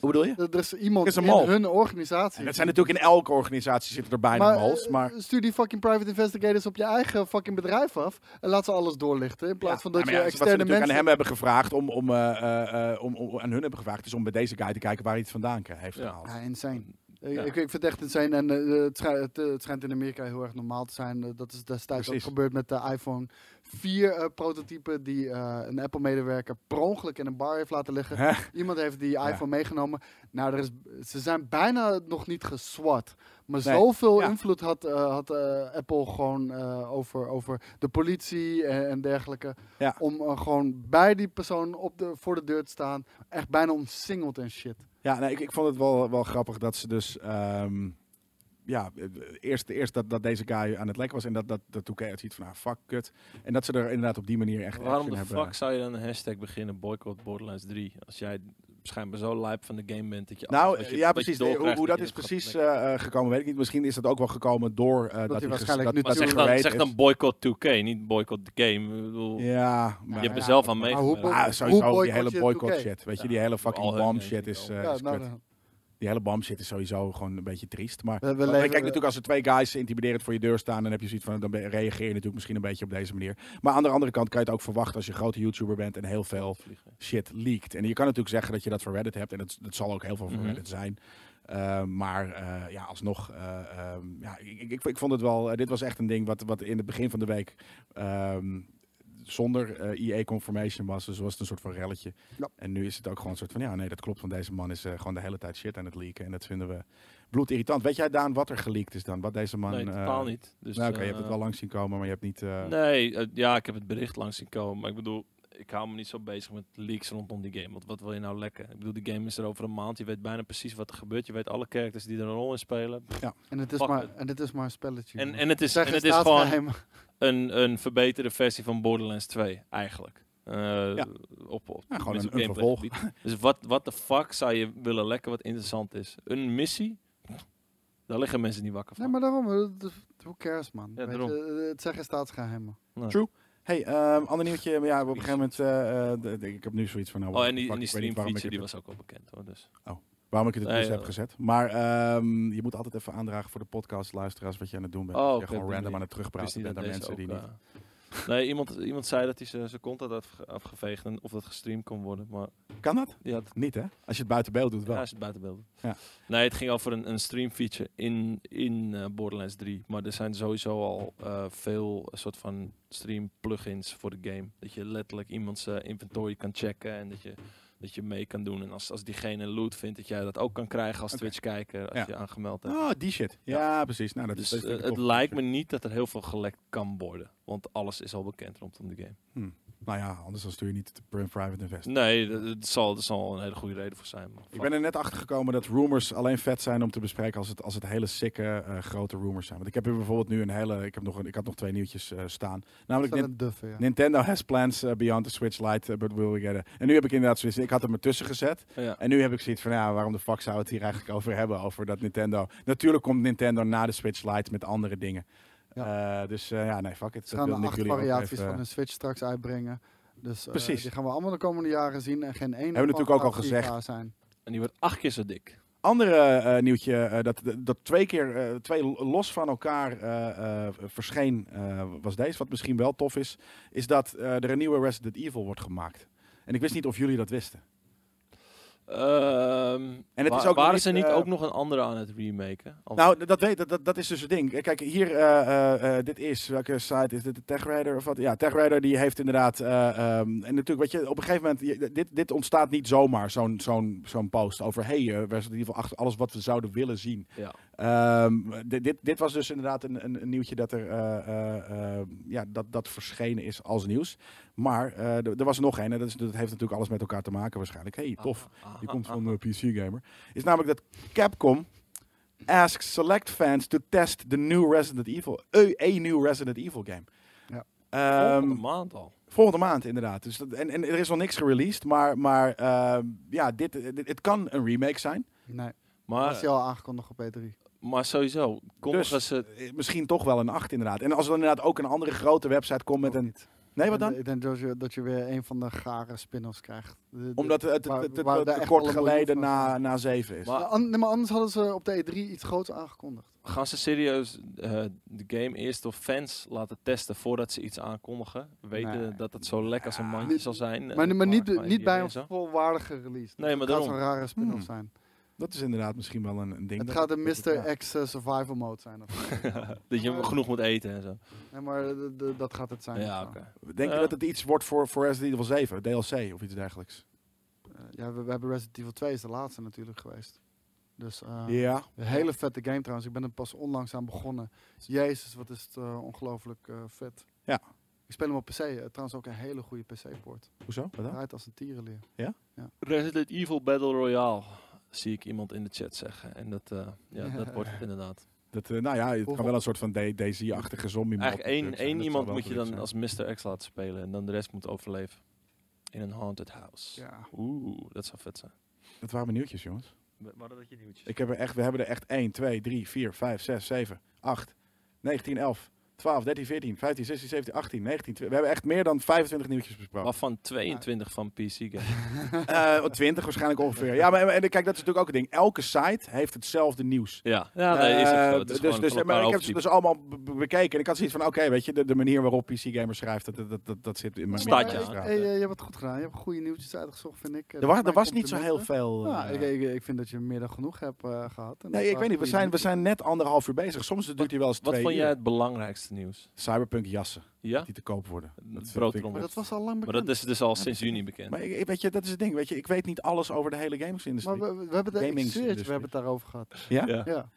Hoe bedoel je? Er er is iemand is een in mol. hun organisatie. En dat zijn natuurlijk in elke organisatie zitten er bijna maar, mols, eh, maar... stuur die fucking private investigators op je eigen fucking bedrijf af en laat ze alles doorlichten. In plaats van dat Ja, je ja, wat ze externe natuurlijk mensen... aan hem hebben gevraagd om, om, eh, eh, eh, om, om aan hun hebben gevraagd is om bij deze guy te kijken waar hij het vandaan heeft Ja. gehaald. Ja, insane. Ik, Ja. ik, ik vind het echt insane. En eh, het, schijnt, het, eh, het schijnt in Amerika heel erg normaal te zijn. Eh, dat is destijds ook gebeurd met de iPhone 4 eh, prototype die eh, een Apple-medewerker per ongeluk in een bar heeft laten liggen. Iemand heeft die Ja. iPhone meegenomen. Nou, er is, ze zijn bijna nog niet geswat. Maar Nee. zoveel Ja. invloed had, eh, had eh, Apple gewoon eh, over, over de politie en, en dergelijke. Om eh, gewoon bij die persoon op de, voor de deur te staan. Echt bijna omsingeld en shit. Ja, nee, ik, ik vond het wel, wel grappig dat ze dus... ehm, ja, eerst, eerst dat, dat deze guy aan het lek was en dat, dat, dat Touquet het ziet van, ah, fuck, kut. En dat ze er inderdaad op die manier echt Waarom de hebben. fuck zou je dan een hashtag beginnen boycott Borderlands 3? Als jij schijnbaar zo lijp van de game bent dat je... Nou, je- ja, precies. Nee, Hoe, dat is precies eh, eh, gekomen, weet ik niet. Misschien is dat ook wel gekomen door eh, dat, hij hij waarschijnlijk dat, nu dat zeg dan, zeg dan boycott 2K, niet boycott the game. Ik bedoel, Ja, maar, je hebt er ja, zelf aan maar hoe meegewerkt. boy- Ah, sowieso die hele boycott 2K? shit. Weet je, die hele fucking bomb shit is, wel. eh, Ja, is nou, kut. Die hele bomb shit is sowieso gewoon een beetje triest. Maar We- we maar leven- kijk natuurlijk als er twee guys intimiderend voor je deur staan, dan heb je zoiets van, dan reageer je natuurlijk misschien een beetje op deze manier. Maar aan de andere kant kan je het ook verwachten als je een grote YouTuber bent en heel veel shit leakt. En je kan natuurlijk zeggen dat je dat voor Reddit hebt en dat, dat zal ook heel veel voor Mhm. Reddit zijn. Uh, maar uh, ja, alsnog, uh, um, ja, ik, ik, ik, vond het wel, uh, dit was echt een ding wat, wat in het begin van de week um, zonder uh, EA confirmation was. Dus was het een soort van relletje. Ja. En nu is het ook gewoon een soort van, ja nee, dat klopt, want deze man is uh, gewoon de hele tijd shit aan het leaken. En dat vinden we bloedirritant. Weet jij Daan wat er geleakt is dan? Wat deze man... Nee, totaal niet. Dus, nou, oké, okay, je hebt het wel langs zien komen, maar je hebt niet... uh, Nee, ja, ik heb het bericht langs zien komen. Maar ik bedoel, ik hou me niet zo bezig met leaks rondom die game. Want wat wil je nou lekker? Ik bedoel, die game is er over een maand. Je weet bijna precies wat er gebeurt. Je weet alle characters die er een rol in spelen. Ja. En het is, Fuck maar, it. en het is maar een spelletje. En, en het is, en het is gewoon een, een verbeterde versie van Borderlands 2, eigenlijk. Uh, Ja. op, op Ja, gewoon een- vervolg. Dus wat, wat de fuck zou je willen lekker wat interessant is? Een missie? Daar liggen mensen niet wakker van. Nee, maar daarom. eh, Who cares, man? Ja, daarom. je, eh, het zeggen staatsgeheimen. Nee. True. Hey, um, ander nieuwtje. maar Ja, op een gegeven moment. de- de- ik heb nu zoiets van. Nou, Oh, en die, en die niet die het- was ook wel bekend hoor. Dus. Waarom ik het in de ja. heb gezet. Maar um, je moet altijd even aandragen voor de podcast luisteraars wat je aan het doen bent. Oh, je gewoon die random aan het terugpraten niet bent deze mensen die niet. Nee, iemand, iemand zei dat hij zijn content had afge- afgeveegd en of dat gestreamd kon worden. Maar Kan dat? ja, dat Niet hè? Als je het buiten beeld doet ja, wel. is het buiten beeld. Ja. Nee, het ging over een, een stream feature in, in eh, Borderlands 3. Maar er zijn sowieso al eh, veel soort van stream plugins voor de game. Dat je letterlijk iemands eh, inventory kan checken en dat je, dat je mee kan doen. En als, als diegene loot vindt, dat jij dat ook kan krijgen als. Twitch-kijker als Ja. je aangemeld hebt. Oh, die shit. Ja, precies. Nou, dat Dus is, dat eh, het lijkt me niet dat er heel veel gelekt kan worden. Want alles is al bekend rondom de game. Nou ja, anders dan stuur je niet een private investor. Nee, dat, zal, dat zal een hele goede reden voor zijn. Ik ben er net achter gekomen dat rumors alleen vet zijn om te bespreken als het, als het hele sikke eh, grote rumors zijn. Want ik heb hier bijvoorbeeld nu een hele, ik heb nog een, ik had nog twee nieuwtjes eh, staan. Namelijk Nin- een duffe, ja. Nintendo has plans eh, beyond the Switch Lite, uh, but will we get it. En nu heb ik inderdaad zoiets, ik had hem ertussen gezet. Ja. En nu heb ik zoiets van, ja, waarom de fuck zou het hier eigenlijk over hebben? Over dat Nintendo. Natuurlijk komt Nintendo na de Switch Lite met andere dingen. Eh, dus eh, ja, nee, fuck it. Ze gaan er ik acht variaties even- van een Switch straks uitbrengen. Dus eh, Precies. die gaan we allemaal de komende jaren zien. En geen één we natuurlijk ook al gezegd. Zijn. En die wordt acht keer zo dik. Andere eh, nieuwtje, eh, dat, dat twee keer, eh, twee los van elkaar eh, eh, verscheen, eh, was deze. Wat misschien wel tof is, is dat eh, er een nieuwe Resident Evil wordt gemaakt. En ik wist niet of jullie dat wisten. Ehm En het is ook waren niet, ze niet eh, ook nog een andere aan het remaken? Of- Nou, dat, weet, dat, dat, dat is dus het ding. Kijk, hier, eh, eh, dit is, welke site is dit? De TechRadar of wat? Ja, TechRadar die heeft inderdaad, eh, ehm, en natuurlijk, weet je, op een gegeven moment, dit, dit ontstaat niet zomaar, zo'n zo'n zo'n post over, hey, eh Resident Evil 8, alles wat we zouden willen zien. ja. Ehm, dit, dit, was dus inderdaad een, een, een nieuwtje dat er eh, eh, eh, ja, dat, dat verschenen is als nieuws. Maar eh, er was er nog een, en dat, is, dat heeft natuurlijk alles met elkaar te maken waarschijnlijk. hey, tof. Die ah, komt ah, van ah. de PC Gamer. Is namelijk dat Capcom asks select fans to test the new Resident Evil, a, a new Resident Evil game. Ja. Ehm, Volgende maand al. volgende maand inderdaad. Dus dat, en, en er is nog niks gereleased, maar, maar ehm, ja, dit, dit, het kan een remake zijn. Nee, Maar, was die al aangekondigd op E3. Maar sowieso, kondigen Dus- ze... Eh, Misschien toch wel een 8 inderdaad. En als er inderdaad ook een andere grote website komt met een... Nee, wat dan? Ik denk dat je, dat je weer een van de gare spin-offs krijgt. De- de- Omdat het, het, waar- het, het, waar het daar echt kort een geleden na, na 7 is. Maar- Ja, an- nee, maar anders hadden ze op de E3 iets groots aangekondigd. Gaan ze serieus eh, de game eerst door fans laten testen voordat ze iets aankondigen? Weten Nee. dat het zo lekker als een mandje zal zijn? eh, Maar, maar niet, niet bij een volwaardige release. Nee, maar gaat daarom. zo'n rare spin-off Hmm. zijn. Dat is inderdaad misschien wel een, een ding. Het gaat een Mr. ja. X eh, survival mode zijn. Of zo. dat je Maar- genoeg moet eten en zo. nee, maar de- de- dat gaat het zijn. Ja, je Ja. dat het iets wordt voor, voor Resident Evil 7, DLC of iets dergelijks? Eh, ja, we, we hebben Resident Evil 2 is de laatste natuurlijk geweest. Dus eh, ja. een hele vette game trouwens. Ik ben er pas onlangs aan begonnen. Jezus, wat is het ongelooflijk eh, vet. Ja. Ik speel hem op PC. trouwens ook een hele goede PC-poort. Hoezo? Wat dan? Draait als een tierenleer. Resident Evil Battle Royale, zie ik iemand in de chat zeggen. En dat, eh, ja, dat wordt het inderdaad. Dat, eh, nou ja, het kan wel een soort van D- DayZ-achtige zombie Eigenlijk één, iemand moet je dan zijn. als Mr. X laten spelen en dan de rest moet overleven. In een haunted house. Ja. Oeh, dat zou vet zijn. Dat waren mijn nieuwtjes, jongens. Waren dat je nieuwtjes? Ik heb er echt, we hebben er echt 1, 2, 3, 4, 5, 6, 7, 8, 19, 11, 12, 13, 14, 15, 16, 17, 18, 19. tw- We hebben echt meer dan 25 nieuwtjes besproken. Waarvan 22 van PC games. Eh 20 waarschijnlijk ongeveer. Ja, maar en, kijk, dat is natuurlijk ook het ding. Elke site heeft hetzelfde nieuws. ja, ja nee, is Eh. Het is dus, dus, maar ik heb ze dus allemaal be- be- bekeken. En ik had zoiets van, oké, weet je, de, de manier waarop PC Gamer schrijft, dat, dat, dat, dat zit in mijn Staat je. Hey, eh, je hebt het goed gedaan. Je hebt goede nieuwtjes uitgezocht, vind ik. Eh, Er was, er was niet zo heel veel. Ja, eh, ik, ik, ik vind dat je meer dan genoeg hebt eh, gehad. En nee, ik weet niet. We zijn, we zijn net anderhalf uur bezig. Soms duurt hij wel eens Wat vond jij het belangrijkste nieuws? Cyberpunk jassen Ja? die te koop worden. Dat ik- Broodtrommel. Maar dat was al lang Maar bekend. dat is dus al Ja, sinds juni bekend. Maar ik, ik- weet je, dat is het ding. Weet je, ik weet niet alles over de hele gamesindustrie. Maar we, we hebben het, ik we hebben het daarover gehad. ja? Ja. Ja.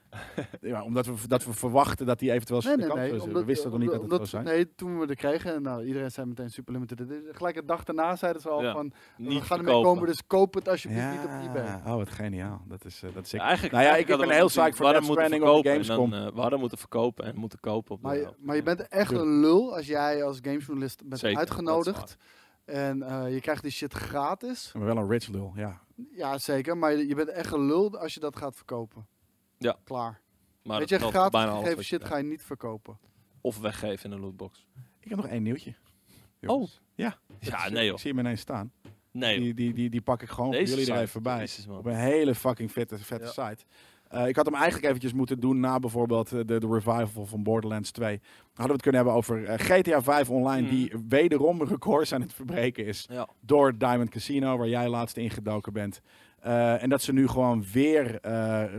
ja, omdat we, dat we verwachten dat die eventueel Nee, de nee, kant nee. omdat- we wisten nog niet dat het zou zijn. Nee, toen we er kregen, en nou, iedereen zei meteen Super Limited. Gelijk een dag daarna zeiden ze al Ja. van, we Niet gaan ermee komen, dus koop het alsjeblieft niet op eBay. Ja, oh wat geniaal. Dat is, eh, dat is Ja, sick. eigenlijk, Nou ja, ik- ik ben heel psyched voor Death Stranding op de verkopen en Gamescom. dan, eh, we hadden moeten verkopen en moeten kopen. Maar, de, maar je bent echt een lul als jij als gamejournalist bent Zeker, uitgenodigd. En eh, je krijgt die shit gratis. Maar wel een rich lul, ja. Ja, zeker. Maar je je bent echt een lul als je dat gaat verkopen. Ja. Klaar. Maar Weet dat je, gratis bijna gegeven shit ga je niet verkopen. Of weggeven in een lootbox. Ik heb nog één nieuwtje. Jongens. Ja, nee joh. Ik zie hem ineens staan. Nee joh. Die, die, die, die pak ik gewoon voor jullie er even bij. Jezus, man. Op een hele fucking vette, vette Ja. site. Eh, ik had hem eigenlijk eventjes moeten doen na bijvoorbeeld eh, de, de revival van Borderlands 2. Dan hadden we het kunnen hebben over eh, GTA 5 Online, Mhm. die wederom records aan het verbreken is. Ja. Door Diamond Casino, waar jij laatst ingedoken bent. En dat ze nu gewoon weer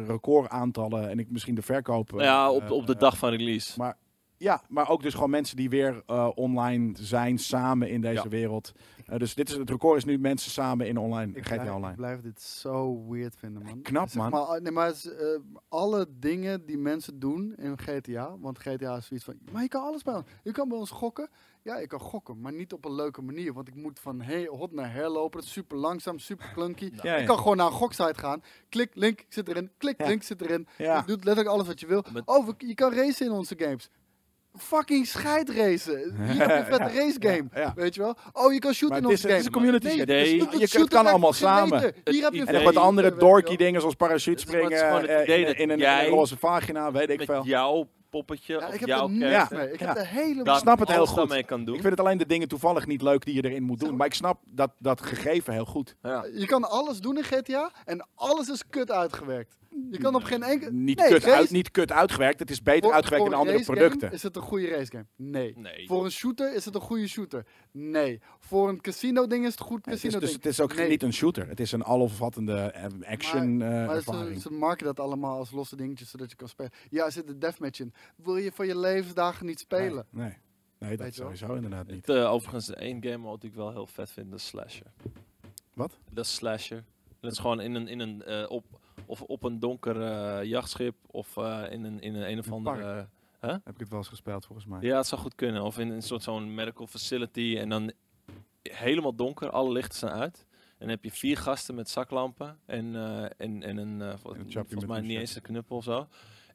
recordaantallen en ik misschien de verkoop. ja, op, op de dag van release. maar Ja, maar ook dus gewoon mensen die weer eh, online zijn, samen in deze Ja. wereld. Eh, dus dit is, het record is nu mensen samen in online, Ik GTA blijf, Online. ik blijf dit zo weird vinden, man. Knap, Zeg man. Maar, ah, nee, maar het is, eh, alle dingen die mensen doen in GTA, want GTA is zoiets van, maar je kan alles bij ons. Je kan bij ons gokken. Ja, ik kan gokken, maar niet op een leuke manier, want ik moet van hey, hot naar her lopen. Dat is super langzaam, super clunky. Ja, Ik ja. kan gewoon naar een goksite gaan. Klik, link, zit erin. Klik, Ja. link, zit erin. Ja. Je doet letterlijk alles wat je wil. Met- Oh, je kan racen in onze games. Fucking scheidracen. Hier heb je een vette Ja, race game. ja, ja. Weet je wel? Oh, je kan shooten is- game. het is een community Nee, Je- het shooten kan allemaal samen. Hier heb je En wat andere dorky dingen zoals parachute springen eh, idee in, dat in een, roze vagina, weet ik Met veel. jouw poppetje Ja, of ik heb jouw er mee. Ik Ja. heb er helemaal dat snap het heel goed. kan doen. Ik vind het alleen de dingen toevallig niet leuk die je erin moet doen. Maar ik snap dat, dat gegeven heel goed. ja. Je kan alles doen in GTA en alles is kut uitgewerkt. Je kan op geen enkel... Niet, Nee, kut, race- uit, niet kut uitgewerkt, het is beter voor- uitgewerkt voor dan een andere producten. Is het een goede racegame? Nee. Nee. Voor een shooter is het een goede shooter? Nee. Voor een casino ding is het een goed Het is, casino dus, ding? het is ook Nee. niet een shooter. Het is een alomvattende eh, action eh, Maar ze, ervaring. ze marken dat allemaal als losse dingetjes zodat je kan spelen. Ja, er zit een deathmatch in. Wil je voor je levensdagen niet spelen? Nee, nee. nee dat sowieso inderdaad niet. Het, eh, overigens, één game die ik wel heel vet vind, de Slasher. Wat? De Slasher. Dat is gewoon in een, in een, eh, op, of op een donker eh, jachtschip of eh, in een, in een, een of andere... Heb ik het wel eens gespeeld volgens mij. Ja, het zou goed kunnen. Of in een soort zo'n medical facility en dan helemaal donker, alle lichten zijn uit. En dan heb je vier gasten met zaklampen en, eh, en, en een, eh, vol- En een chappie volgens mij niet eens een knuppel of zo.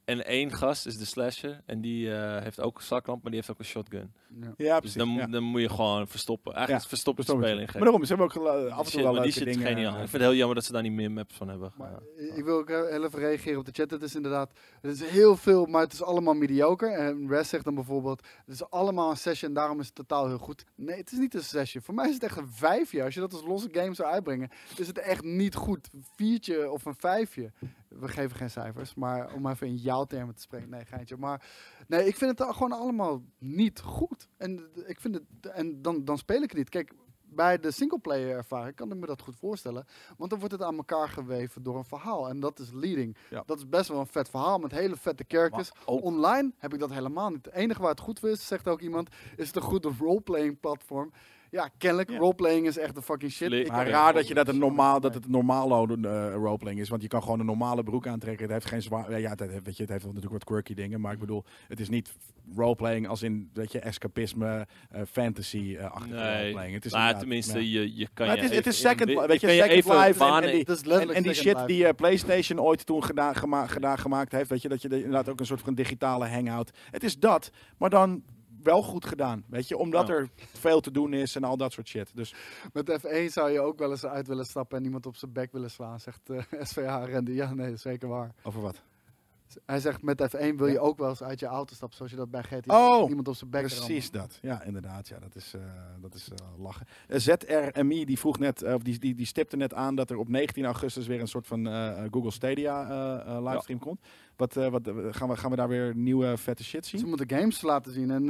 En één gast is de slasher en die eh, heeft ook een zaklamp, maar die heeft ook een shotgun. Ja. Ja, Dus precies. dan, moet- ja. dan moet je gewoon verstoppen. Eigenlijk Ja, het verstoppen Verstoppen. spelen in Maar daarom, ze hebben ook af en toe wel leuke shit dingen. geniaal. eh, Ik vind het heel jammer dat ze daar niet meer maps van hebben. Maar Ja. ik wil ook eh, heel even reageren op de chat. Het is inderdaad, het is heel veel, maar het is allemaal mediocre. En Res zegt dan bijvoorbeeld, het is allemaal een session, daarom is het totaal heel goed. Nee, het is niet een session. Voor mij is het echt een vijfje. Als je dat als losse game zou uitbrengen, is het echt niet goed. Een viertje of een vijfje. We geven geen cijfers, maar om even in jouw termen te spreken. Nee, geintje. Maar nee, ik vind het gewoon allemaal niet goed. En ik vind het, en dan, dan speel ik het niet. Kijk, bij de singleplayer ervaring kan ik me dat goed voorstellen. Want dan wordt het aan elkaar geweven door een verhaal. En dat is leading. Ja. Dat is best wel een vet verhaal met hele vette characters. Ook- Online heb ik dat helemaal niet. Het enige waar het goed voor is, zegt ook iemand, is het een goede roleplaying platform. Ja, kennelijk, Ja. roleplaying is echt de fucking shit. Slik. Ik raar dat je dat een normaal, dat het normaal uh, roleplaying is, want je kan gewoon een normale broek aantrekken. Het heeft geen zwaar, ja, het, heeft- weet je, het heeft wel natuurlijk wat quirky dingen, maar ik bedoel, het is niet roleplaying als in, weet je, escapisme, eh, fantasy uh, achtige Nee, roleplaying. Het is maar tenminste, ja. je, je kan Maar je het is- het is second in- weet je, second life en- die- Het En, en shit Life. die eh, PlayStation ooit toen gedaan, gema gedaan gemaakt heeft, weet je, dat je de- inderdaad ook een soort van digitale hangout. Het is dat, maar dan wel goed gedaan, weet je, omdat Ja. er veel te doen is en al dat soort shit. Dus Met F1 zou je ook wel eens uit willen stappen en iemand op zijn bek willen slaan, zegt eh SVH Randy. Ja, nee, zeker waar. over wat? Hij zegt met F1 wil je ook wel eens uit je auto stappen, zoals je dat bij GTA Oh, iemand op zijn bek Precies dat. Ja, inderdaad. Ja, dat is, eh, dat is eh, lachen. Eh, ZRMI die vroeg net, of die, die, die stipte net aan dat er op 19 augustus weer een soort van Google Stadia livestream komt. Wat, wat gaan, we, gaan we daar weer nieuwe vette shit zien? Ze moeten games laten zien en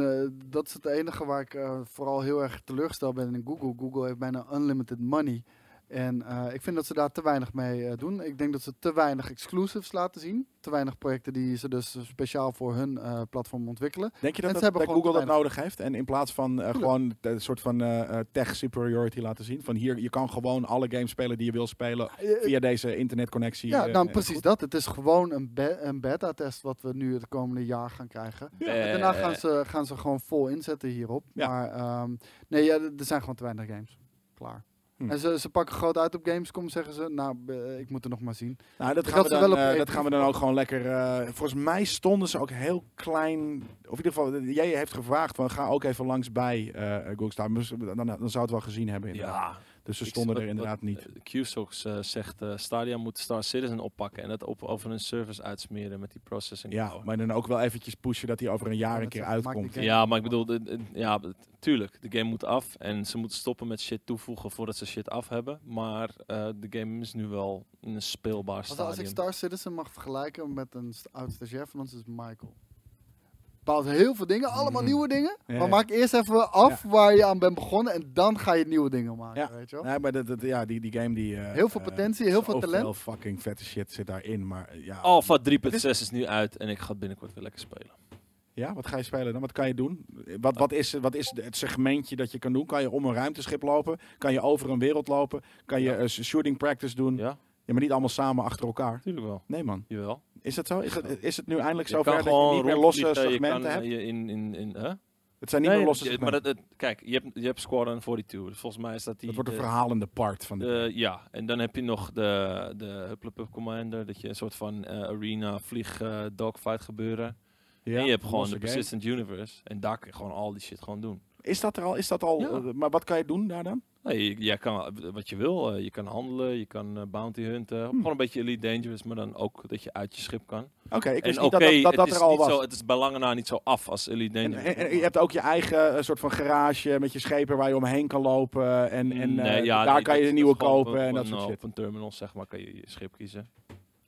dat is het enige waar ik vooral heel erg teleurgesteld ben in Google. Google heeft bijna unlimited money. En eh, ik vind dat ze daar te weinig mee eh, doen. Ik denk dat ze te weinig exclusives laten zien. Te weinig projecten die ze dus speciaal voor hun eh, platform ontwikkelen. Denk je dat, dat, hebben dat gewoon Google dat nodig heeft? En in plaats van eh, gewoon een soort van eh, eh, tech superiority laten zien? Van hier, je kan gewoon alle games spelen die je wil spelen Eh, via deze internetconnectie. Ja, eh, nou precies goed. dat. Het is gewoon een, be- een beta-test wat we nu het komende jaar gaan krijgen. Eh, En daarna gaan ze, gaan ze gewoon vol inzetten hierop. Ja. Maar ehm, nee, ja, er zijn gewoon te weinig games. Klaar. Hm. En ze, ze pakken groot uit op Gamescom, zeggen ze. Nou, eh, ik moet er nog maar zien. Nou, dat gaan, we dan, wel op eh, dat gaan we dan ook gewoon lekker. eh, volgens mij stonden ze ook heel klein. Of in ieder geval, jij heeft gevraagd van ga ook even langs bij eh Google Star. Dus Dan, dan zou het wel gezien hebben. Inderdaad. Ja, dus ze ik- stonden wat- er inderdaad wat, niet. eh, Qsox eh, zegt eh Stadia moet Star Citizen oppakken en dat op, over hun service uitsmeren met die processing Ja, power. maar dan ook wel eventjes pushen dat hij over een jaar Ja, een keer uitkomt. Ja, maar ik bedoel, de- de- ja, tuurlijk, de game moet af en ze moeten stoppen met shit toevoegen voordat ze shit af hebben. Maar eh, de game is nu wel in een speelbaar stadium. als ik Star Citizen mag vergelijken met een oud stagiair van ons, is Michael. Bepaalt heel veel dingen, allemaal Mhm. nieuwe dingen. Ja, maar ja. maak eerst even af waar je aan bent begonnen en dan ga je nieuwe dingen maken, Ja. weet je wel? Nee, maar dat, dat- ja, die, die game die... eh, Heel veel eh, potentie, heel veel talent. fucking vette shit zit daarin. Maar eh, ja, Alpha 3.6 is nu uit en ik ga binnenkort weer lekker spelen. Ja, wat ga je spelen dan? Wat kan je doen? Wat, wat, is, wat is het segmentje dat je kan doen? Kan je om een ruimteschip lopen? Kan je over een wereld lopen? Kan je Ja. eh, shooting practice doen? Ja. Ja, maar niet allemaal samen achter elkaar. natuurlijk wel. Nee man. Jawel. Is dat zo? Is het, is het nu eindelijk zover dat je niet meer losse je segmenten kan, hebt? eh, je in, in, in, hè? Het zijn niet Nee, meer losse maar segmenten. dat, het- kijk, je hebt, je hebt Squadron 42. Dus volgens mij is dat die... dat wordt een de- verhalende part van de... de- ja, en dan heb je nog de, de Hupplepup Commander. Dat je een soort van eh, arena, vlieg, eh, dogfight gebeuren. ja, en je hebt gewoon de game. Persistent Universe. En daar kun je gewoon al die shit gewoon doen. Is dat er al? Is dat al Ja. eh, maar wat kan je doen daar dan? Nee, je- jij kan wat je wil. eh, je kan handelen, je kan eh, bounty hunten. Hmm. Gewoon een beetje Elite Dangerous, maar dan ook dat je uit je schip kan. Oké, ik wist en niet dat dat, dat, er al niet was. Zo, het is bij lange na niet zo af als Elite Dangerous. en- en je hebt ook je eigen soort van garage met je schepen waar je omheen kan lopen. En, en Nee, eh, ja, daar nee, kan je een nieuwe kopen op en dat soort shit. Op een terminal, zeg maar, kan je je schip kiezen.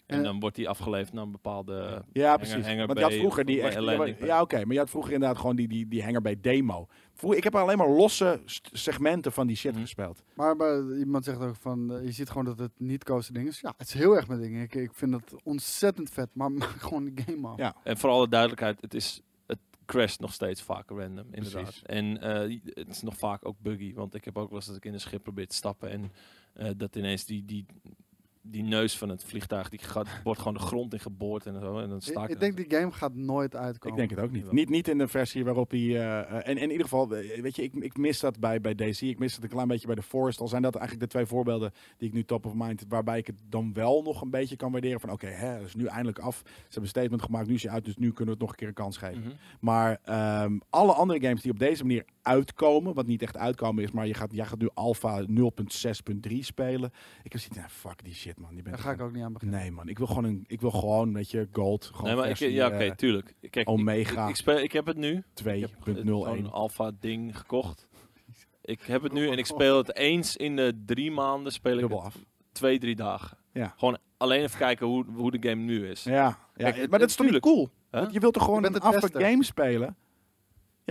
En dan wordt die afgeleverd naar een bepaalde... Ja, precies. hanger Want je had vroeger die echt... ja, oké. maar je had vroeger inderdaad gewoon die, die, die hanger bij demo. Ik heb alleen maar losse segmenten van die shit Mhm. gespeeld. Maar, maar iemand zegt ook van, eh, je ziet gewoon dat het niet kozen ding is. Ja, het is heel erg met dingen. Ik, ik vind het ontzettend vet, maar maak gewoon die game af. Ja. En voor alle duidelijkheid, het is... Het crasht nog steeds vaak random, inderdaad. Precies. En eh, het is nog vaak ook buggy. Want ik heb ook wel eens dat ik in een schip probeer te stappen. En eh, dat ineens die, die, die neus van het vliegtuig, die gaat, wordt gewoon de grond in geboord en zo. En dan sta Ik, denk die game gaat nooit uitkomen. Ik denk het ook niet. Niet, niet in de versie waarop hij... eh, eh, en, en in ieder geval, eh, weet je, ik, ik mis dat bij, bij DC. Ik mis het een klein beetje bij de Forest. Al zijn dat eigenlijk de twee voorbeelden die ik nu top of mind... waarbij ik het dan wel nog een beetje kan waarderen. Van oké, hè, is nu eindelijk af. Ze hebben een statement gemaakt, nu is hij uit. Dus nu kunnen we het nog een keer een kans geven. Mhm. Maar ehm, alle andere games die op deze manier uitkomen, wat niet echt uitkomen is, maar je gaat, jij gaat nu Alpha 0.6.3 spelen. Ik heb zoiets, nou, fuck die shit man. Je bent Daar ga ik ook niet aan beginnen. Nee man, ik wil gewoon, een, ik wil gewoon, weet je, gold. Gewoon Nee, maar ik, ja, oké, eh, tuurlijk. Kijk, ik- Omega Ik, ik, speel, ik heb het nu. Ik heb 2.01. zo'n alpha ding gekocht. Ik heb het nu en ik speel het eens in de drie maanden. Speel ik Dubbel het af. twee, drie dagen. Ja. Gewoon alleen even kijken hoe, hoe de game nu is. Ja, ja Kijk, maar dat is toch niet tuurlijk. cool? Want je wilt toch gewoon een tester. game spelen?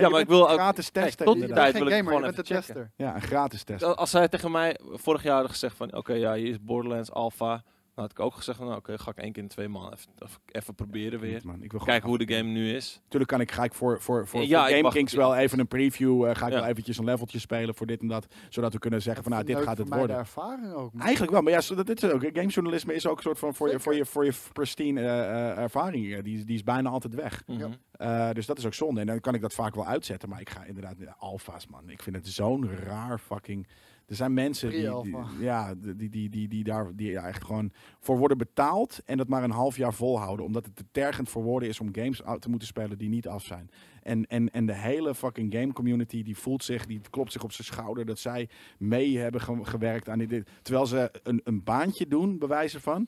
Ja, maar ik wil ook- gratis kijk, testen. tot die tijd wil ik gamer, gewoon even checken. tester. Ja, een gratis test. Als zij tegen mij vorig jaar had gezegd van, oké, ja, hier is Borderlands Alpha. Dan had ik ook gezegd van, nou, oké, ga ik één keer in twee maanden even, even, proberen weer. Man. Ik wil Kijken hoe de game nu is. Natuurlijk kan ik, ga ik voor, voor, voor, Ja, voor Game Kings wel even een preview. eh, ga ik Ja. wel eventjes een leveltje spelen voor dit en dat. Zodat we kunnen zeggen van nou, dit gaat het worden. de ervaring ook. man. Eigenlijk wel, maar ja, zo- dat, dit is ook. Gamejournalisme is ook een soort van voor je, voor je, voor je pristine eh, eh, ervaring. Die, is- die is bijna altijd weg. Mhm. Eh, dus dat is ook zonde. En dan kan ik dat vaak wel uitzetten. Maar ik ga inderdaad, alfa's man. Ik vind het zo'n raar fucking... Er zijn mensen die, ja, die, die, die, die daar die ja, echt gewoon voor worden betaald. En dat maar een half jaar volhouden. Omdat het te tergend voor woorden is om games te moeten spelen die niet af zijn. En, en, en de hele fucking game community die voelt zich, die klopt zich op zijn schouder. Dat zij mee hebben ge- gewerkt aan dit. Terwijl ze een, een baantje doen, bewijzen van.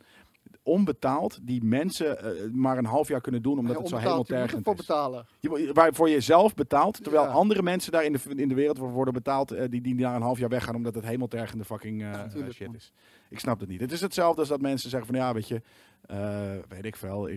Onbetaald, die mensen eh, maar een half jaar kunnen doen omdat Ja, het zo helemaal tergend is. betalen. Je, waarvoor je zelf betaalt, terwijl Ja. andere mensen daar in de, in de wereld voor worden betaald, eh, die, die daar een half jaar weggaan omdat het hemeltergende fucking eh, shit man. Ik snap het niet. Het is hetzelfde als dat mensen zeggen van ja, weet je, eh, weet ik veel,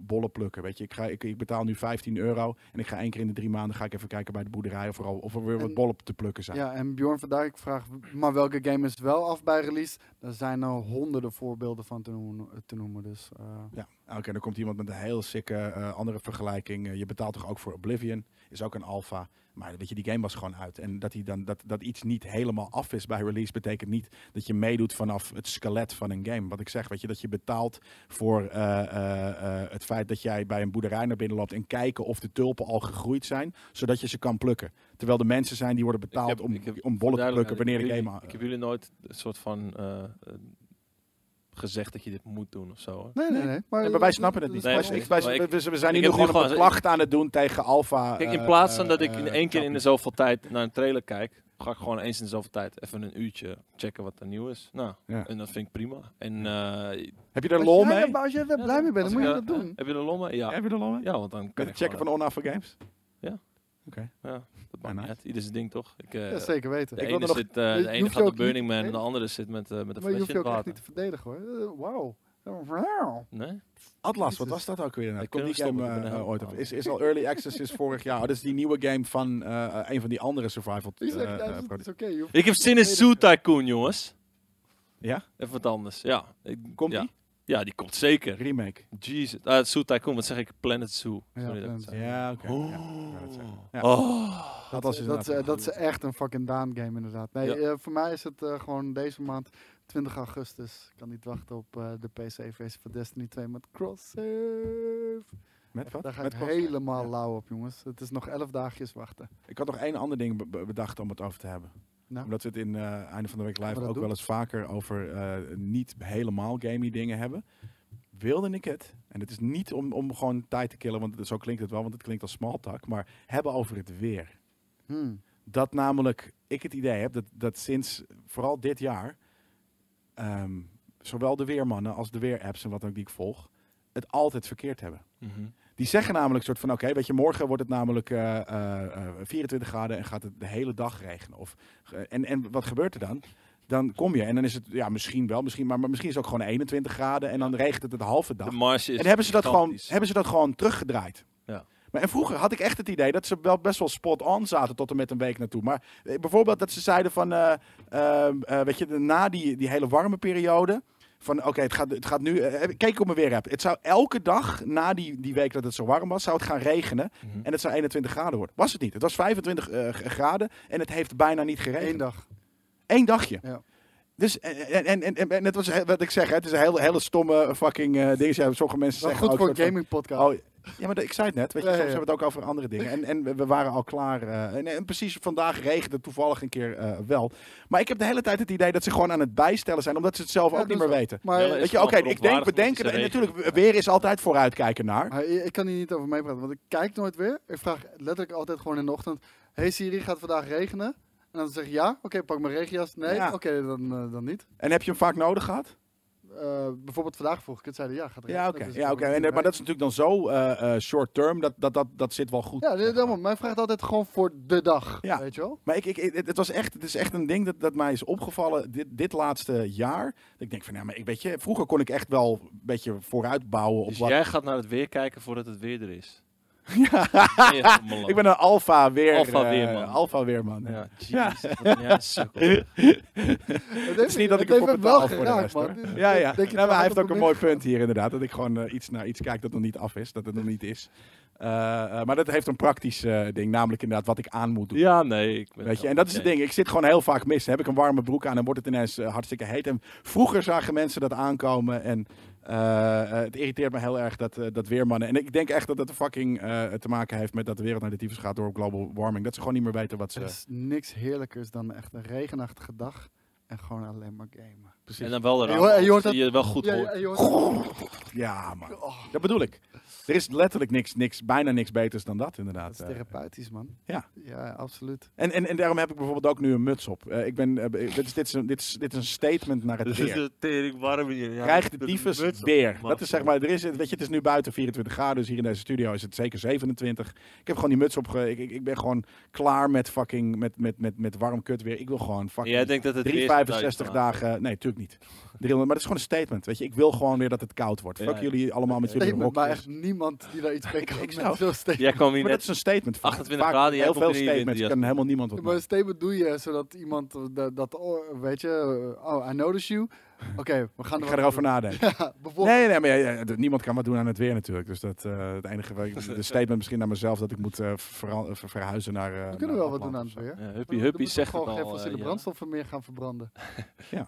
bollen plukken, weet je. Ik, ga, ik, ik betaal nu 15 euro en ik ga één keer in de drie maanden ga ik even kijken bij de boerderij of er, al, of er weer wat En- bollen te plukken zijn. Ja, en Bjorn van Dijk vraagt, maar welke game is wel af bij release? Daar zijn er honderden voorbeelden van te noemen. Te noemen dus, eh, Ja, oké, dan komt iemand met een heel sikke eh, andere vergelijking. Je betaalt toch ook voor Oblivion, is ook een alpha. Maar weet je, die game was gewoon uit. En dat, die dan, dat, dat iets niet helemaal af is bij release, betekent niet dat je meedoet vanaf het skelet van een game. Wat ik zeg, weet je, dat je betaalt voor eh, eh, eh, het feit dat jij bij een boerderij naar binnen loopt en kijken of de tulpen al gegroeid zijn, zodat je ze kan plukken. Terwijl de mensen zijn die worden betaald heb- om, ik heb- om bollen te plukken wanneer de ik jullie- Ik heb jullie nooit een soort van gezegd dat je dit moet doen of zo. hoor. nee, nee, nee. Maar, Ja, maar wij snappen het niet. Nee, Wij- ik- wij- we, we zijn ik nu gewoon een klacht aan het doen tegen Alpha. Kijk, in eh, plaats van dat ik in eh, één keer in de zoveel tijd naar een trailer kijk, ga ik gewoon eens in de zoveel tijd even een uurtje checken wat er nieuw is. Nou, Ja. en dat vind ik prima. En eh, Heb je er lol mee? als jij er blij mee bent, dan moet je dat doen. Heb je er lol mee? Ja. Heb je er lol mee? Ja, want dan kan ik checken van Onaffe Games? Ja. Oké. Ja, maakt niet uit. Ieder zijn ding toch? Ik, eh, Ja, zeker weten. de Ik ene, nog- zit, eh, de ene hoeft gaat op Burning niet- Man en de andere zit met, eh met een Maar je flesje hoeft in je het ook echt niet te verdedigen hoor. Wauw. Nee? Atlas, wat was dat ook weer? Nou, Ik komt die kan hem game ooit op? Is, is al early access is vorig jaar. Oh, dat is die nieuwe game van eh, een van die andere survival. Ja, hoeft Ik heb niet zin in Zoo Tycoon, jongens. ja? Even wat anders. Ja. Ik, Komt ja. die? Ja, die komt zeker. Remake. Jesus. Ah, Zoo Tycoon, wat zeg ik? Planet Zoo. Ja, Sorry dat. Ja, oké. Oh. Ja, dat. Oh. Dat was dat, is, wel dat is echt een fucking Daan game inderdaad. Nee, Ja. eh, voor mij is het eh, gewoon deze maand 20 augustus. Ik kan niet wachten op eh, de PC-versie van Destiny 2 met cross-save. Met wat? Daar ga Met ik cross- helemaal Ja. lauw op, jongens. Het is nog 11 dagjes wachten. Ik had nog één ander ding be- be- bedacht om het over te hebben. Nou, Omdat we het in eh einde van de week live ook doen? wel eens vaker over eh, niet helemaal gamey dingen hebben. Wilde ik het, en het is niet om, om gewoon tijd te killen, want zo klinkt het wel, want het klinkt als small talk, maar hebben over het weer. hmm. Dat namelijk ik het idee heb dat, dat sinds vooral dit jaar, ehm, zowel de weermannen als de weerapps en wat ook die ik volg, het altijd verkeerd hebben. Mhm. Die zeggen namelijk soort van, oké, weet je, morgen wordt het namelijk eh, eh, eh, 24 graden en gaat het de hele dag regenen. Of, eh, en, en wat gebeurt er dan? Dan kom je en dan is het, ja, misschien wel, misschien, maar, maar misschien is het ook gewoon 21 graden en dan regent het de halve dag. De marge is En hebben ze, dat gewoon, hebben ze dat gewoon teruggedraaid. Ja. Maar en vroeger had ik echt het idee dat ze wel best wel spot on zaten tot en met een week naartoe. Maar eh, bijvoorbeeld dat ze zeiden van, eh, ehm, eh, weet je, na die, die hele warme periode. Van oké, het, gaat, het gaat nu. eh, kijk ik op mijn weer heb. Het zou elke dag na die, die week dat het zo warm was, zou het gaan regenen. Mhm. En het zou 21 graden worden. Was het niet. Het was 25 eh, graden en het heeft bijna niet geregend. Eén dag. Eén dagje. Ja. Dus, en, en, en, en, het was wat ik zeg, hè, het is een hele, hele stomme fucking eh ding. Ja, sommige mensen zeggen goed voor een gaming podcast. Oh, ja, maar ik zei het net. Weet je, soms hebben we het ook over andere dingen. En, en we- waren al klaar. eh, en, en precies vandaag regende het toevallig een keer eh, wel. Maar ik heb de hele tijd het idee dat ze gewoon aan het bijstellen zijn, omdat ze het zelf Ja, ook niet meer weten. Maar, Weet je, oké, ik denk, bedenken. En natuurlijk, weer is altijd vooruitkijken naar. maar ik kan hier niet over meepraten, want ik kijk nooit weer. Ik vraag letterlijk altijd gewoon in de ochtend: Hey Siri, gaat het vandaag regenen? En dan zeg je ja, oké, pak mijn regenjas. Nee, Ja. oké, dan, eh, dan niet. En heb je hem vaak nodig gehad? Eh, bijvoorbeeld vandaag vroeg ik het, zeiden ja, gaat regenen. Ja, oké. Ja, oké. Maar dat is natuurlijk dan zo eh, eh, short term, dat, dat, dat, dat zit wel goed. Ja, daarom. Mij vraagt altijd gewoon voor de dag. Ja. Weet je wel? Maar ik, ik, het, het was echt, het is echt een ding dat, dat mij is opgevallen dit, dit laatste jaar. Dat ik denk van, ja, maar ik weet je, vroeger kon ik echt wel een beetje vooruit bouwen op Dus wat. jij gaat naar het weer kijken voordat het weer er is. Ik ben een alfa weer. Alpha eh, weerman. alpha weerman. Ja. Het is niet dat ik betaal wel voor de geraakt, rest, man. Ja, ja. Nou, maar hij heeft ook een mooi punt hier inderdaad. Dat ik gewoon eh, iets naar iets kijk dat nog niet af is. Dat het nog niet is. Eh, maar dat heeft een praktisch ding. Namelijk inderdaad wat ik aan moet doen. Ja, nee. Ik ben Weet je, en dat is het ding. Ik zit gewoon heel vaak mis. Dan heb ik een warme broek aan en wordt het ineens hartstikke heet. En vroeger zagen mensen dat aankomen. En eh, eh, het irriteert me heel erg dat, eh, dat weermannen. En ik denk echt dat het fucking eh, te maken heeft met dat de wereld naar de tyfus gaat door global warming. Dat ze gewoon niet meer weten wat ze. Er is niks heerlijkers dan echt een regenachtige dag en gewoon alleen maar gamen. precies. En dan wel je eraan. hoort- en je hoort dat je wel goed ja, hoort. ja, je hoort- Ja, man. Oh, Dat bedoel ik. Er is letterlijk niks, niks, bijna niks beters dan dat, inderdaad. dat is therapeutisch, man. Ja. Ja, absoluut. En, en, en daarom heb ik bijvoorbeeld ook nu een muts op. Eh, ik ben, eh, dit, is, dit, is een, dit, is, dit is een statement naar het Dus weer. het tering warm hier. Ja, Krijg de tyfus weer. Dat is zeg maar, er is, weet je, het is nu buiten 24 graden, dus hier in deze studio is het zeker 27. Ik heb gewoon die muts op. Ik, ik, ik ben gewoon klaar met fucking, met, met, met, met warm kut weer. Ik wil gewoon fucking Jij denkt dat het weer 365 dagen, nee, natuurlijk niet. 300, maar dat is gewoon een statement, weet je. Ik wil gewoon weer dat het koud wordt. Fuck ja. jullie allemaal met jullie Statement, maar echt niemand die daar iets mee kan. ik met zou- zo'n statement. Jij kwam hier Maar dat net... is een statement. 28 Vaak graden, heel veel statements. kan helemaal niemand wat Maar een statement doe je zodat iemand eh, dat, dat oh, weet je, oh, I notice you. Oké, we gaan Ik er ga erover doen. nadenken. Ja, bijvoorbeeld. Nee, nee, maar ja, ja, niemand kan wat doen aan het weer natuurlijk. Dus dat, eh, het enige, waar ik- de statement misschien naar mezelf dat ik moet eh, ver- verhuizen naar. eh, We kunnen naar wel wat doen aan het weer. Ja, Dan Huppie Huppie we zegt het gewoon geen fossiele eh, brandstoffen meer gaan verbranden. Jelle.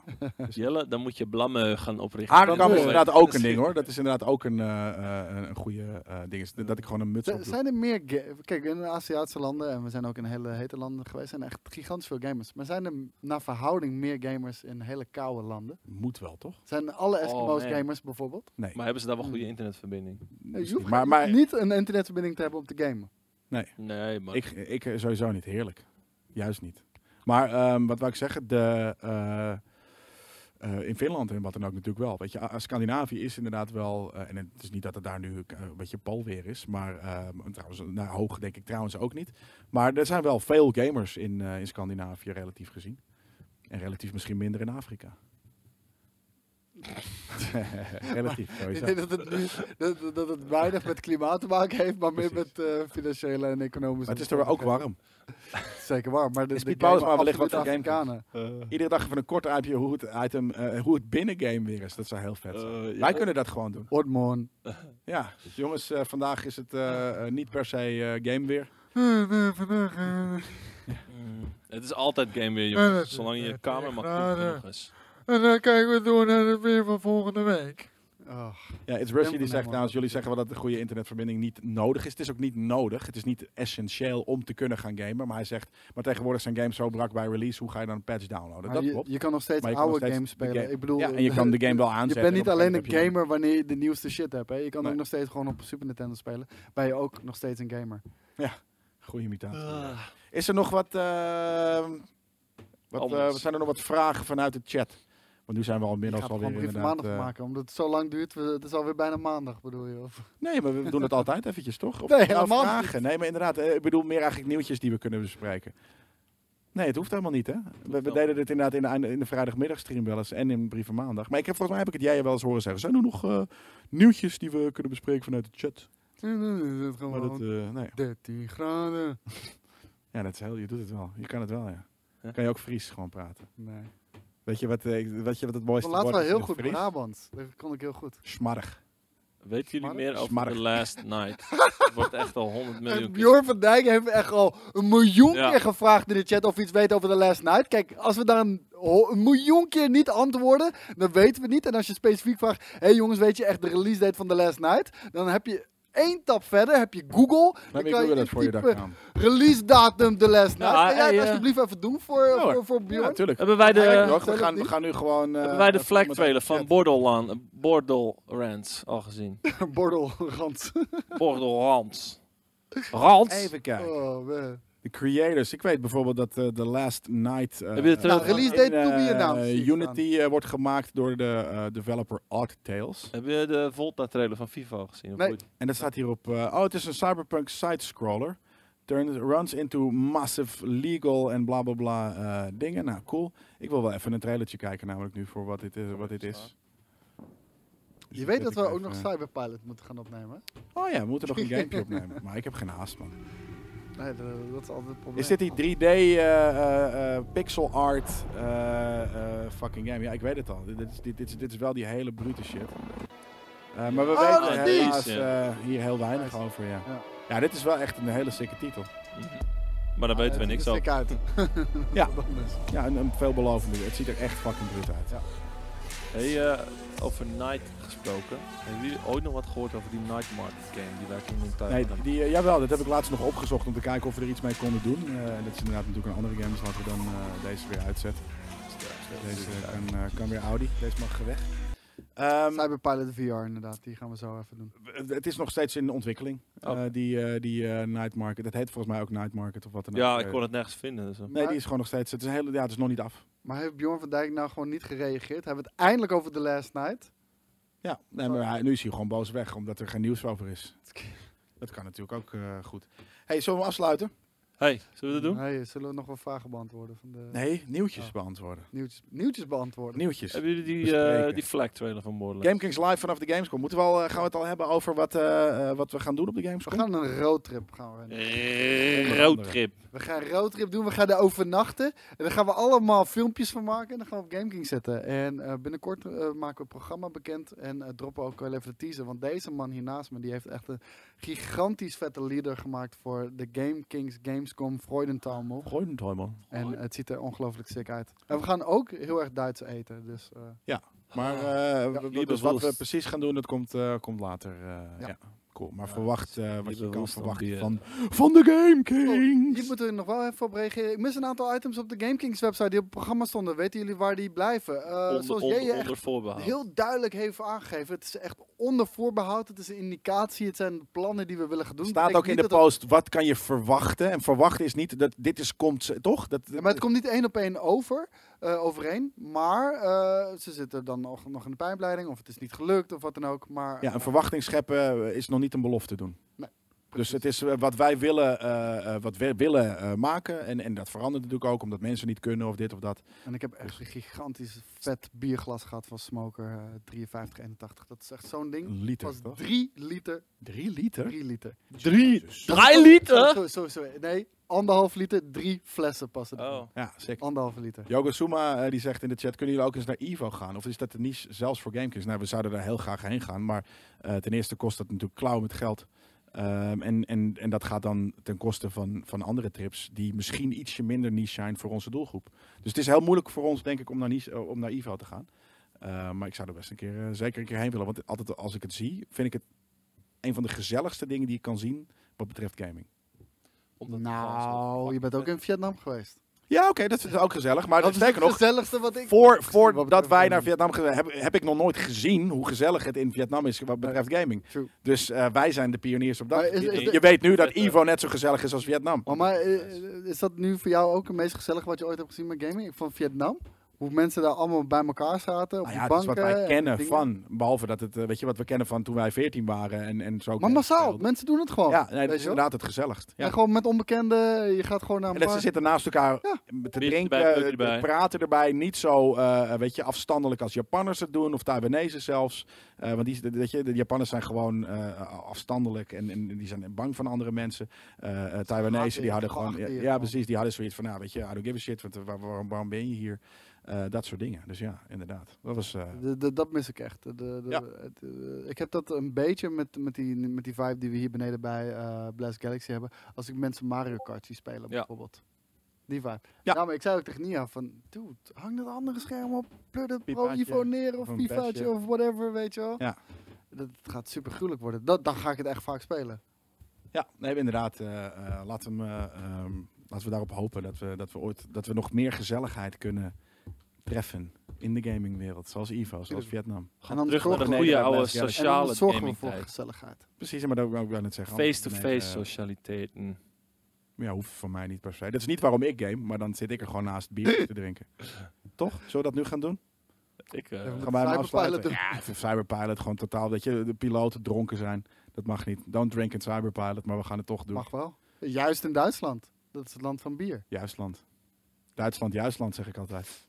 Jelle, dan moet je Blammen gaan oprichten. Haarkam Dan is inderdaad ook een ding hoor. Dat is inderdaad ook een, eh, eh, een- een goede eh, ding. Is dat ik gewoon een muts op. Zijn er meer... ga- Kijk, in de Aziatische landen, en we zijn ook in hele hete landen geweest, zijn er echt gigantisch veel gamers. Maar zijn er naar verhouding meer gamers in hele koude landen? Moet wel, toch? Zijn alle Eskimo's man. gamers bijvoorbeeld? Nee. Maar hebben ze daar wel goede Hmm. internetverbinding? Nee, je Misschien. hoeft maar maar niet een internetverbinding te hebben om te gamen. Nee, maar... ik, ik eh, sowieso niet. Heerlijk. Juist niet. Maar ehm, wat wou ik zeggen? De, eh, eh, in Finland en wat dan ook natuurlijk wel. Weet je, Scandinavië is inderdaad wel. eh, en het is niet dat het daar nu eh, een beetje palweer is. Maar ehm, trouwens, nou, hoog denk ik trouwens ook niet. Maar er zijn wel veel gamers in, eh, in Scandinavië relatief gezien. En relatief misschien minder in Afrika. Relatief, Ik denk dat het, nu, dat, dat het weinig met klimaat te maken heeft, maar meer met eh, financiële en economische. Maar het is er ook warm. Zeker warm. Maar de, Is de Pauwers gamen maar wellicht wat game Afrikanen. Iedere dag even een kort uitje hoe het, item, eh, hoe het binnengame weer is. Dat zou heel vet zijn. Eh, ja. Wij kunnen dat gewoon doen. Ortmon. Ja, dus jongens, eh, vandaag is het eh, eh, niet per se eh, game weer. Mm, Het is altijd game weer, jongens. Zolang je kamer maar genoeg is. En dan kijken we door naar het weer van volgende week. Oh, Ja, It's Rusty die zegt nou, trouwens, jullie zeggen wel dat een goede internetverbinding niet nodig is. Het is ook niet nodig. Het is niet essentieel om te kunnen gaan gamen. Maar hij zegt, maar tegenwoordig zijn games zo brak bij release. Hoe ga je dan een patch downloaden? maar Dat je, klopt. je kan nog steeds je nog oude steeds games de spelen. game- Ik bedoel, Ja, en je kan de game wel Je aanzetten. bent en niet alleen een je- gamer wanneer je de nieuwste shit hebt. Hè. Je kan Nee. ook nog steeds gewoon op Super Nintendo spelen. Ben je ook nog steeds een gamer. Goede imitatie. Ah. Is er nog wat, eh, wat, eh, zijn er nog wat vragen vanuit de chat? Want nu zijn we al er alweer maandag eh, maken. Omdat het zo lang duurt. we- Het is alweer bijna maandag bedoel je? Of? nee, maar we doen het altijd eventjes, toch? Of Nee, nou, vragen. Nee, maar inderdaad, eh, ik bedoel meer eigenlijk nieuwtjes die we kunnen bespreken. Nee, het hoeft helemaal niet, hè? We, we deden dit inderdaad in de, in de vrijdagmiddagstream wel eens en in brieven maandag. Maar ik heb, volgens mij heb ik het jij wel eens horen zeggen. Zijn er nog eh, nieuwtjes die we kunnen bespreken vanuit de chat? Dan is het Maar dat, gewoon eh, nee. 13 graden. Ja, dat is heel, je doet het wel. Je kan het wel, ja. Ja. Kan je ook Fries gewoon praten. Nee. Weet je wat, eh, weet je wat het mooiste Laat woord wel is heel goed Fries? Brabants. Dat kon ik heel goed. Smarrig. Weten jullie Smarrig? meer over Smarrig. The Last Night? Het wordt echt al 100 miljoen keer. Bjorn van Dijk heeft echt al een miljoen Ja. keer gevraagd in de chat of we iets weten over The Last Night. Kijk, als we daar een, ho- een miljoen keer niet antwoorden, dan weten we het niet. En als je specifiek vraagt, hé hey jongens, weet je echt de release date van The Last Night? Dan heb je één tap verder, heb je Google. Dan kan dat voor je aan. release datum The Last Night. Ja, kan jij het eh, alsjeblieft even doen voor, Ja, voor, voor Ja, Bjorn? natuurlijk. Hebben wij de, Ja, we, gaan, we gaan nu gewoon... eh, hebben wij de flag trailer de van chat. Borderland, Borderlands al gezien? Bordelrand. Borderlands. Rans? Even kijken. Oh, man. De creators. Ik weet bijvoorbeeld dat eh The Last Night... Heb je de trailer Nou, release in, date to be eh, announced, Unity eh, wordt gemaakt door de eh, developer Odd Tales. Heb je de Volta trailer van FIFA gezien? Nee. En dat staat hierop... eh, oh, het is een cyberpunk side-scroller. Turns, runs into massive legal en bla bla bla eh, dingen. Nou, cool. Ik wil wel even een trailertje kijken namelijk nu voor wat dit is. Wat dit is. Dus Je weet zet dat we ook even- nog Cyberpilot moeten gaan opnemen. Oh ja, we moeten nog een gamepje opnemen. Maar ik heb geen haast, man. Nee, dat, dat is altijd het probleem. Is dit die 3D eh, eh, eh, pixel art eh, eh, fucking game? Ja, ik weet het al. Dit is, dit, dit, is, dit is wel die hele brute shit. Eh, maar we Oh, weten helaas Ja. eh, hier heel weinig Nice. over, ja. Ja. ja. dit is wel echt een hele sikke titel. Maar daar weten we niks het over. ziet er uit. Ja. Ja, een, een veelbelovende. Het ziet er echt fucking brut uit. Ja. Hey, eh, over Night gesproken. Hebben jullie ooit nog wat gehoord over die Night Market game die wij toen in tijd Nee, die, eh, jawel, dat heb ik laatst nog opgezocht om te kijken of we er iets mee konden doen. Eh, en dat is inderdaad natuurlijk een andere game, dus laten we dan eh, deze weer uitzetten. Deze kan, eh, kan weer Audi, deze mag weg. Ehm, Cyberpilot VR inderdaad, die gaan we zo even doen. het- is nog steeds in ontwikkeling, Oh. eh, die, die eh, Night Market. Dat heet volgens mij ook Night Market of wat dan ook. Ja, ik kon het nergens vinden. Dus. Nee, die is gewoon nog steeds, het is, een hele, ja, het is nog niet af. Maar heeft Bjorn van Dijk nou gewoon niet gereageerd? Hebben we het eindelijk over The Last Night? Ja, maar hij- nu is hij gewoon boos weg, omdat er geen nieuws over is. Dat kan natuurlijk ook eh, goed. hey, zullen we afsluiten? Hey, zullen we dat doen? Nee, zullen we nog wel vragen beantwoorden? Van de Nee, nieuwtjes Oh. beantwoorden. nieuwtjes, nieuwtjes beantwoorden? Nieuwtjes. Hebben jullie die, eh die flag trailer van Borderlands? GameKings live vanaf de Gamescom. Moeten we al, eh, gaan we het al hebben over wat, eh, eh, wat we gaan doen op de We Gamescom? gaan een roadtrip gaan we. Roadtrip. We gaan een roadtrip doen, we gaan daar overnachten. En daar gaan we allemaal filmpjes van maken en dan gaan we op GameKing zetten. En eh, binnenkort eh, maken we het programma bekend en eh, droppen ook wel even de teaser. Want deze man hier naast me, die heeft echt een gigantisch vette leader gemaakt voor de GameKings Gamescom Freudentaumel. Gooi het hoor, man. En het ziet er ongelooflijk sick uit. En we gaan ook heel erg Duits eten. Dus eh, Maar eh, Ja, w- liebe dus wat we precies gaan doen, dat komt, eh, komt later. eh, ja. Ja. Cool. Maar Ja, verwacht eh, wat je kan verwachten bier. van, van de Game Oh, Kings. hier moeten we nog wel even op reageren. Ik mis een aantal items op de GameKings website die op het programma stonden. Weten jullie waar die blijven? Eh, Onder, zoals onder, jij echt heel duidelijk heeft aangegeven. Het is echt onder voorbehoud. Het is een indicatie. Het zijn plannen die we willen gaan doen. Er staat ook in de post, wat kan je verwachten? En verwachten is niet, dat dit is, komt, toch? Dat, Ja, maar het komt niet één op één over, eh, overeen. Maar eh, ze zitten dan nog, nog in de pijpleiding. Of het is niet gelukt of wat dan ook. Maar ja, een eh, verwachting scheppen is nog niet een belofte doen. Nee. Dus het is eh, wat wij willen, eh, eh, wat we willen eh, maken. En, en dat verandert natuurlijk ook omdat mensen niet kunnen of dit of dat. En ik heb echt een gigantisch vet bierglas gehad van Smoker eh 5381. Dat is echt zo'n ding. Een liter, Dat was toch? 3 liter. Drie liter? 3 liter. Drie, drie liter? Sorry, sorry, sorry. Nee, anderhalf liter, drie flessen passen erin. Oh. Ja, zeker. Anderhalve liter. Yoga Suma eh, die zegt in de chat, kunnen jullie ook eens naar Evo gaan? Of is dat de niche zelfs voor Gamekings? Nou, we zouden daar heel graag heen gaan. Maar eh, ten eerste kost dat natuurlijk klauw met geld. Ehm, en, en, en dat gaat dan ten koste van, van andere trips die misschien ietsje minder niche zijn voor onze doelgroep. Dus het is heel moeilijk voor ons, denk ik, om naar, niche, eh, om naar Evo te gaan. Eh, maar ik zou er best een keer, eh, zeker een keer heen willen. Want altijd als ik het zie, vind ik het een van de gezelligste dingen die ik kan zien wat betreft gaming. Omdat Nou, je bent ook in Vietnam geweest. Ja, oké, dat is ook gezellig. Maar dat is sterker nog, gezelligste wat ik... voor, voordat wij naar Vietnam gaan, heb, heb ik nog nooit gezien hoe gezellig het in Vietnam is wat betreft gaming. True. Dus eh, wij zijn de pioniers op dat. Is- is je weet nu dat Vet, eh, Evo net zo gezellig is als Vietnam. Oh, maar eh, is dat nu voor jou ook het meest gezellig wat je ooit hebt gezien met gaming? Van Vietnam? Hoe mensen daar allemaal bij elkaar zaten, op die ja, het is banken. wat wij en kennen van, behalve dat het, eh, weet je, wat we kennen van toen wij 14 waren en, en zo. Maar massaal, speelden. mensen doen het gewoon. Ja, nee, dat is inderdaad het gezelligst. Ja. En gewoon met onbekenden, je gaat gewoon naar En een dat ze zitten naast elkaar Ja. te drinken, erbij, erbij. praten erbij. Niet zo, eh, weet je, afstandelijk als Japanners het doen of Taiwanese zelfs. Eh, want die, weet je, de Japanners zijn gewoon eh, afstandelijk en, en die zijn bang van andere mensen. Taiwanese die hadden gewoon, ja, precies, die hadden zoiets van, nou, weet je, I don't give a shit, want, waar- waarom, waarom ben je hier? Eh, dat soort dingen. Dus ja, inderdaad. Dat was. eh, De, de- dat mis ik echt. De, de, Ja. het, eh, ik heb dat een beetje met, met, die, met die vibe die we hier beneden bij Blast Galaxy hebben. Als ik mensen Mario Kart zie spelen bijvoorbeeld. Die vibe. Ja. Ja. maar ik zei ook tegen Nia van, dude, hang dat andere scherm op, pleur dat Pro neer of of Pifaatje of whatever, weet je wel. Ja. Dat gaat super gruwelijk worden. Dat, dan ga ik het echt vaak spelen. Ja, nee, inderdaad. laten, we, ehm, laten we daarop hopen dat we, dat we ooit dat we nog meer gezelligheid kunnen treffen in de gamingwereld. Zoals Evo, zoals. Vietnam. En dan terug naar de goede oude sociale zorgen we voor gamingtijd. gezelligheid. Precies, maar dat wou ik wel net zeggen. Face-to-face eh, socialiteiten. Ja, hoeft voor mij niet per se. Dat is niet waarom ik game, maar dan zit ik er gewoon naast bier te drinken. Toch? Zullen we dat nu gaan doen? Ik, eh, Ja, Gaan wij Cyberpilot afsluiten? Ja, Cyberpilot, gewoon totaal, dat je de piloten dronken zijn. Dat mag niet. Don't drink in Cyberpilot, maar we gaan het toch doen. Mag wel. Juist in Duitsland. Dat is het land van bier. Juistland. Duitsland, Juistland, zeg ik altijd.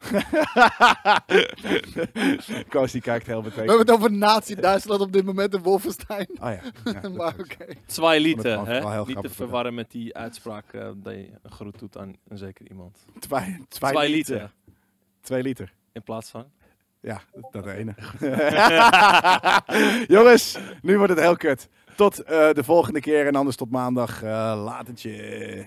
Koos die kijkt heel We betekend. hebben het over nazi-Duitsland op dit moment in Wolfenstein. Oh ja. ja maar oké. Zwei het liter, gewoon hè? Niet te verwarren met die uitspraak eh, dat je een groet doet aan een zeker iemand. Twee, twee, Zwei liter. liter Twee liter. in plaats van. Ja, dat ene. Jongens, nu wordt het heel kut. Tot eh, de volgende keer en anders tot maandag. Eh latertje.